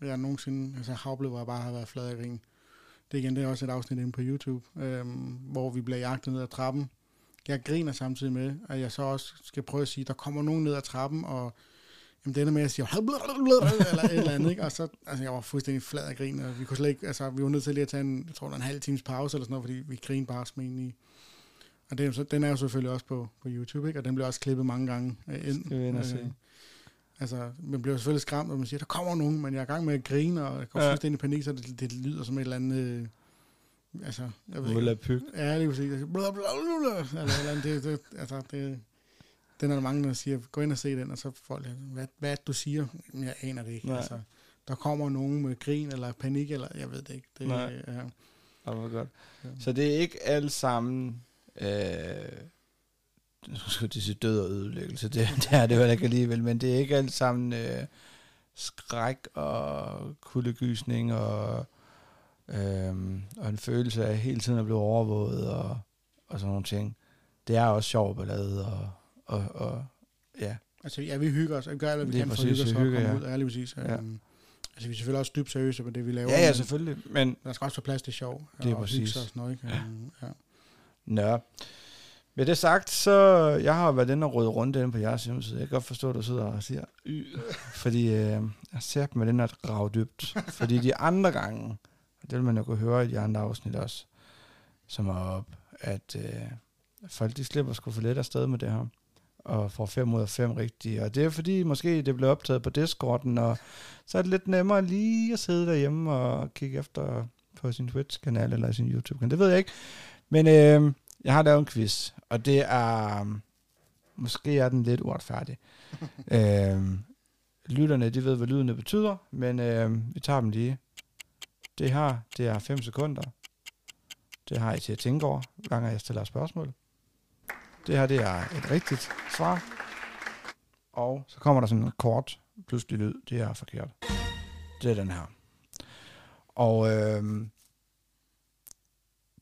jeg nogensinde altså, har oplevet, var bare at have været flad af grin. Det igen, det er også et afsnit inde på YouTube, øhm, hvor vi bliver jagtet ned ad trappen. Jeg griner samtidig med, at jeg så også skal prøve at sige, der kommer nogen ned ad trappen, og jamen, det ender med at sige, eller et eller andet, <laughs> ikke? Og så, altså, jeg var fuldstændig flad af grin, og vi kunne slet ikke, altså, vi var nødt til lige at tage en, jeg tror, en halv times pause eller sådan noget, fordi vi grinede bare som i. Og det den er jo selvfølgelig også på, på YouTube, ikke? Og den bliver også klippet mange gange øh, ind. Skal vi ind og se. Altså, man bliver selvfølgelig skræmt, når man siger, der kommer nogen, men jeg er i gang med at grine, og jeg går Ja. fuldstændig i panik, så det, det lyder som et eller andet... Øh, altså, jeg ved Ulla. Pyg. Ja, lige præcis. Bla, bla, bla, bla, eller, eller andet, det, det, altså, det, den er der mange, der siger, gå ind og se den, og så folk, hvad, hvad det, du siger? Jeg aner det ikke. Nej. Altså, der kommer nogen med grin eller panik, eller jeg ved det ikke. Det, Nej. Ja. Det var godt. Ja. Så det er ikke alt sammen... Øh, jeg sige død og ødelæggelse. Det, <laughs> det er det jo ikke alligevel, men det er ikke alt sammen øh, skræk og kuldegysning og, øh, og en følelse af hele tiden at blive overvåget og, og sådan nogle ting. Det er også sjov ballade og, og, og ja, Altså, ja, vi hygger os, og vi gør alt, vi kan for at hygge os og komme ja. ud. Ja, lige præcis. Ja. Um, altså, vi er selvfølgelig også dybt seriøse på det, vi laver. ja, ja men selvfølgelig, men Der skal også være plads til sjov. Det er og præcis. og sådan noget, ikke? Ja. Um, ja. Nå. Med det sagt, så jeg har været inde og rydde rundt inde på jeres hjemmeside. Jeg kan godt forstå, at du sidder og siger, y, fordi øh, jeg ser dem med den at grave dybt. fordi de andre gange, og det vil man jo kunne høre i de andre afsnit også, som er op, at øh, folk de slipper sgu for let afsted med det her og får 5 ud af 5 rigtige. Og det er fordi, måske det blev optaget på Discorden, og så er det lidt nemmere lige at sidde derhjemme og kigge efter på sin Twitch-kanal eller sin YouTube-kanal. Det ved jeg ikke. Men øh, jeg har lavet en quiz, og det er... Måske er den lidt uretfærdig. <laughs> øh, lytterne, de ved, hvad lydene betyder, men øh, vi tager dem lige. Det her, det er 5 sekunder. Det har I til at tænke over, hver gang jeg stiller spørgsmål. Det her, det er et rigtigt svar. Og så kommer der sådan en kort, pludselig lyd. Det er forkert. Det er den her. Og øh,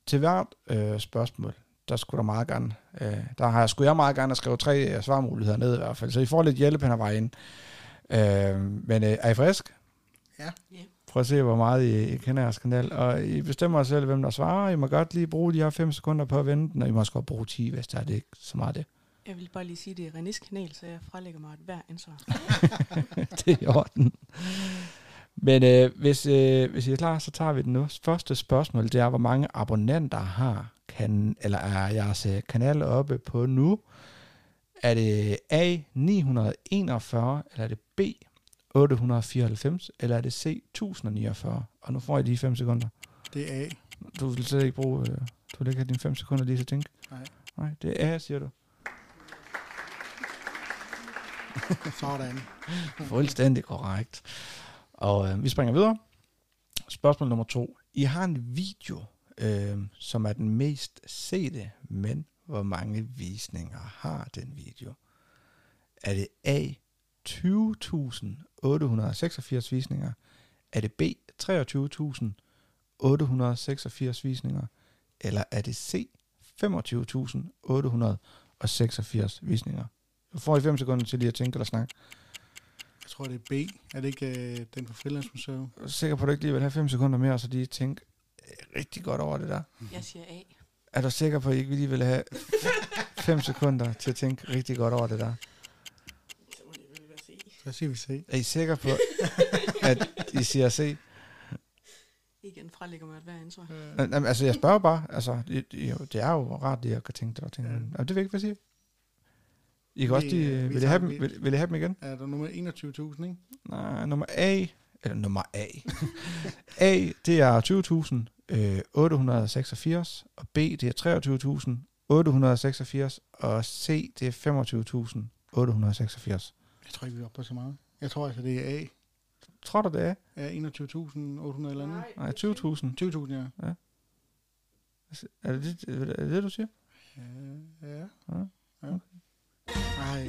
til hvert øh, spørgsmål, der skulle der meget gerne, øh, der har jeg, skulle jeg meget gerne have skrevet tre øh, svarmuligheder ned i hvert fald, så I får lidt hjælp hen ad vejen. Øh, men øh, er I frisk? Ja. Prøv at se, hvor meget I, I kender jeres kanal, og I bestemmer selv, hvem der svarer. I må godt lige bruge de her 5 sekunder på at vente og I må også godt bruge 10, hvis der er det ikke så meget det. Jeg vil bare lige sige, at det er Renés kanal, så jeg frelægger mig et hver ansvar. <laughs> det er i orden. Men øh, hvis, øh, hvis I er klar, så tager vi den nu. Første spørgsmål, det er, hvor mange abonnenter har kan, eller er jeres øh, kanal oppe på nu? Er det A 941, eller er det B 894, eller er det C 1049? Og nu får I lige 5 sekunder. Det er A. Du vil slet ikke bruge, øh, du vil ikke have dine 5 sekunder lige til at tænke? Nej. Nej, det er A, siger du. <laughs> Sådan. Fuldstændig korrekt. Og øh, vi springer videre. Spørgsmål nummer to. I har en video, øh, som er den mest sete, men hvor mange visninger har den video? Er det A, 20.886 visninger? Er det B, 23.886 visninger? Eller er det C, 25.886 visninger? Du får I 5 sekunder til lige at tænke eller snakke. Jeg tror, det er B. Er det ikke øh, den på Frilandsmuseet? Jeg er sikker på, at du ikke lige vil have 5 sekunder mere, så lige tænke rigtig godt over det der. Jeg siger A. Er du sikker på, at I ikke lige vil have 5 sekunder til at tænke rigtig godt over det der? Så være siger vi C. Er I sikre på, at I siger C? Igen frelægger mig et hver ansvar. Øh, Jamen, altså, jeg spørger bare. Altså, det, det er jo- rart at kan tænke det og tænke. Ja. Ja. Jamen, det vil jeg ikke, hvad siger I kan også lige, øh, vi vil, I have dem, vil, vil I have dem igen? er der nummer 21.000, ikke? Nej, nummer A, eller nummer A. <laughs> A, det er 20.886, og B, det er 23.886, og C, det er 25.886. Jeg tror ikke, vi er oppe på så meget. Jeg tror altså, det er A. Tror du, det er? Er 21.800 eller andet? Nej, 20.000. 20.000, ja. Er det det, er det, det, du siger? Ja. ja. Ja. ja. Ej.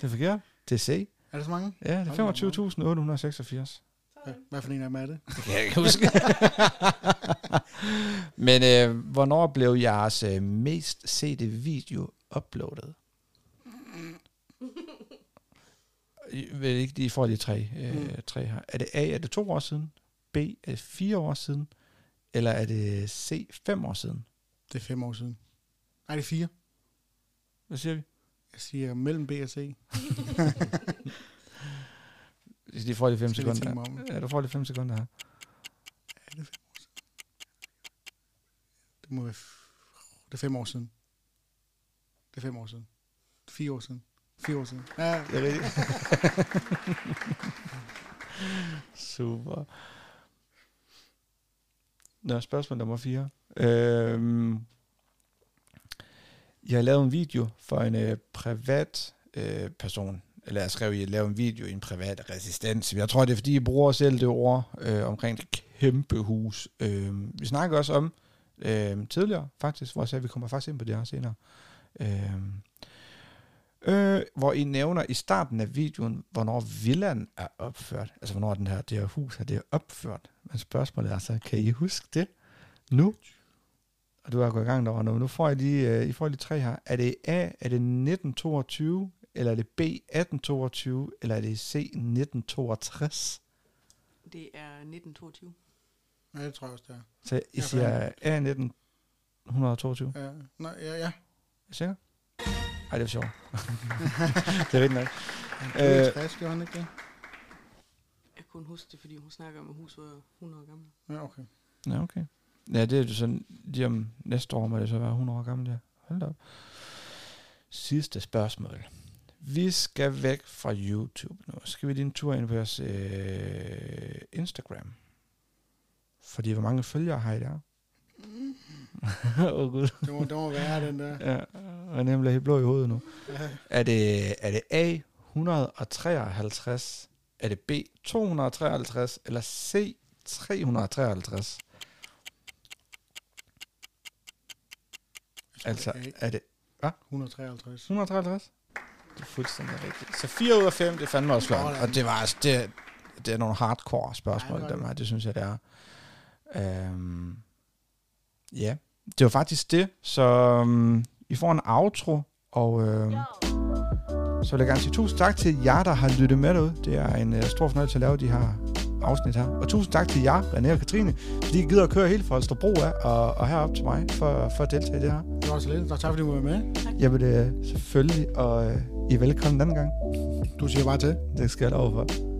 Det er forkert. Det er C. Er der så mange? Ja, det er 25.886. Hvad, hvad for en af dem er det? Det kan jeg ikke huske. <laughs> Men øh, hvornår blev jeres øh, mest sete video uploadet? I, vil ikke lige får de tre, øh, Mm. tre her. Er det A, er det to år siden? B, er det fire år siden? eller er det C, fem år siden? Det er fem år siden. Nej, det er fire. Hvad siger vi? Jeg siger mellem B og C. <laughs> De får lige fem sekunder. Ja, du får lige fem sekunder her. Er det fem år siden? Det må være... f- Det er fem år siden. Det er fem år siden. Fire år siden. Fire år siden. Ja, Det er rigtigt. <laughs> Super. Nå, spørgsmål nummer 4. Øhm, jeg har lavet en video for en øh, privat øh, person. Eller jeg skrev, at jeg lavede en video i en privat resistens. Jeg tror, det er, fordi jeg bruger selv det ord øh, omkring det kæmpe hus. Øh, vi snakker også om øh, tidligere, faktisk, hvor jeg sagde, at vi kommer faktisk ind på det her senere. Øh, øh, hvor I nævner i starten af videoen, hvornår villan er opført. Altså, hvornår den her, det her hus her, det er opført. Men spørgsmålet er så, kan I huske det nu? Og du har gået i gang derovre nu. Nu får I lige, øh, I får lige tre her. Er det A, er det 1922, eller er det B, 1822, eller er det C, 1962? Det er 1922 ja, det tror jeg også, det er. Så I Ja, siger A, 1922. Ja, nej, ja, ja. Er I sikker? Ej, det er sjovt. <laughs> det er rigtigt nok. Han Øh. øh, 60, gjorde han ikke det? Jeg kunne huske det, fordi hun snakker om, at huset var 100 år gammel. Ja, okay. Ja, okay. Ja, det er jo sådan, lige om næste år må det så være 100 år gammel, ja. Hold da op. Sidste spørgsmål. Vi skal væk fra YouTube nu. Skal vi lige en tur ind på jeres øh, Instagram? Fordi hvor mange følgere har I der? <laughs> Åh oh, gud. Det må, det må være den der. Ja, og nemlig helt blå i hovedet nu. Ja. Er det, er det A 153? Er det B 253? Eller C 353? Jeg Altså, er det er 153. 153? Det er fuldstændig rigtigt. Så 4 ud af 5, det er fandme også flot. Og det var altså, det, det er nogle hardcore spørgsmål, Ja, dem her. Det synes jeg, det er. Øhm, ja, det var faktisk det. Så um, I får en outro, og øhm, så vil jeg gerne sige tusind tak til jer, der har lyttet med derude. Det er en uh, stor fornøjelse at lave de her afsnit her. Og tusind tak til jer, René og Katrine, fordi I gider at køre helt fra Holstebro af og, og herop til mig for, for at deltage i det her. Det var så lidt. Og tak fordi du var med. Jeg vil det selvfølgelig, og øh, I er velkommen den gang. Du siger bare til. Det skal jeg love for.